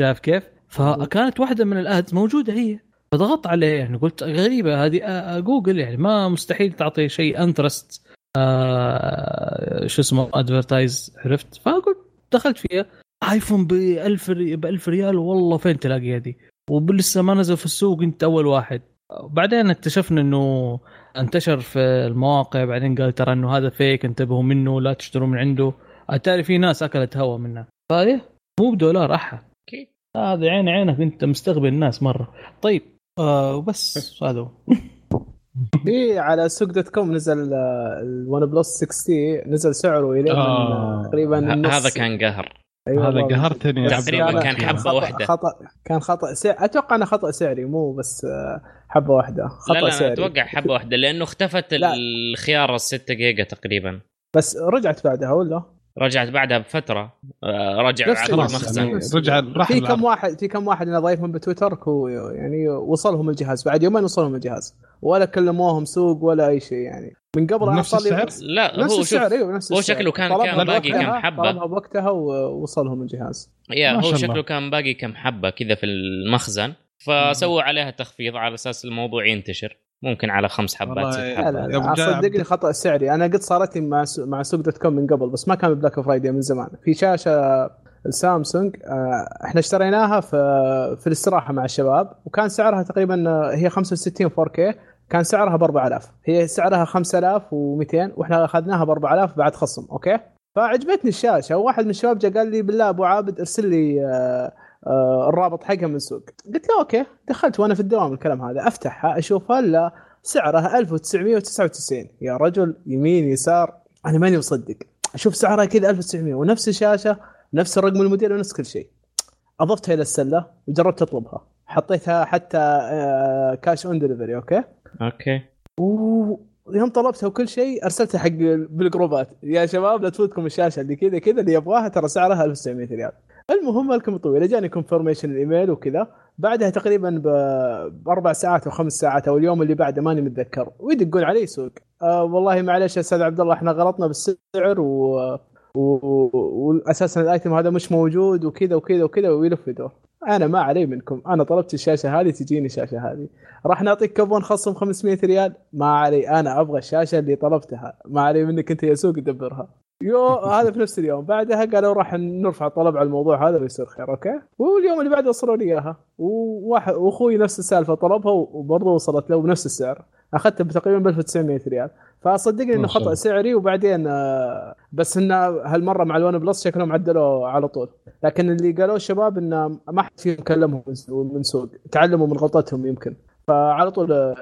شايف كيف؟ فكانت واحدة من ال ads موجودة هي. فضغطت عليه يعني قلت غريبة هذه آه، جوجل يعني ما مستحيل تعطي شيء interest آه شو اسمه advertise عرفت؟ فقلت دخلت فيها. iPhone ب 1000 ب 1000 ريال والله فين تلاقيها دي ولسه ما نزل في السوق انت أول واحد. بعدين اكتشفنا إنه انتشر في المواقع بعدين قال ترى إنه هذا fake انتبهوا منه لا تشتروا من عنده. اتاري في ناس أكلت هوا منه. فايه مو بدولار احا أكيد هذا عين عينك أنت مستقبل الناس مرة. طيب آه وبس هذا هو. في [LAUGHS] على سوق dot com نزل ال OnePlus 6 نزل سعره إلى آه. تقريبا هذا كان قهر. أيوة هذا. قهرتني يا بس عبد تقريباً الله. كان حبة خطأ واحدة. خطا كان خطأ سعر أتوقع إنه خطأ سعري مو بس آه، حبة واحدة خطأ لا لا سعري أنا أتوقع حبة واحدة لأنه اختفت لا. الخيار ال 6 جيجا تقريبا بس رجعت بعدها ولا؟ رجعت بعدها بفترة آه، رجع على. المخزن يعني رجع. راح في كم. واحد في كم واحد أنا ضايفهم بتويتر يعني وصلهم الجهاز بعد يومين وصلهم الجهاز ولا كلموهم سوق ولا أي شيء يعني من قبل نفس السعر؟ لا نفس هو السعر شوف أيوه نفس هو السعر شكله كان- طلبها كان باقي كم حبة. طلبها بوقتها ووصلهم الجهاز يا هو شكله الله. كان باقي كم حبة كذا في المخزن فسووا عليها تخفيض على أساس الموضوع ينتشر ممكن على خمس حبات ست حبات. لا, لا صدقني خطأ سعري. أنا قد صارت لي مع سو- مع سوق dot com من قبل بس ما كان Black Friday من زمان. في شاشة السامسونج آه، إحنا اشتريناها في في الاستراحة مع الشباب وكان سعرها تقريبا آه، هي 65 4K كان سعرها ب 4000 هي سعرها 5200 وإحنا أخذناها ب 4000 بعد خصم أوكي؟ فعجبتني الشاشة وواحد من الشباب جاء قال لي بالله أبو عابد ارسل لي آه، الرابط حقها من سوق قلت له أوكي دخلت وأنا في الدوام الكلام هذا افتحها أشوفها لا سعرها 1999 يا رجل يمين يسار أنا ماني مصدق. أشوف سعرها كذا 1900 ونفس الشاشة نفس الرقم الموديل ونفس كل شيء. أضفتها إلى السلة وجربت أطلبها. حطيتها حتى آه، cash on delivery أوكي؟ أوكي. ويوم طلبتها وكل شيء أرسلتها حق بالجروبات. يا شباب لا تفوتكم الشاشة اللي كذا كذا اللي يبغاها ترى سعرها 1900 ريال. المهم لكم طويل. جاني confirmation الإيميل وكذا بعدها تقريبا باربع ساعات أو خمس ساعات أو اليوم اللي بعده ماني متذكر. ويدقون علي سوق. آه والله معلش يا أستاذ عبد الله إحنا غلطنا بالسعر و- واساسا ال item هذا مش موجود وكذا وكذا وكذا ويلف يدور أنا ما علي منكم. أنا طلبت الشاشة هذه تجيني الشاشة هذه. راح نعطيك كوبون خصم 500 ريال؟ ما علي. أنا أبغى الشاشة اللي طلبتها. ما علي منك أنت يا سوق تدبرها يو هذا في نفس اليوم. بعدها قالوا راح نرفع طلب على الموضوع هذا ويصير خير أوكي؟ واليوم اللي بعده وصلوا لي إياها. وواحد وأخوي نفس السالفة طلبها وبرضه وصلت له بنفس السعر. أخذتها تقريبا ب 1900 ريال. فصدقني إنه خطأ. سعري وبعدين آه، بس انه هالمرة مع ال OnePlus شكلهم عدلوا على طول. لكن اللي قالوه الشباب إنه ما حد فيهم كلمهم من سوق- تعلموا من غلطتهم يمكن. فعلى طول آه،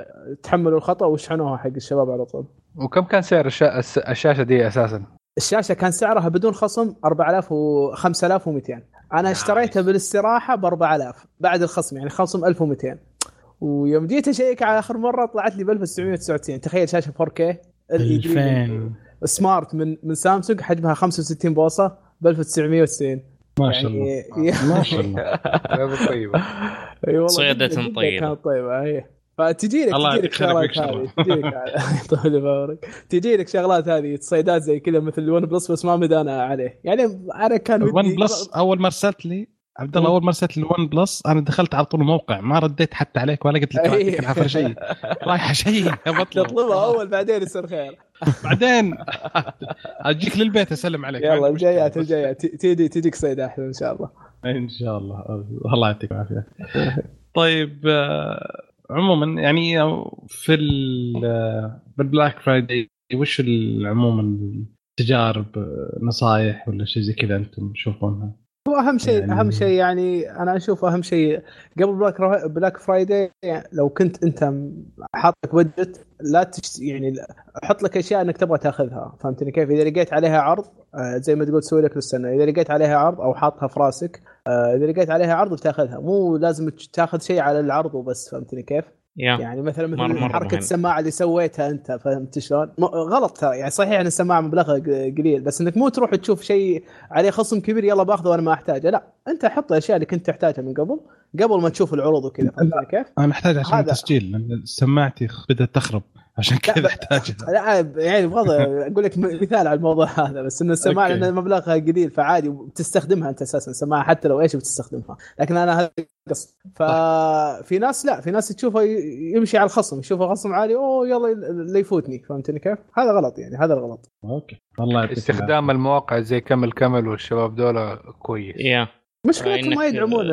تحملوا الخطأ وشحنوها حق الشباب على طول. وكم كان سعر الشاشة دي أساسا؟ الشاشة كان سعرها بدون خصم 4000 و 5200 أنا اشتريتها بالاستراحة ب 4000 بعد الخصم يعني خصم 1200 ويوم جيت أشيك على آخر مرة طلعت لي ب 1999 تخيل شاشة 4K LED ألفين. سمارت من من سامسونج حجمها 65 بوصة ب 1990 ما شاء الله. يعني ما شاء الله. طيبة. أي والله صيدة طيبة. كانت طيبة أي. فتجي لك الله يعطيك شغلات هذه شر. تجي لك [LAUGHS] طول بعمرك تجي لك شغلات هذه تصيدات زي كذا مثل ال OnePlus بس ما مدانا عليه. يعني أنا كان ال One ودي Plus أول ما ارسلت لي عبد الله أول ما ارسلت لي ال OnePlus أنا دخلت على طول الموقع ما رديت حتى عليك ولا قلت لك العافيه شيء. [LAUGHS] رايح شيء. بطلب نطلبها أول بعدين يصير خير. بعدين أجيك للبيت أسلم عليك يلا الجايات الجايات. ت- تجي تجيك صيدة أحلى إن شاء الله. إن شاء الله. الله يعطيك العافية. طيب آه، عموما يعني في ال- بال Black Friday وش عموما التجارب آه، نصائح ولا شيء زي كذا أنتم تشوفونها؟ هو أهم شيء يعني- أهم شيء يعني أنا أشوف أهم شيء قبل Black را- Black Friday يعني لو كنت أنت حاط لك budget لا تشت يعني حط لك أشياء إنك تبغى تأخذها فهمتني كيف؟ إذا لقيت عليها عرض آه، زي ما تقول تسوي لك للسنة إذا لقيت عليها عرض أو حاطها في رأسك إذا لقيت عليها عرض بتاخذها مو لازم تاخذ شيء على العرض وبس فهمتني كيف؟ يا يعني مثلا مثل مرة- حركة مهم. السماعة اللي سويتها أنت فهمت شلون؟ غلط ترى يعني صحيح إن السماعة مبلغها قليل بس إنك مو تروح تشوف شيء عليه خصم كبير يلا باخذه وأنا ما أحتاجه لا أنت حط الأشياء اللي كنت تحتاجها من قبل قبل ما تشوف العروض وكذا فهمتني كيف؟ أنا أحتاج عشان هذا- التسجيل لأن سماعتي بدأت تخرب عشان كذا احتاجها. لا يعني أبغى أقول لك مثال على الموضوع هذا بس ان السماعه okay. لأن مبلغها قليل فعادي بتستخدمها أنت أساسا سماعة حتى لو إيش بتستخدمها. لكن أنا هذا قصد. ففي ناس لا في ناس تشوفه يمشي على الخصم يشوفه خصم عالي أوه يلا لا يفوتني فهمتني كيف؟ هذا غلط يعني هذا الغلط. okay. الله يعطيك استخدام المواقع زي Camel Camel والشباب دول كويس. يا. مشكلتهم فإنك- ما يدعمون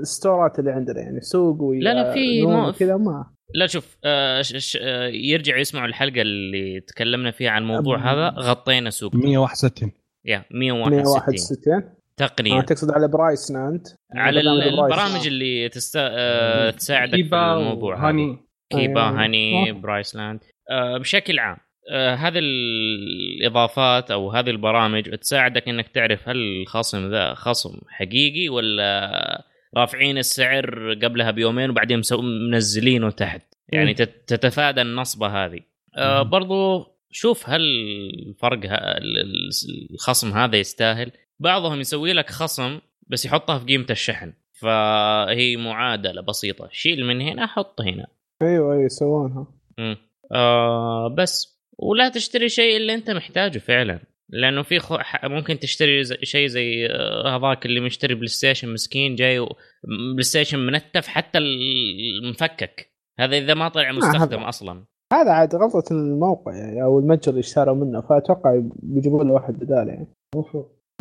الستورات اللي عندنا يعني سوق ويا لا، لا، في مو- وكذا ما لا شوف آه آه يرجعوا يسمعوا الحلقة اللي تكلمنا فيها عن الموضوع أم. هذا. غطينا سوق. 161 يا 161 161 تقنيا آه تقصد على برايس نانت على. البرامج اللي تست... آه تساعدك في الموضوع هذا. وهاني. كيبا أيوة. هاني آه. برايسلاند. آه بشكل عام آه هذه الإضافات أو هذه البرامج تساعدك إنك تعرف هل الخصم ذا خصم حقيقي ولا رافعين السعر قبلها بيومين وبعدين منزلينه تحت. يعني تتفادى النصبة هذه. آه برضو شوف هل الفرق الخصم هذا يستاهل. بعضهم يسوي لك خصم بس يحطها في قيمة الشحن. فهي معادلة بسيطة. شيل من هنا حط هنا. أيوه أيوه يسوونها. آه بس. ولا تشتري شيء اللي أنت محتاجه فعلا. لأنه في خو... ح- ممكن تشتري زي... شيء زي آه، هذاك اللي مشتري بلاي ستيشن مسكين جاي و... PlayStation منتف حتى المفكك. هذا إذا ما طلع مستخدم هذا. أصلا. هذا عاد غلطة الموقع يعني أو المتجر اللي اشتروا منه. فأتوقع بيجيبون له واحد بداله يعني.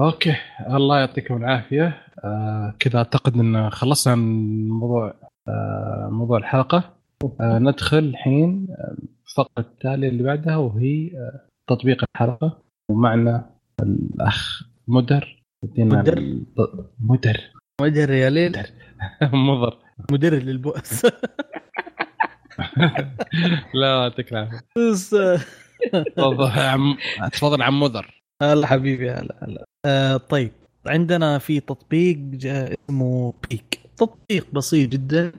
okay. الله يعطيكم العافية. آه كذا أعتقد إن خلصنا من موضوع آه موضوع الحلقة. آه ندخل الحين آه، الفقرة التالية اللي بعدها وهي آه تطبيق الحلقة. ومعنا الأخ مدر. يدينا مدر؟ مدر. مدير يا ليل. [LAUGHS] مضر. مدير للبؤس. [LAUGHS] لا يعطيك العافيه تفضل عم. تفضل عم مدر هلا حبيبي هلا هلا. آه طيب عندنا في تطبيق اسمه بيك. تطبيق بسيط جدا.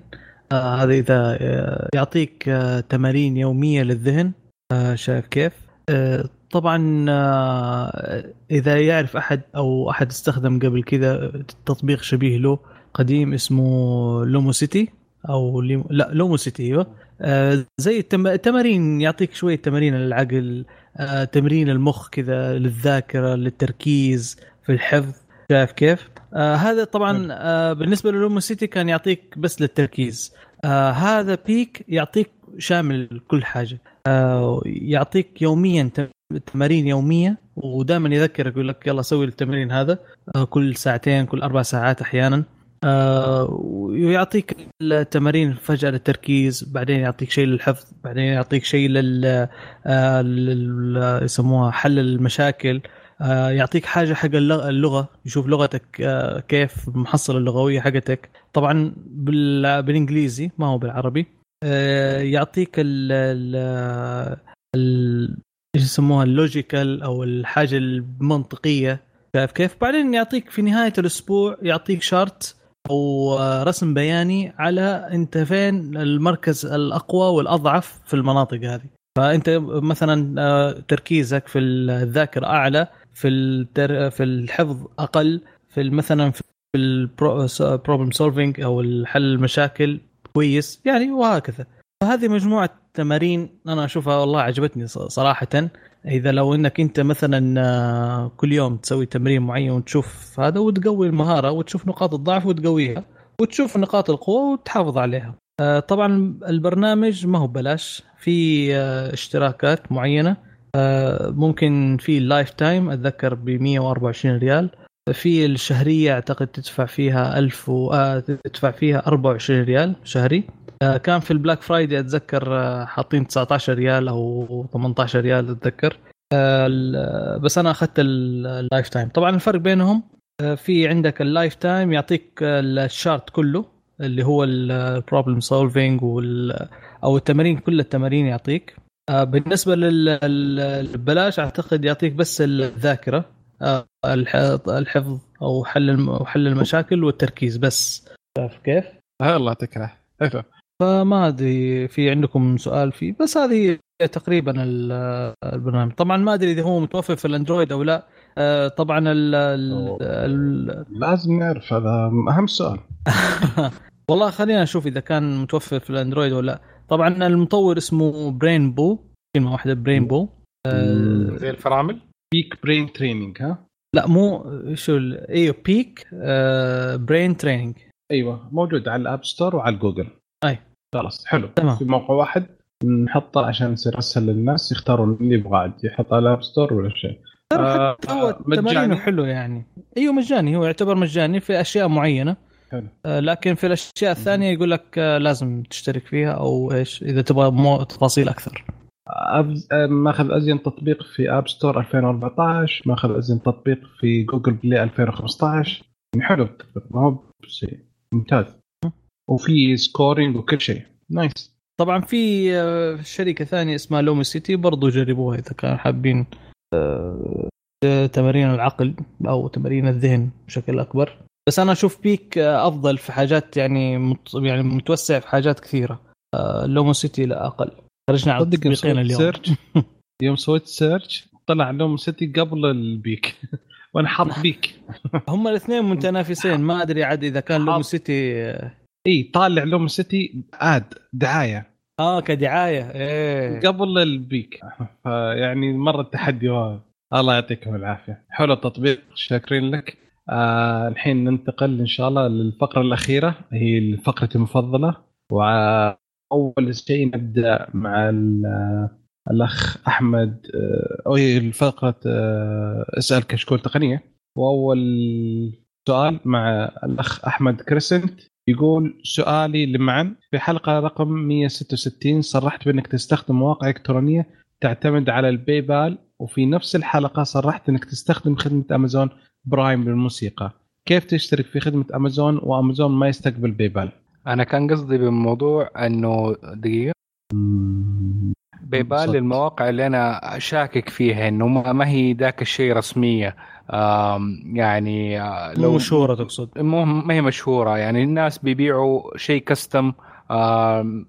آه هذا إذا آه يعطيك آه تمارين يومية للذهن. آه شايف كيف؟ آه طبعا آه إذا يعرف أحد أو أحد استخدم قبل كذا تطبيق شبيه له قديم اسمه لومو سيتي أو ليمو لا لومو سيتي أيوه. آه زي التم... التمارين يعطيك شوية تمارين للعقل آه، تمرين المخ كذا للذاكرة للتركيز في الحفظ شايف كيف؟ آه هذا طبعا آه بالنسبة للومو سيتي كان يعطيك بس للتركيز. آه هذا بيك يعطيك شامل كل حاجة. آه يعطيك يوميا تمارين يومية. ودائما يذكرك يقول لك يلا سوي التمرين هذا آه كل ساعتين كل أربع ساعات أحيانا. آه ويعطيك التمارين فجأة للتركيز بعدين يعطيك شيء للحفظ بعدين يعطيك شيء لل آه، يسموها حل المشاكل. يعطيك حاجة حق اللغ- اللغة يشوف لغتك كيف المحصله اللغوية حقتك. طبعا بال- بالإنجليزي ما هو بالعربي. يعطيك ال- إيش يسموها ال logical أو الحاجة المنطقية شايف كيف؟ بعدين يعطيك في نهاية الأسبوع يعطيك chart أو آه، رسم بياني على أنت فين المركز الأقوى والأضعف في المناطق هذه فأنت مثلا آه، تركيزك في الذاكرة أعلى في. في الحفظ أقل في مثلا في ال problem solving أو الحل المشاكل كويس يعني وهكذا فهذه مجموعة تمارين أنا أشوفها والله عجبتني صراحة. إذا لو إنك أنت مثلا آه، كل يوم تسوي تمرين معين وتشوف هذا وتقوي المهارة وتشوف نقاط الضعف وتقويها وتشوف نقاط القوة وتحافظ عليها. آه، طبعا البرنامج ما هو ببلاش. في آه، اشتراكات معينة. ممكن في ال lifetime أتذكر ب 124 ريال. في الشهرية أعتقد تدفع فيها 1000 و... تدفع فيها 24 ريال شهري. كان في ال Black Friday أتذكر آه، حاطين 19 ريال أو 18 ريال أتذكر آه، بس أنا أخذت ال- ال lifetime طبعا الفرق بينهم آه، في عندك ال lifetime يعطيك آه، ال chart كله اللي هو ال problem solving أو التمارين كل التمارين يعطيك آه، بالنسبة للبلاش أعتقد يعطيك بس الذاكرة آه، الح- الحفظ أو حل حل المشاكل والتركيز بس شايف كيف؟ آه، الله يعطيك العافية. فما أدري في عندكم سؤال فيه بس هذه تقريبا ال- البرنامج. طبعا ما أدري إذا هو متوفر في ال Android أو لا. آه، طبعا ال لازم نعرف هذا أهم سؤال. [LAUGHS] والله خلينا نشوف إذا كان متوفر في ال Android ولا لا. طبعا المطور اسمه Brainbow كلمة واحدة Brainbow زي الفرامل. Peak brain training ها؟ لا مو شو أيوه Peak brain training أيوه موجود على ال App Store وعلى جوجل. خلاص حلو. تمام. في موقع واحد نحطه عشان يصير أسهل للناس يختارون اللي يبغى عاد يحط على ال App Store ولا شيء. آه، حتى هو مجاني. تمارينه حلو يعني. أيوه مجاني. هو يعتبر مجاني في أشياء معينة. حلو. آه، لكن في الأشياء الثانية يقول لك آه، لازم تشترك فيها أو إيش إذا تبغى مو تفاصيل أكثر. أبز... آه، ماخذ أزين تطبيق في App Store 2014 ماخذ أزين تطبيق في Google Play 2015 يعني حلو التطبيق ما هو ممتاز. وفي scoring وكل شيء. nice طبعا في آه، شركة ثانية اسمها Lumosity برضو جربوها إذا كانوا حابين آه، تمارين العقل أو تمارين الذهن بشكل أكبر. بس أنا أشوف Peak آه، أفضل في حاجات يعني مت يعني متوسع في حاجات كثيرة. Lumosity لا أقل. خرجنا على التطبيقين سويت اليوم. سيرش [LAUGHS] يوم سويت سيرش طلع لهم سيتي قبل البيك. [LAUGHS] وأنا حاط Peak. [LAUGHS] هم الاثنين متنافسين. ما أدري عاد إذا كان Lumosity إي طالع Lumosity ad دعاية. آه كدعاية. إيه. قبل ال Peak. فيعني مرة التحدي الله يعطيكم العافية. حلو التطبيق شاكرين لك. آه الحين ننتقل إن شاء الله للفقرة الأخيرة. هي فقرتي المفضلة. وأول شيء نبدأ مع ال- الأخ أحمد. آه، أو هي فقره آه، اسال كشكول تقنية. وأول سؤال مع الأخ أحمد كريسنت. يقول سؤالي لمعن. في حلقة رقم 166 صرحت بأنك تستخدم مواقع إلكترونية تعتمد على ال PayPal وفي نفس الحلقة صرحت أنك تستخدم خدمة Amazon Prime للموسيقى. كيف تشترك في خدمة أمازون وأمازون ما يستقبل PayPal أنا كان قصدي بالموضوع إنه دقيقة. PayPal بالضبط. للمواقع اللي أنا شاكك فيها إنه ما هي ذاك الشيء رسمية. يعني آه، مو مشهورة تقصد؟ مو ما هي مشهورة. يعني الناس بيبيعوا شيء custom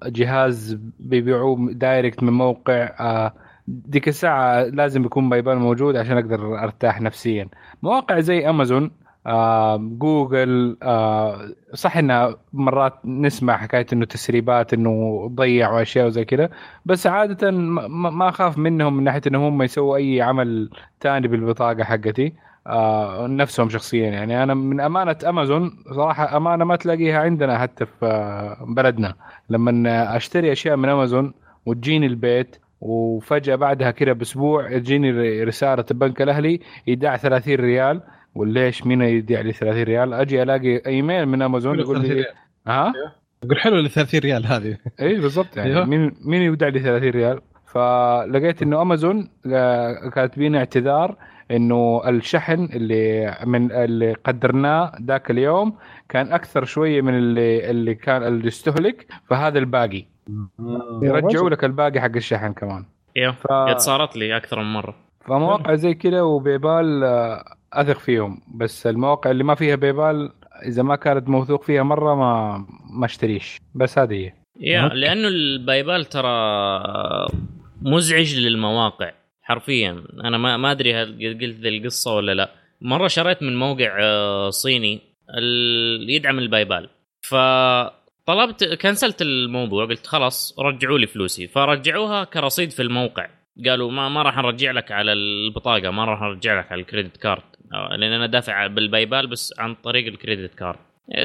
جهاز بيبيعوه direct من موقع آه، ديك الساعة لازم يكون PayPal موجود عشان أقدر أرتاح نفسيا. مواقع زي امازون جوجل صح انها مرات نسمع حكاية إنه تسريبات إنه ضيعوا اشياء وزي كذا بس عادة ما أخاف منهم من ناحية انهم هم يسووا أي عمل ثاني بالبطاقة حقتي نفسهم شخصيا. يعني أنا من أمانة أمازون صراحة أمانة ما تلاقيها عندنا حتى في بلدنا. لما أشتري أشياء من أمازون وتجيني البيت وفجأة بعدها كده بأسبوع تجيني رسالة البنك الأهلي إيداع 30 ريال وليش مين يديع لي 30 ريال؟ أجي ألاقي إيميل من أمازون يقول لي ها؟ يقول حلو ال 30 ريال هذه. اي بالضبط يعني. أيوه. مين مين يودع لي 30 ريال؟ فلقيت إنه أمازون آه، كاتبين اعتذار إنه الشحن اللي من اللي قدرناه ذاك اليوم كان أكثر شوية من اللي اللي كان اللي استهلك فهذا الباقي. يرجعوا لك الباقي حق الشحن كمان. أيوه ف... صارت لي أكثر من مرة. فمواقع زي كذا و PayPal آه، أثق فيهم بس المواقع اللي ما فيها PayPal إذا ما كانت موثوق فيها مرة ما ما أشتريش بس هذه هي. yeah. لأنه ال PayPal ترى مزعج للمواقع حرفيا. أنا ما ما أدري هل قلت ذي القصة ولا لا. مرة شريت من موقع آه، صيني يدعم ال PayPal فطلبت كنسلت الموضوع قلت خلاص رجعوا لي فلوسي. فرجعوها كرصيد في الموقع. قالوا ما ما راح نرجع لك على البطاقة ما راح نرجع لك على ال credit card. لأن أنا دافع بال PayPal بس عن طريق ال credit card.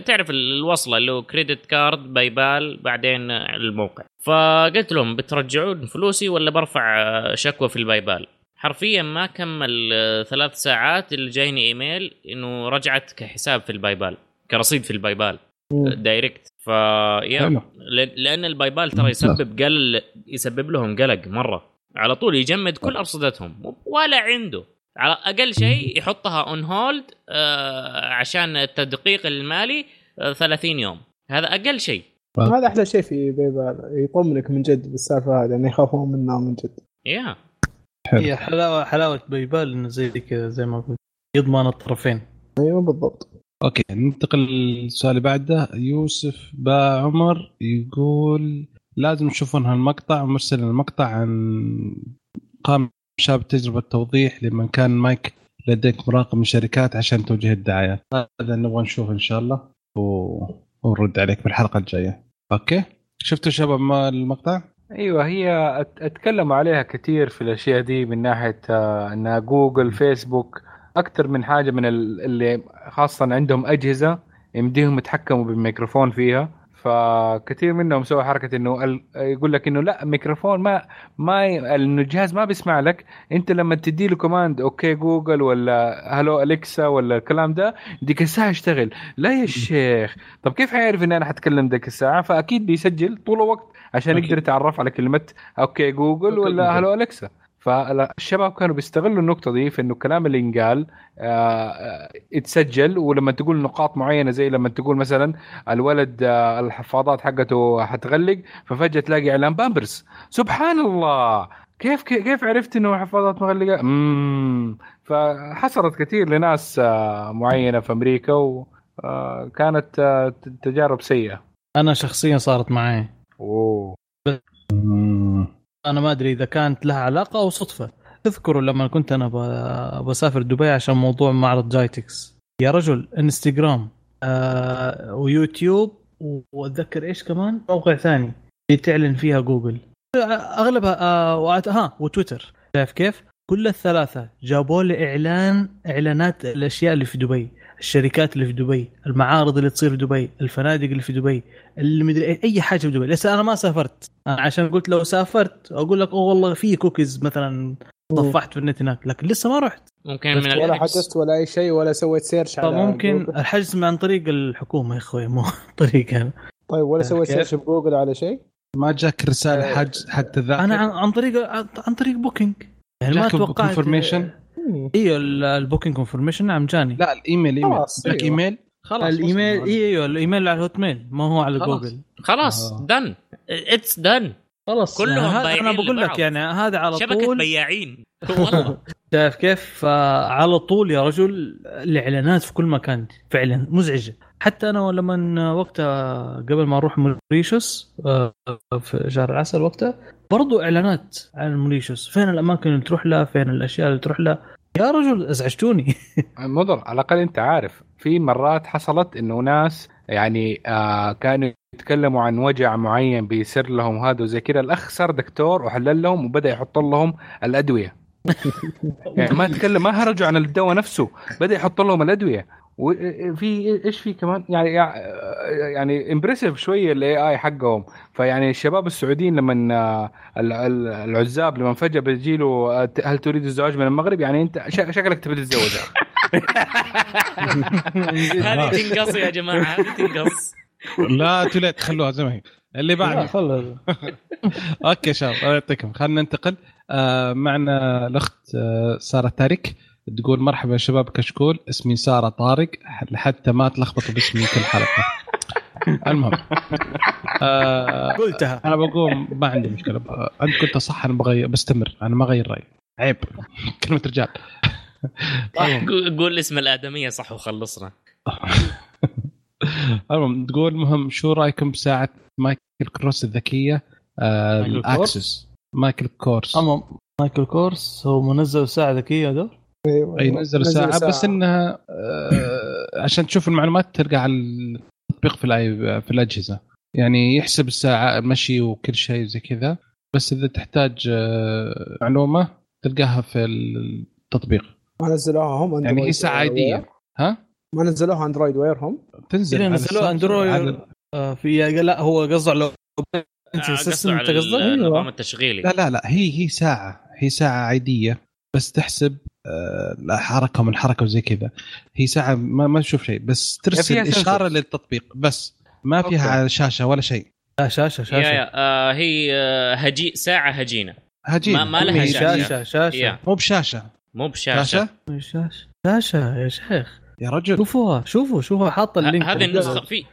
تعرف الوصلة اللي هو credit card PayPal بعدين الموقع. فقلت لهم بترجعون فلوسي ولا برفع شكوى في ال PayPal حرفيا ما كمل ثلاث ساعات اللي جايني إيميل إنه رجعت كحساب في ال PayPal كرصيد في ال PayPal مم. direct ف لأن ال PayPal ترى يسبب قل يسبب لهم قلق مرة. على طول يجمد كل أرصدتهم ولا عنده. على أقل شيء يحطها on hold عشان التدقيق المالي آه 30 يوم. هذا أقل شيء. هذا أحلى شيء في PayPal يطمنك من جد بالسالفة هذه يعني يخافون منها من جد. yeah. هي حلاوه حلاوة PayPal إنه زي كذا زي ما قلت يضمن الطرفين. أيوه بالضبط. okay ننتقل للسؤال اللي بعده. يوسف با عمر يقول لازم تشوفون هالمقطع مرسل المقطع عن قام شاب تجربة توضيح لمن كان مايك لديك مراقب من شركات عشان توجيه الدعايات هذا نبغى نشوفه إن شاء الله و... ونرد عليك بالحلقة الجاية. okay؟ شفتوا شباب ما المقطع؟ أيوه هي أتكلموا عليها كثير في الأشياء دي من ناحية آه، إنها جوجل فيسبوك أكثر من حاجة من ال- اللي خاصة عندهم أجهزة يمديهم يتحكموا بالميكروفون فيها. فكثير منهم سووا حركة إنه ال- يقول لك إنه لا ميكروفون ما ما انه الجهاز ما بيسمع لك. أنت لما تدي له command OK Google ولا hello Alexa ولا الكلام ده ديك الساعة يشتغل. لا يا شيخ. طب كيف حيعرف ان أنا حتكلم ديك الساعة؟ فأكيد بيسجل طول الوقت عشان. يقدر يتعرف على كلمة OK Google OK ولا. hello Alexa. فالشباب كانوا بيستغلوا النقطة دي في إنه الكلام اللي ينقال آه، آه، يتسجل ولما تقول نقاط معينة زي لما تقول مثلا الولد آه، الحفاضات حقته حتغلق ففجأة تلاقي إعلان بامبرز. سبحان الله! كيف كيف عرفت إنه الحفاضات مغلقة؟ امم فحصلت كثير لناس آه، معينة في أمريكا وكانت تجارب سيئة. أنا شخصيا صارت معي. أوه. أنا ما أدري إذا كانت لها علاقة أو صدفة. تذكروا لما كنت أنا بسافر دبي عشان موضوع معرض جايتكس. يا رجل إنستغرام آه ويوتيوب وأتذكر إيش كمان؟ موقع ثاني اللي تعلن فيها جوجل. أغلبها آه ها وتويتر. شايف كيف؟ كل الثلاثة جابوا لي إعلان إعلانات الأشياء اللي في دبي. الشركات اللي في دبي المعارض اللي تصير في دبي الفنادق اللي في دبي اللي مدري إيه- أي حاجة في دبي. لسه أنا ما سافرت. أنا عشان قلت لو سافرت أقول لك أوه والله في كوكيز مثلا صفحت في النت هناك. لكن لسه ما رحت. ممكن من ولا. حجزت ولا أي شيء ولا سويت search على فممكن جوجل. الحجز عن طريق الحكومة يا أخوي مو [LAUGHS] طريق أنا. طيب ولا سويت؟ search بجوجل على شيء؟ ما جاك رسالة حجز حق تذاكر أنا عن, عن طريق عن طريق Booking يعني ما توقعت confirmation؟ إيوه ال- booking confirmation. نعم جاني. لا الإيميل إيميل. خلاص، جاك أيوة. إيميل؟ خلاص الإيميل وصل. إيوه الإيميل على ال Hotmail ما هو على. جوجل. خلاص آه. done it's done خلاص. كلهم يعني هذا بايعين أنا بقول. لك يعني هذا على شبكة طول. بياعين. [LAUGHS] والله. شايف كيف؟ على طول يا رجل الإعلانات في كل مكان فعلا مزعجة. حتى أنا لما وقتها قبل ما أروح موريشيوس آه، في شهر العسل وقتها برضو إعلانات عن موريشيوس فين الأماكن اللي تروح لها؟ فين الأشياء اللي تروح لها؟ يا رجل ازعجتوني. [LAUGHS] مضر على الأقل أنت عارف. في مرات حصلت إنه ناس يعني آه كانوا يتكلموا عن وجع معين بيصير لهم هذا وزي كذا الأخ صار دكتور وحلل لهم وبدأ يحط لهم الأدوية. [LAUGHS] يعني ما تكلم ما هرجوا عن الدواء نفسه بدأ يحط لهم الأدوية. وفي إيش في كمان؟ يعني يعني impressive شوية ال AI حقهم. فيعني الشباب السعوديين لما ال- ال- العزاب لما فجأة بيجي له آه، هل تريد الزواج من المغرب؟ يعني انت شك- شكلك تبي تتزوج. [LAUGHS] هذه تنقص يا جماعة هذه تنقص. لا توليت خلوها زي ما هي. اللي بعده خلاص [LAUGHS] أوكي شباب الله يعطيكم. خلينا ننتقل. آه معنا الأخت آه سارة تارك تقول مرحبا يا شباب كشكول اسمي سارة طارق حتى ما تلخبطوا باسمي كل حلقة. [LAUGHS] المهم آه قلتها. أنا بقول ما عندي مشكلة. أنت قلت صح أنا بغير بستمر أنا ما أغير رأيي. عيب. [LAUGHS] كلمة رجال. [LAUGHS] قول اسم الآدمية صح وخلصنا. المهم تقول المهم شو رأيكم بساعة مايكل كروس الذكية؟ آه مايكل كورس؟ ال Access مايكل كورس. اما مايكل كورس هو منزل ساعة ذكية أيوه أي نزل ساعة, بس إنها آه، عشان تشوف المعلومات تلقى على التطبيق في الأي- في الأجهزة. يعني يحسب الساعة مشي وكل شيء زي كذا. بس إذا تحتاج آه، معلومة تلقاها في التطبيق. ما نزلوها هم يعني Android هي ساعة. عادية. ها؟ ما نزلوها Android Wear هم؟ تنزل اللي على نزلوه السامسونج، Android على- آه في لا هو قصده على آه، system قصده أنت قصدك؟ النظام التشغيلي. لا لا لا هي هي ساعة. هي ساعة عادية. بس تحسب آه، لا حركة من حركة وزي كذا. هي ساعة ما, ما تشوف شيء بس ترسل إشارة. للتطبيق بس. ما فيها okay. شاشة ولا شيء. لا شاشة يا شاشة. يا آه هي آه هجي ساعة هجينة. هجينة. ما- ما لها شاشة. شاشة شاشة. yeah. مو بشاشة. مو بشاشة. شاشة؟ شاشة. شاشة يا شيخ. يا رجل. شوفوها شوفوا شوفوا حاط ال link. هذه النسخة. في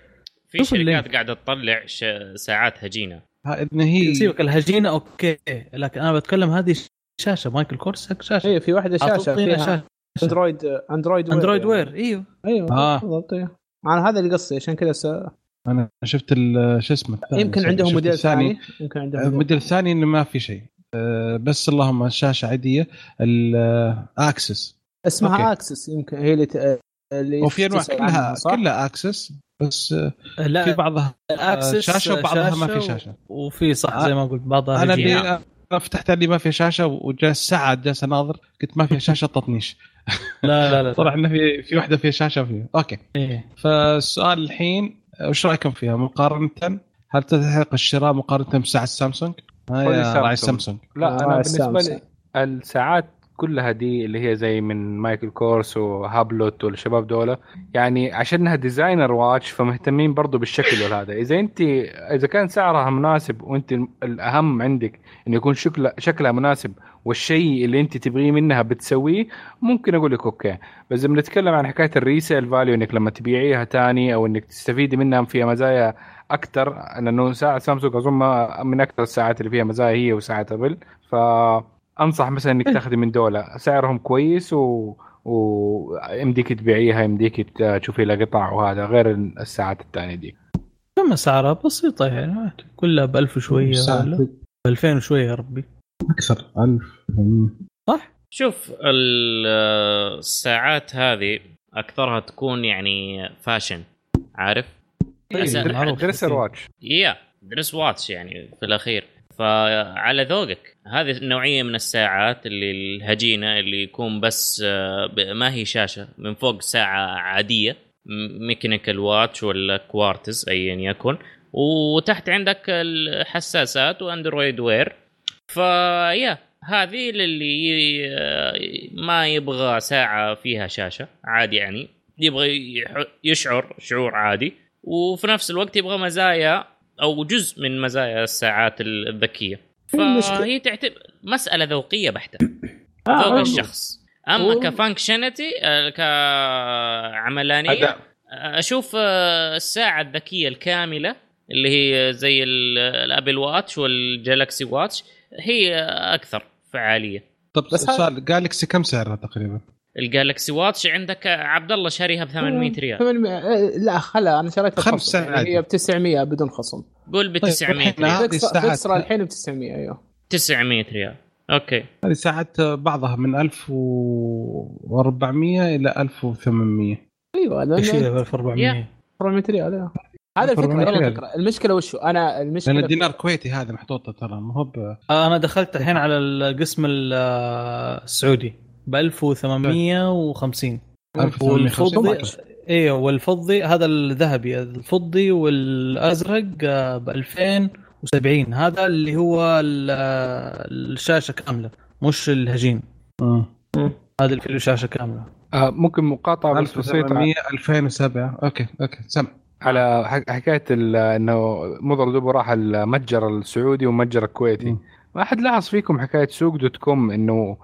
في شركات ال link. قاعدة تطلع ش... ساعات هجينة. ها- ان هي سيبك الهجينة okay. لكن أنا بتكلم هذه شاشة مايكل كورس حق شاشة اي في واحدة شاشة فيها أندرويد أندرويد وير أندرويد يعني. Wear إيوه أيوه آه. بالضبط أيوه. أنا هذا اللي قصدي عشان كذا س... أنا شفت ال- شو اسمه الثاني. يمكن عندهم موديل الثاني ثاني يمكن عندهم موديل الموديل الثاني إنه ما في شيء آه، بس اللهم الشاشه عادية الاكسس اسمها أوكي. اكسس يمكن هي اللي ت... اللي وفي أنواع كلها صح؟ كلها Access بس آه، في لا بعضها آه، ال Access شاشة وبعضها ما في شاشة وفي صح زي ما قلت بعضها أنا هجينة. اللي أنا فتحت اللي ما فيها شاشة وجلس ساعة جالس أناظر قلت ما فيها شاشة تطنيش لا لا لا طلع إنه في في واحدة فيها شاشة وفيها okay إيه. فالسؤال الحين وش رأيكم فيها مقارنة هل تستحق الشراء مقارنة بساعة سامسونج؟ راعي سامسونج. سامسونج لا أنا آه، بالنسبة لي. الساعات كلها دي اللي هي زي من مايكل كورس وهابلو والشباب دول. يعني عشانها designer watch فمهتمين برضو بالشكل والهذا. إذا انت إذا كان سعرها مناسب وأنت الأهم عندك انه يكون شكل شكلها مناسب والشيء اللي أنت تبغيه منها بتسويه ممكن أقول لك okay. بس لما نتكلم عن حكاية ال resale value إنك لما تبيعيها تاني أو إنك تستفيدي منها فيها مزايا أكثر لأنه ساعه سامسونج أظن من أكثر الساعات اللي فيها مزايا هي وساعه ابل فانصح مثلا إنك تاخذي من دولة. سعرهم كويس و ويمديك تبيعيها يمديك تشوفي لها قطع وهذا غير الساعات الثانية دي. كم اسعارها بسيطة يعني. كلها ب 1000 وشويه ولا؟ ب 2000 وشوية يا ربي. أكثر 1000 صح؟ شوف ال- الساعات هذه أكثرها تكون يعني fashion عارف؟ طيب،. dress watch yeah dress watch يعني في الأخير. فعلى ذوقك. هذه النوعية من الساعات اللي الهجينة اللي يكون بس آه، ما هي شاشة من فوق ساعة عادية mechanical watch ولا كوارتز ايا يكن. وتحت عندك الحساسات و Android Wear. ف yeah هذه للي آه، ما يبغى ساعة فيها شاشة عادي يعني. يبغى يشعر شعور عادي. وفي نفس الوقت يبغى مزايا أو جزء من مزايا الساعات الذكية. فهي تعتبر مسألة ذوقية بحتة [COUGHS] آه، ذوق آه. الشخص أما و- ك functionality كعملانية أداء. أشوف آه، الساعة الذكية الكاملة اللي هي زي ال- ال Apple Watch وال Galaxy Watch هي أكثر فعالية طب بس سؤال جالكسي كم سعرها تقريبا؟ الجالكسي واتش عندك عبد الله شاريها ب 800 ريال. 800 آه، لا خلا أنا شريتها خمس يعني. هي ب 900 بدون خصم. قول ب طيب، 900 والحين ريال. فيكسرا الحين ب 900 أيوه. 900 ريال. أوكي. هذه ساعات بعضها من 1400 إلى 1800 أيوه إيش هي لأن ب 1400 400 ريال أيوة. هذا الفكرة 400 هنا ريال. الفكرة. المشكلة وشو أنا المشكلة لأن الدينار كويتي هذا محطوطة ترى مو هو ب- أنا دخلت الحين على القسم ال- السعودي. ب 1850 والفضي 1850. أيوه والفضي هذا الذهبي الفضي والأزرق ب 2070 هذا اللي هو ال- الشاشة كاملة مش الهجين. مم. هذا اللي فيه شاشة كاملة. آه ممكن مقاطعة بس بسيطة. 1700 2007 okay okay سمع. على حك- حكاية ال- إنه مضر دوبه راح المتجر السعودي والمتجر الكويتي. مم. ما حد لاحظ فيكم حكاية سوق دوت كوم إنه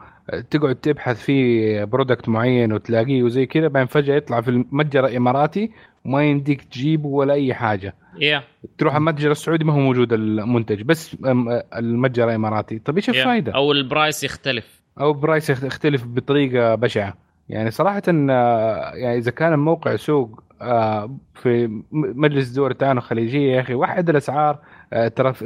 تقعد تبحث في product معين وتلاقيه وزي كذا بعدين فجأة يطلع في المتجر الإماراتي وما يمديك تجيبه ولا أي حاجة. يا تروح المتجر السعودي ما هو موجود المنتج بس المتجر الإماراتي. طيب إيش. الفائده أو ال price يختلف. أو price يخ- يختلف بطريقة بشعة. يعني صراحة آه، يعني إذا كان الموقع سوق آه، في مجلس دول التعاون الخليجية يا أخي وحد الأسعار ترى في-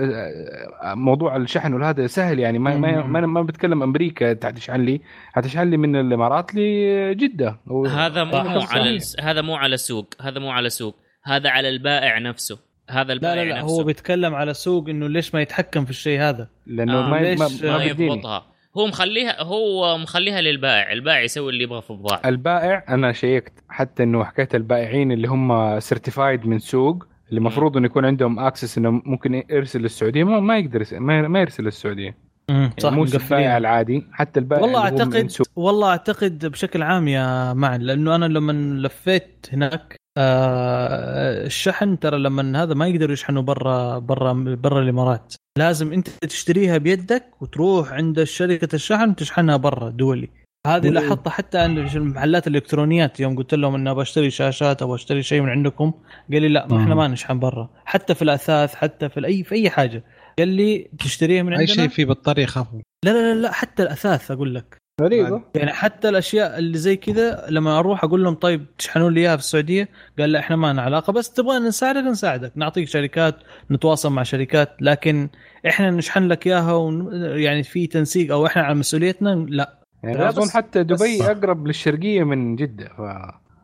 آه، موضوع الشحن والهذا سهل يعني ما ما. ما, بتكلم أمريكا تشحن لي حتشحن لي من الإمارات لجدة. هذا مو. على هذا مو على سوق هذا مو على سوق. هذا على البائع نفسه. هذا لا البائع لا لا نفسه. هو بيتكلم على سوق إنه ليش ما يتحكم في الشيء هذا؟ لأنه آه، ما ليش؟ ما, ما ما يضبطها. هو مخليها هو مخليها للبائع. البائع يسوي اللي يبغى في البضاعة. البائع أنا شيكت حتى إنه حكايه البائعين اللي هم certified من سوق اللي المفروض إنه يكون عندهم access إنه ممكن يرسل للسعودية ما, ما يقدر يرسل ما, يرسل للسعودية. امم صح مو البائع العادي حتى البائع والله اعتقد. والله أعتقد بشكل عام يا معن لأنه أنا لما لفيت هناك آه الشحن ترى لما هذا ما يقدروا يشحنوا برا برا برا الإمارات. لازم أنت تشتريها بيدك وتروح عند شركة الشحن تشحنها برا دولي. هذه. لاحظتها حتى عند المحلات الإلكترونيات يوم قلت لهم إني أبغى أشتري شاشات أو أشتري شيء من عندكم قال لي لا ما إحنا. ما نشحن برا. حتى في الأثاث حتى في اي في أي حاجة. قال لي تشتريها من أي عندنا؟ شيء فيه بطارية يخافوا لا لا لا, لا حتى الأثاث أقول لك. غريبه يعني حتى الأشياء اللي زي كذا لما أروح أقول لهم طيب تشحنوا لي إياها في السعودية؟ قال لا إحنا ما لنا علاقة. بس تبغى نساعدك نساعدك. نعطيك شركات نتواصل مع شركات. لكن إحنا نشحن لك إياها ون... يعني في تنسيق أو إحنا على مسؤوليتنا لا. يعني لا أظن حتى دبي بس- أقرب للشرقية من جدة ف...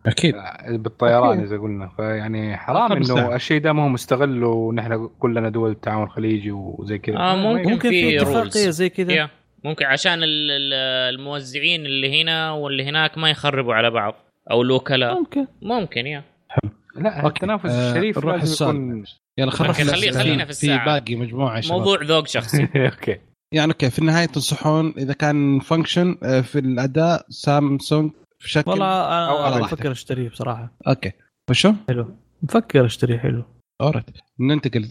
أكيد بالطيران أكيد. إذا قلنا فيعني حرام إنه. الشيء ده ما هو مستغل ونحن كلنا دول التعاون الخليجي وزي كذا آه، ممكن. ممكن في في. اتفاقية زي كذا ممكن عشان ال- ال- الموزعين اللي هنا واللي هناك ما يخربوا على بعض أو الوكلاء ممكن ممكن يا لا أوكي. التنافس آه، الشريف نروح لازم. يكون يلا خلينا خلينا في الساعة. باقي مجموعة شباب. موضوع ذوق شخصي [LAUGHS] OK يعني OK في النهاية تنصحون إذا كان function في الأداء سامسونج في شكل والله أنا راحتك. بفكر أشتريه بصراحة. OK. وشو؟ حلو. بفكر أشتريه حلو. all right ننتقل.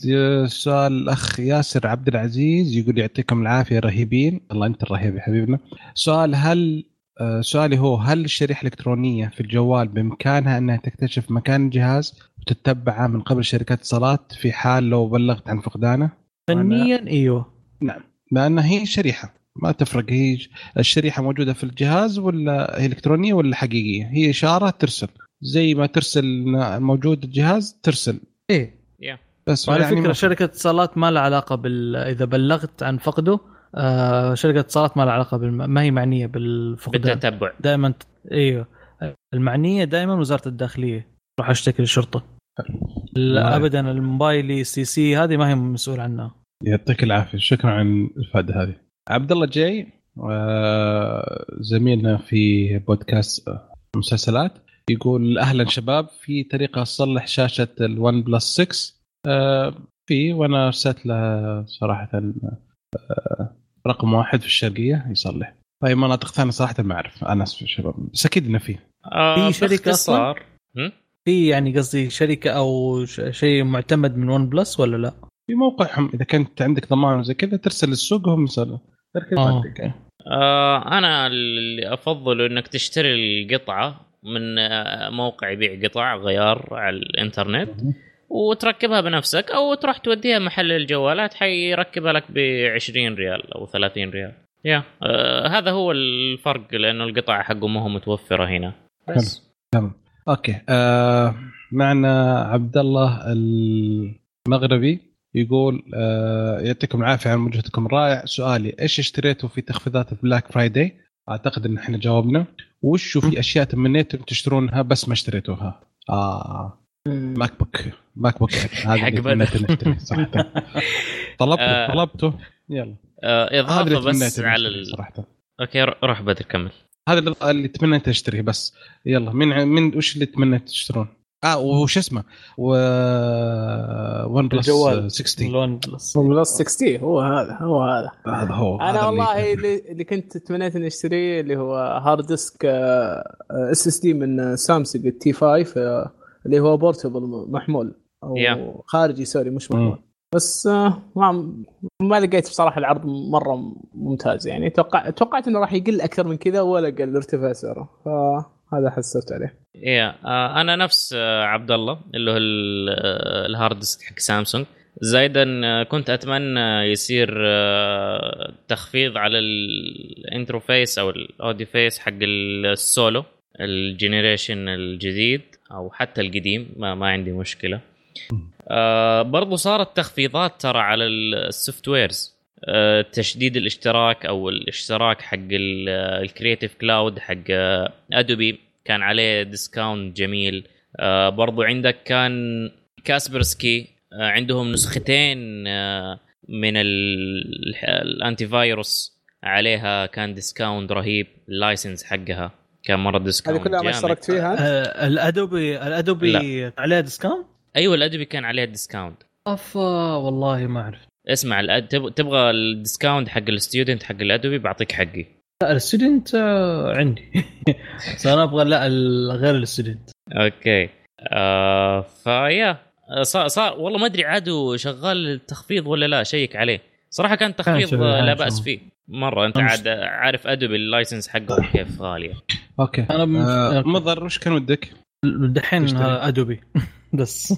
سؤال الأخ ياسر عبد العزيز يقول يعطيكم العافية رهيبين. الله أنت الرهيب يا حبيبنا. سؤال هل آه، سؤالي هو هل الشريحة الإلكترونية في الجوال بإمكانها أنها تكتشف مكان الجهاز وتتبعه من قبل شركات الاتصالات في حال لو بلغت عن فقدانه؟ فنيا إيوه. لأن هي شريحة. ما تفرق هي الشريحة موجودة في الجهاز ولا هي إلكترونية ولا حقيقية. هي إشارة ترسل. زي ما ترسل موجود الجهاز ترسل. إيه. بس وعلى يعني فكرة ما- شركة اتصالات ما لها علاقة بال إذا بلغت عن فقده آه شركة اتصالات ما لها علاقة بالم... ما هي معنية بالفقدان. بالتتبع دائما إيوه. المعنية دائما وزارة الداخلية. روح أشتكي للشرطة. لا ابدا الموبايلي سي سي هذه ما هي مسؤول عنها. يعطيك العافية. شكرا على الافاده هذه. عبد الله جاي. آه، زميلنا في بودكاست آه، مسلسلات. يقول أهلا شباب في طريقة أصلح شاشة ال OnePlus 6 آه، في وأنا أرسلت له صراحة آه، رقم واحد في الشرقية يصلح. في مناطق ثانية صراحة ما أعرف. أنا أسف يا شباب. بس أكيد إنه في. في شركة باختصار هم؟ في يعني قصدي شركة أو ش- شيء معتمد من ون بلس ولا لا؟ في موقعهم إذا كنت عندك ضمان زي كذا ترسل السوق وهم يصلحوا غير ما آه،. آه أنا اللي أفضل إنك تشتري القطعة من آه، موقع يبيع قطع غيار على الإنترنت وتركبها بنفسك أو تروح توديها محل الجوالات حيركبها لك ب 20 ريال أو 30 ريال. Yeah آه هذا هو الفرق لأنه القطع حقه ما هو متوفرة هنا. بس. تمام. OK. آه معنا عبد الله المغربي. يقول آه يعطيكم العافية على مجهودكم الرائع. سؤالي إيش اشتريتوا في تخفيضات ال Black Friday أعتقد إن إحنا جاوبنا. وش في أشياء تمنيتوا تشترونها بس ما اشتريتوها؟ آه MacBook MacBook هذا اللي. تمنيت صراحة [LAUGHS] طلبته آه. طلبته. يلا. آه اضافه بس على ال... صراحة. OK روح بدر كمل. هذا اللي- اللي تمنيت اشتريه بس. يلا من من وش اللي تمنيت تشترون؟ آه وش اسمه؟ و OnePlus الجوال. 6T ال OnePlus Plus 6T هو هذا هو هذا. هذا هو أنا هذا والله اللي اللي, اللي كنت تمنيت إني أشتريه اللي هو hard disk SSD من Samsung ال T5 آه، اللي هو portable محمول. أو Yeah. خارجي sorry مش محمول. مم. بس آه، ما ما لقيت بصراحة العرض مرة ممتاز يعني. توقع توقعت إنه راح يقل أكثر من كذا ولا قل ارتفاع سعره. فهذا حسبت عليه. Yeah آه أنا نفس آه عبد الله اللي هو آه، ال hard disk حق سامسونج. زايدا آه، كنت أتمنى يصير تخفيض على ال interface أو ال audio interface حق السولو ال generation الجديد أو حتى القديم ما, ما عندي مشكلة. آه برضو صارت تخفيضات ترى على ال softwares تجديد الاشتراك أو الاشتراك حق ال Creative Cloud حق آه، Adobe كان عليه discount جميل. آه برضو عندك كان Kaspersky آه عندهم نسختين آه من ال- ال antivirus عليها كان discount رهيب. ال license حقها كان مرة هذه discount كلها ما. اشتركت فيها؟ آه ال Adobe ال Adobe عليه discount؟ أيوه ال Adobe كان عليها discount أفا والله ما أعرف. اسمع الأد... تب- تبغى ال discount حق ال student حق ال Adobe بعطيك حقي. لا ال student آه، عندي. [LAUGHS] بس أنا أبغى لا غير ال student. OK. آه فيا. صار صار والله ما أدري عادوا شغال التخفيض ولا لا شيك عليه. صراحة كان تخفيض آه، لا. بأس فيه. مرة أنت. عاد عارف Adobe ال license حقهم كيف غالية. OK. آه OK. مضر وش كان ودك؟ دحين Adobe. [LAUGHS] بس.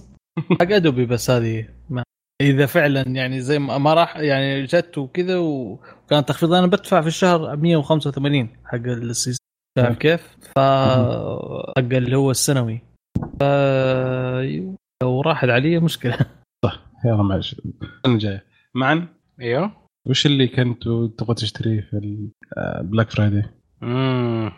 حق Adobe بس هذه ما إذا فعلا يعني زي ما ما راح يعني جت وكذا وكان تخفيض. أنا بدفع في الشهر 185 حق ال season فاهم كيف؟ ف حق اللي هو السنوي. ف لو راحت علي مشكلة. يلا معلش السنة الجايه معا أيوه. وش اللي كنت تبغى تشتريه في ال Black Friday؟ امم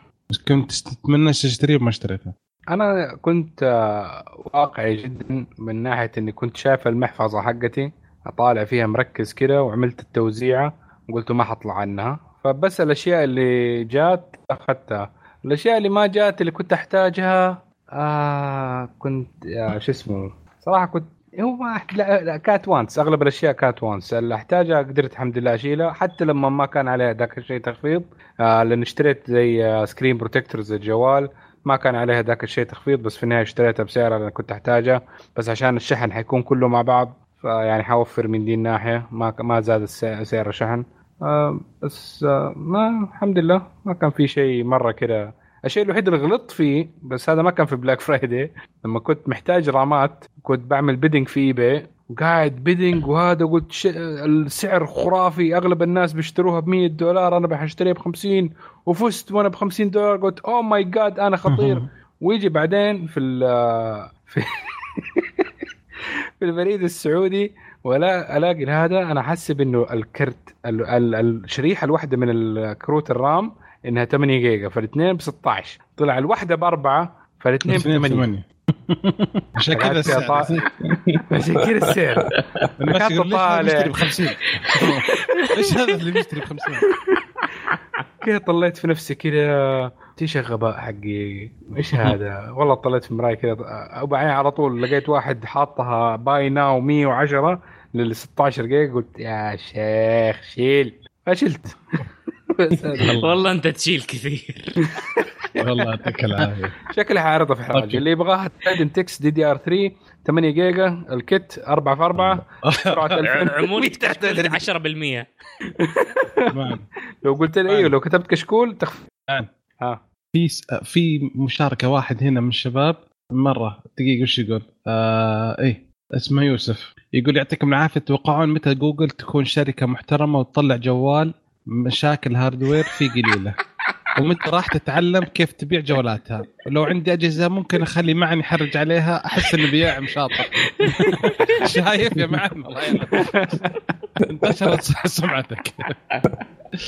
كنت تتمنى تشتريه وما اشتريته. أنا كنت آه، واقعي جدا من ناحية إني كنت شايف المحفظة حقتي أطالع فيها مركز كده وعملت التوزيعه وقلت ما حطلع عنها. فبس الأشياء اللي جات أخذتها. الأشياء اللي ما جات اللي كنت أحتاجها آه كنت آه شو اسمه صراحة كنت هو ما. لا, لا كانت wants أغلب الأشياء كانت wants. اللي أحتاجها قدرت الحمد لله أشيلها. حتى لما ما كان عليها ذاك الشيء تخفيض آه لأن اشتريت زي آه screen protectors الجوال ما كان عليها ذاك الشيء تخفيض بس في النهاية اشتريتها بسعرها لأن كنت احتاجها بس عشان الشحن حيكون كله مع بعض فيعني حوفر من دي الناحية. ما ما زاد سعر الشحن. آه بس آه ما الحمد لله. ما كان في شيء مرة كده. الشيء الوحيد اللي غلطت فيه بس هذا ما كان في Black Friday لما كنت محتاج رامات كنت بعمل bidding في eBay وقاعد bidding وهذا قلت ش... السعر خرافي. أغلب الناس بيشتروها ب 100 دولار أنا بحشتريها ب 50 وفزت وأنا ب 50 دولار قلت oh my God أنا خطير. ويجي بعدين في ال [LAUGHS] في في البريد السعودي ولا ألاقي هذا. أنا حاسب إنه الكرت ال- ال- الشريحة الواحدة من الكروت ال RAM إنها 8 جيجا فالاثنين ب 16 طلع الواحدة بأربعة فالاثنين ب 8 ثمانية عشان كذا السعر عشان كذا السعر. ليش هذا طالع. بيشتري ب 50 [LAUGHS] ليش هذا اللي بيشتري ب 50 كذا طلعت في نفسي كذا إيش الغباء حقي. إيش هذا؟ والله طلعت في مرايه كذا وبعدين على طول لقيت واحد حاطها buy now 110 لل 16 جيجا. قلت يا شيخ شيل. فشلت. [LAUGHS] والله. انت تشيل كثير. والله يعطيك العافية. شكلها حاعرضها في حراج. اللي يبغاها تايدن تكس دي دي ار 3 8 جيجا الكت 4 في 4 سرعه 2000 عمولة تحت كشكول 10% تمام. لو قلت لي أيوه لو كتبت كشكول تخفي الآن. ها في في مشاركة واحد هنا من الشباب. مرة دقيقة وش يقول؟ آه إيه اسمه يوسف. يقول يعطيكم العافية تتوقعون متى جوجل تكون شركة محترمة وتطلع جوال مشاكل hardware فيه قليلة. ومتى راح تتعلم كيف تبيع جوالاتها. ولو عندي أجهزة ممكن أخلي معن يحرج عليها أحس إنه بياع شاطر. [LAUGHS] شايف يا معن الله. انتشرت سمعتك.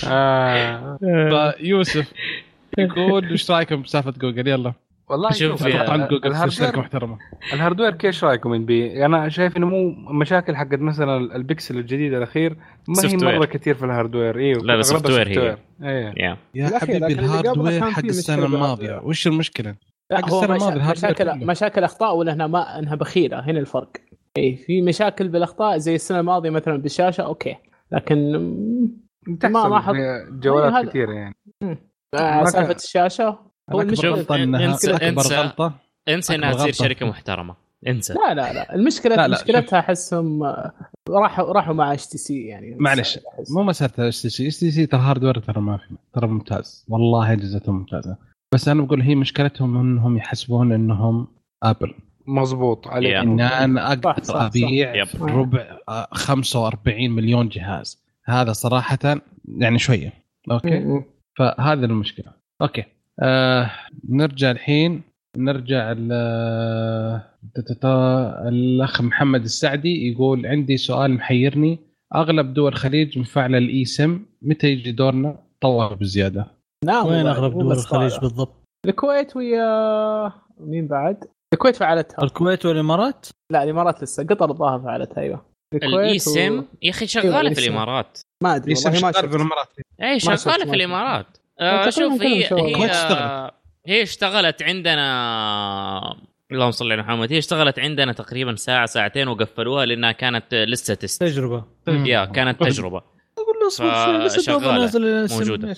آه. فيوسف يقول إيش رأيكم بسالفة جوجل؟ يلا. والله شوف أتوقع جوجل شركه الهاردوير محترمة الهاردوير كيف رأيكم بي أنا شايف إنه مو مشاكل حقت مثلا البكسل الجديد الأخير ما هي software. مرة كثير في ال hardware أيوه لا، بس software هي. إيه يا حبيبي ال hardware حق السنة الماضية. وش المشكلة؟ حق. الماضية ال hardware مشاكل. مشاكل أخطاء ولا إنها ما إنها بخيله هنا الفرق اي في مشاكل بالأخطاء زي السنة الماضية مثلا بالشاشة okay لكن ما- ما حط- في جوالات أيوة، هذا- كثير يعني ما سالفة الشاشة هو المشكلة غلطة إنها إنسى- أكبر انسى. غلطة إنسى انها تصير. شركة محترمة إنسى لا لا لا المشكلة لا، لا، مشكلتها أحسهم آه، راحوا راحوا مع HTC يعني معلش. مو مسألة اس تي سي اس تي سي ترى هاردوير ترى ما في ترى ممتاز والله أجهزتهم ممتازة بس أنا بقول هي مشكلتهم إنهم يحسبون إنهم Apple مضبوط عليك. إن أنا أقدر صح،. أبيع. ربع آه، 45 مليون جهاز هذا صراحة يعني شوية okay. فهذا المشكلة okay آه نرجع الحين نرجع تا- الأخ محمد السعدي يقول عندي سؤال محيرني أغلب دول الخليج مفعلة الاي سم متى يجي دورنا طور بزيادة نعم وين أغلب دول الخليج. بالضبط؟ الكويت ويا مين بعد؟ الكويت فعلتها الكويت والإمارات؟ لا الإمارات لسه قطر الظاهر فعلتها أيوه الاي و- سم يا أخي أيوة، شغاله الإي في سم. الإمارات ما أدري والله ما شغال شفت في الإمارات اي شغالة في. الإمارات آه شوف هي. هي. هي اشتغلت عندنا اللهم صل على محمد هي اشتغلت عندنا تقريبا ساعة ساعتين وقفلوها لأنها كانت لسه test. تجربة. يا كانت تجربة. أقول له اصبر لسه نازل زمان،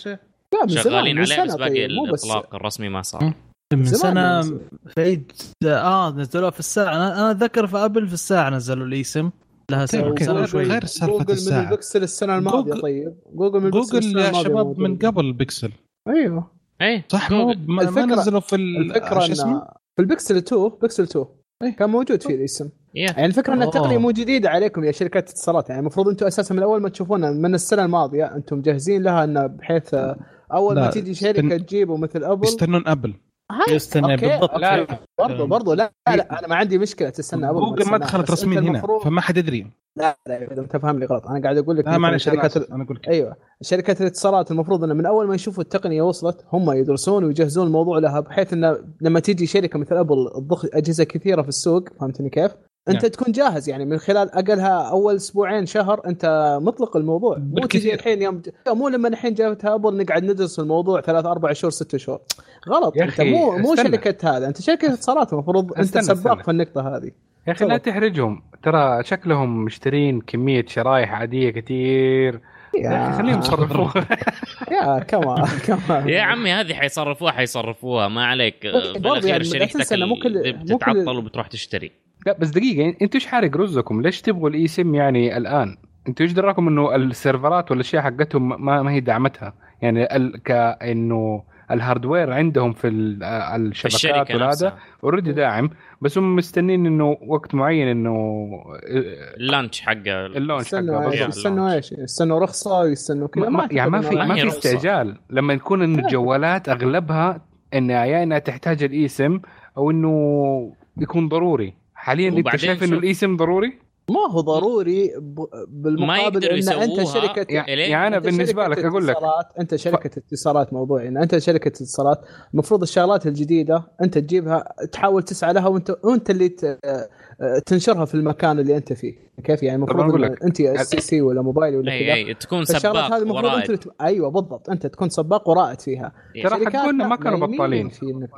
شغالين من عليها بس باقي طيب، الإطلاق الرسمي ما صار. من سنة. في عيد آه نزلوها في الساعة. أنا أنا أتذكر في أبل في الساعة نزلوا الاسم لها طيب، سنة شوي غير سالفة جوجل الساعة. من البكسل السنة الماضية جوجل- طيب جوجل من جوجل يا شباب. من قبل البكسل أيوه اي صح مو. ما, ما الفكرة- نزلوا في ال- الفكرة شو اسمه؟ ان في البكسل 2 بكسل 2 إيه. كان موجود فيه الاسم يا يعني الفكرة إن. التقنية مو جديدة عليكم يا شركات الاتصالات يعني المفروض أنتم أساسا من اول ما تشوفونها من السنة الماضية أنتم جاهزين لها انه بحيث أول لا، ما تيجي شركة تجيبه مثل ابل يستنون ابل يستنى أوكي، بالضبط. أوكي. لا، برضو برضو لا لا, لا أنا ما عندي مشكلة تستنى Apple جوجل ما دخلت رسميا هنا فما حد يدري. لا لا إذا أنت فاهمني غلط. أنا قاعد أقول لك لا معلش أنا شركات أنا أقول لك. أيوه شركات الاتصالات المفروض انه من أول ما يشوفوا التقنية وصلت هم يدرسون ويجهزون الموضوع لها بحيث انه لما تيجي شركة مثل Apple تضخ أجهزة كثيرة في السوق فهمتني كيف؟ انت نعم. تكون جاهز يعني من خلال اقلها اول أسبوعين شهر انت مطلق الموضوع. مو. تجي الحين يوم مو لما الحين جابتها Apple نقعد ندرس الموضوع ثلاث أربع شهور ست شهور. غلط يا انت مو مو استنى. شركة هذا. انت شركة اتصالات المفروض انت سباق. في النقطة هذه. يا أخي لا تحرجهم. ترى شكلهم مشترين كمية شرايح عادية كثير. يا أخي خليهم يصرفوها. [LAUGHS] يا كمان كمان يا عمي هذه حيصرفوها حيصرفوها. ما عليك. برضه في الأخير يعني شركتك مو كل- كل- بتتعطل وبتروح تشتري. لا بس دقيقة أنتوا إيش حارق رزقكم؟ ليش تبغوا الاي سم يعني الآن؟ أنتوا إيش دراكم انه ال server ات والاشياء حقتهم ما, ما هي دعمتها؟ يعني ال... كانه ال hardware عندهم في ال- في الشبكات نفسها already داعم بس هم مستنين انه وقت معين انه ال launch حقه يستنوا حقه. يستنوا إيش يستنوا رخصة يستنوا كذا ما ما يعني ما في ما في. استعجال لما يكون انه الجوالات أغلبها انها يا انها تحتاج الاي سم أو إنه يكون ضروري حاليا أنت شايف إنه شوف- الاي سم ضروري؟ ما هو ضروري ب- بالمقابل إن أنت شركه يعني, أنا بالنسبة لك أقول لك. أنت شركة اتصالات موضوعي. إن أنت شركة اتصالات المفروض الشغلات الجديدة أنت تجيبها تحاول تسعى لها وانت وأنت اللي ت- تنشرها في المكان اللي أنت فيه. كيف؟ يعني المفروض أنت STC ولا موبايل ولا اي كذا. اي تكون سباق هذه المفروض أنت ورائد. اللي ت- أيوه بالضبط. أنت تكون سباق ورائد فيها. إيه. ترى حقولنا ما كانوا بطالين.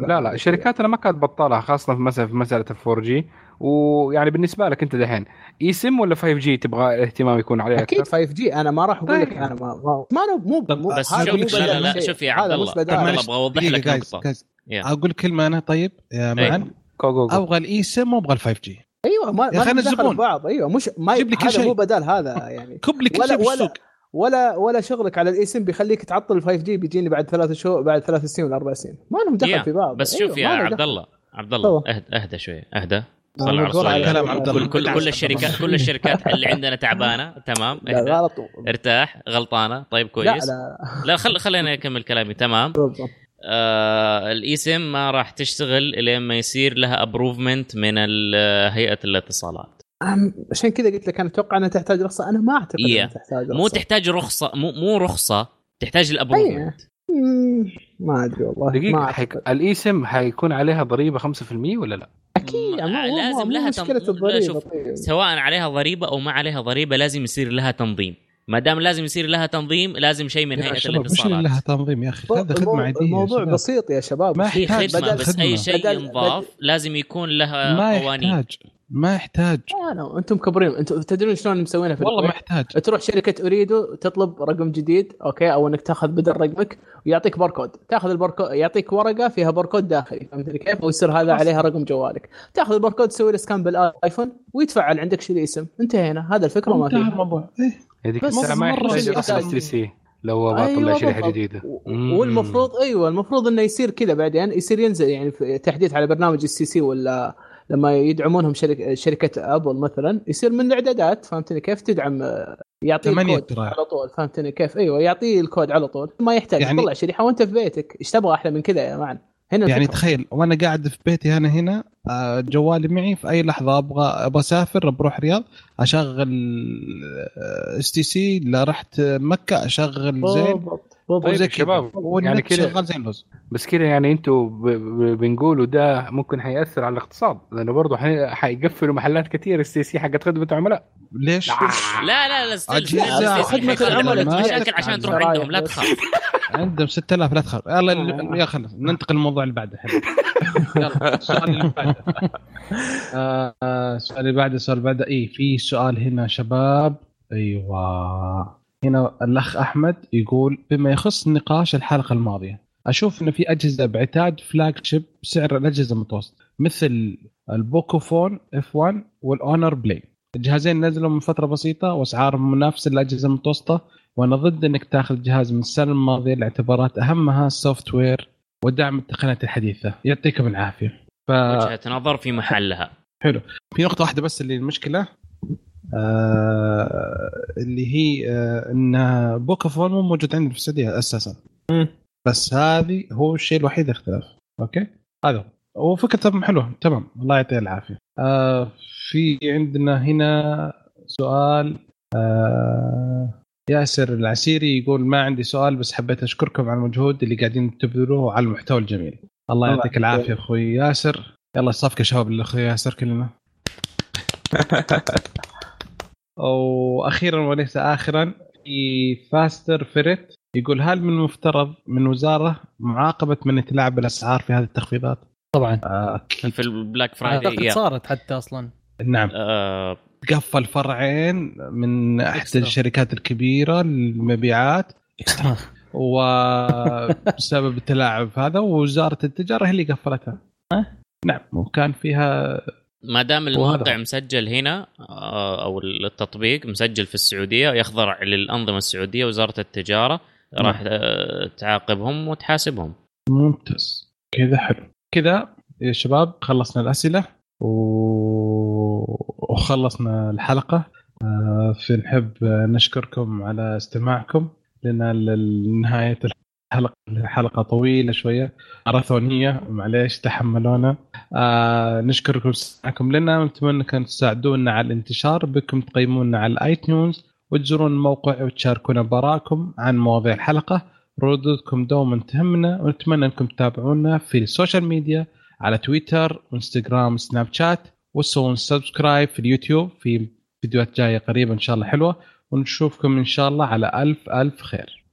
لا لا شركاتنا ما كانت بطالة خاصة في مثلا في مسألة الفور جي ويعني بالنسبة لك أنت دحين إي سم ولا 5 جي تبغى الاهتمام يكون عليه أكيد أكثر 5 جي أنا ما راح أقول لك طيب. أنا ما ما, ما أنا مو بس هذا شوف لا لا. شوف يا هذا عبد الله أبغى أوضح لك نقطه. أقول كلمة أنا طيب يا. معن جو جو جو. أبغى الاي سم وأبغى ال 5 جي أيوه ما يا ما ندخل الزبون. بعض أيوه مش ما جيب لي كل هذا شيء. مو بدال هذا يعني [LAUGHS] كب لي كل ولا- شيء في ولا- السوق ولا ولا شغلك على الاي سم بيخليك تعطل ال 5 جي بيجيني بعد ثلاث شهور بعد ثلاث سنين ولا أربع سنين ما لهم دخل. في بعض بس أيوة، شوف يا عبد. الله عبد الله. اهدى اهدى شوية اهدى على كلام عبد كل الله. كل كل الشركات كل الشركات اللي عندنا تعبانة. [LAUGHS] تمام. لا غلط. ارتاح غلطانة. طيب لا كويس. لا. لا خل خليني اكمل كلامي. تمام. بالضبط. آه الاي سم ما راح تشتغل إلين ما يصير لها approvement من هيئة الاتصالات. عشان كذا قلت لك أنا أتوقع أنها تحتاج رخصة. أنا ما أعتقد. أنها تحتاج رخصة. مو تحتاج رخصة مو مو رخصة تحتاج ال approvement مم، ما أدري والله دقيقة ما حيك... أعتقد. الاي سم حيكون عليها ضريبة 5% ولا لا؟ أكيد ما- مو- لازم مو لها مشكلة تم- الضريبة شوف، طيب. سواء عليها ضريبة أو ما عليها ضريبة لازم يصير لها تنظيم ما دام لازم يصير لها تنظيم لازم شيء من هيئة الاتصالات لها تنظيم يا أخي هذا خدمة عادية الموضوع شباب. بسيط يا شباب ما في يحتاج خدمة بدل بس أي خدمة. شيء بدل- ينضاف لازم يكون لها ما قوانين يحتاج ما يحتاج. لا لا أنتم مكبرين. أنتم تدرون شلون مسوينها في والله ما؟ يحتاج. تروح شركة اريدو تطلب رقم جديد okay أو إنك تاخذ بدل رقمك ويعطيك باركود. تاخذ الباركود يعطيك ورقة فيها باركود داخلي فهمتني كيف؟ ويصير هذا عليها رقم جوالك. تاخذ الباركود تسوي له سكان بالآيفون ويتفعل عندك شيء الاسم انتهينا. هذا الفكرة ما انتهى فيها. الموضوع. إيه. هذيك بس الساعة ما يحتاج يحتاج. تي سي لو بطلع أيوة شريحة. جديدة. والمفروض أيوه المفروض إنه يصير كذا بعدين يصير ينزل يعني في تحديث على برنامج السي سي ولا لما يدعمونهم شركه شركة ابل مثلا يصير من الإعدادات فهمتني كيف تدعم آه، يعطيه الكود. على طول فهمتني كيف؟ أيوه يعطيه الكود على طول. ما يحتاج يعني- يطلع شريحة وأنت في بيتك إيش تبغى أحلى من كذا يا معن هنا يعني الفكرة. تخيل وأنا قاعد في بيتي أنا هنا آه، جوالي معي في أي لحظة أبغى أبغى أسافر بروح رياض أشغل STC لا رحت مكة أشغل زين. طيب. شباب يعني اللوز بس كذا يعني أنتوا. ب... بنقولوا ده ممكن حيأثر على الاقتصاد لأنه برضه حي... حيقفلوا محلات كثير ال STC حقت خدمة عملاء ليش؟ لا. لا لا حيخلي العملاء مشاكل عشان تروح عندهم لا. تخاف. عندهم 6000 لا تخاف. يلا يا خلص. ننتقل للموضوع اللي بعده. يلا السؤال اللي بعده. [LAUGHS] آه، آه، السؤال اللي بعده السؤال اللي بعده. اي في سؤال هنا شباب. أيوه. هنا الأخ أحمد يقول بما يخص نقاش الحلقة الماضية أشوف إنه في أجهزة بعتاد فلاج شيب بسعر الأجهزة المتوسط مثل ال Pocophone F1 وال Honor Play الجهازين نزلوا من فترة بسيطة واسعارهم منافسة للأجهزة المتوسطة وأنا ضد إنك تاخذ جهاز من السنة الماضية لاعتبارات أهمها ال software ودعم التقنيات الحديثة. يعطيكم العافية. ف وجهة نظر في محلها. في نقطة واحدة بس اللي المشكلة آه اللي هي آه إن Pocophone مو موجود عندنا في السعودية أساسا. مم. بس هذه هو الشيء الوحيد اختلف. okay؟ هذا هو. وفكرته حلوة. تمام. الله يعطيه العافية. آه في عندنا هنا سؤال آه ياسر العسيري يقول ما عندي سؤال بس حبيت أشكركم على المجهود اللي قاعدين تبذلوه على المحتوى الجميل. الله يعطيك. العافية أخوي ياسر. يلا صفقه شباب لاخوي ياسر كلنا. [LAUGHS] وأخيرا وليس اخرا في فاستر فيرت يقول هل من المفترض من وزارة معاقبة من يتلاعب بالاسعار في هذه التخفيضات؟ طبعا. آه أكيد. في ال Black اعتقد Friday صارت حتى أصلا. نعم. آه قفل فرعين من احدى eXtra. الشركات الكبيرة للمبيعات. [LAUGHS] وبسبب التلاعب هذا ووزارة التجارة هي اللي قفلتها. نعم وكان فيها ما دام الموقع. مسجل هنا آه، أو التطبيق مسجل في السعودية يخضع للأنظمة السعودية وزارة التجارة راح آه، تعاقبهم وتحاسبهم. ممتاز. كذا حلو. كذا يا شباب خلصنا الأسئلة و... وخلصنا الحلقة. آه، في نحب نشكركم على استماعكم لنا لنهاية الحلقة الحلقة طويلة شوية ماراثونية معليش تحملونا. آه نشكركم استماعكم لنا ونتمنى انكم تساعدونا على الانتشار بكم تقيمونا على ال iTunes وتزورون الموقع وتشاركونا بآرائكم عن مواضيع الحلقة. ردودكم دوما تهمنا ونتمنى أنكم تتابعونا في ال social media على تويتر وانستغرام وسناب شات وتسوون subscribe في اليوتيوب في فيديوهات جاية قريبة إن شاء الله حلوة. ونشوفكم إن شاء الله على ألف ألف خير.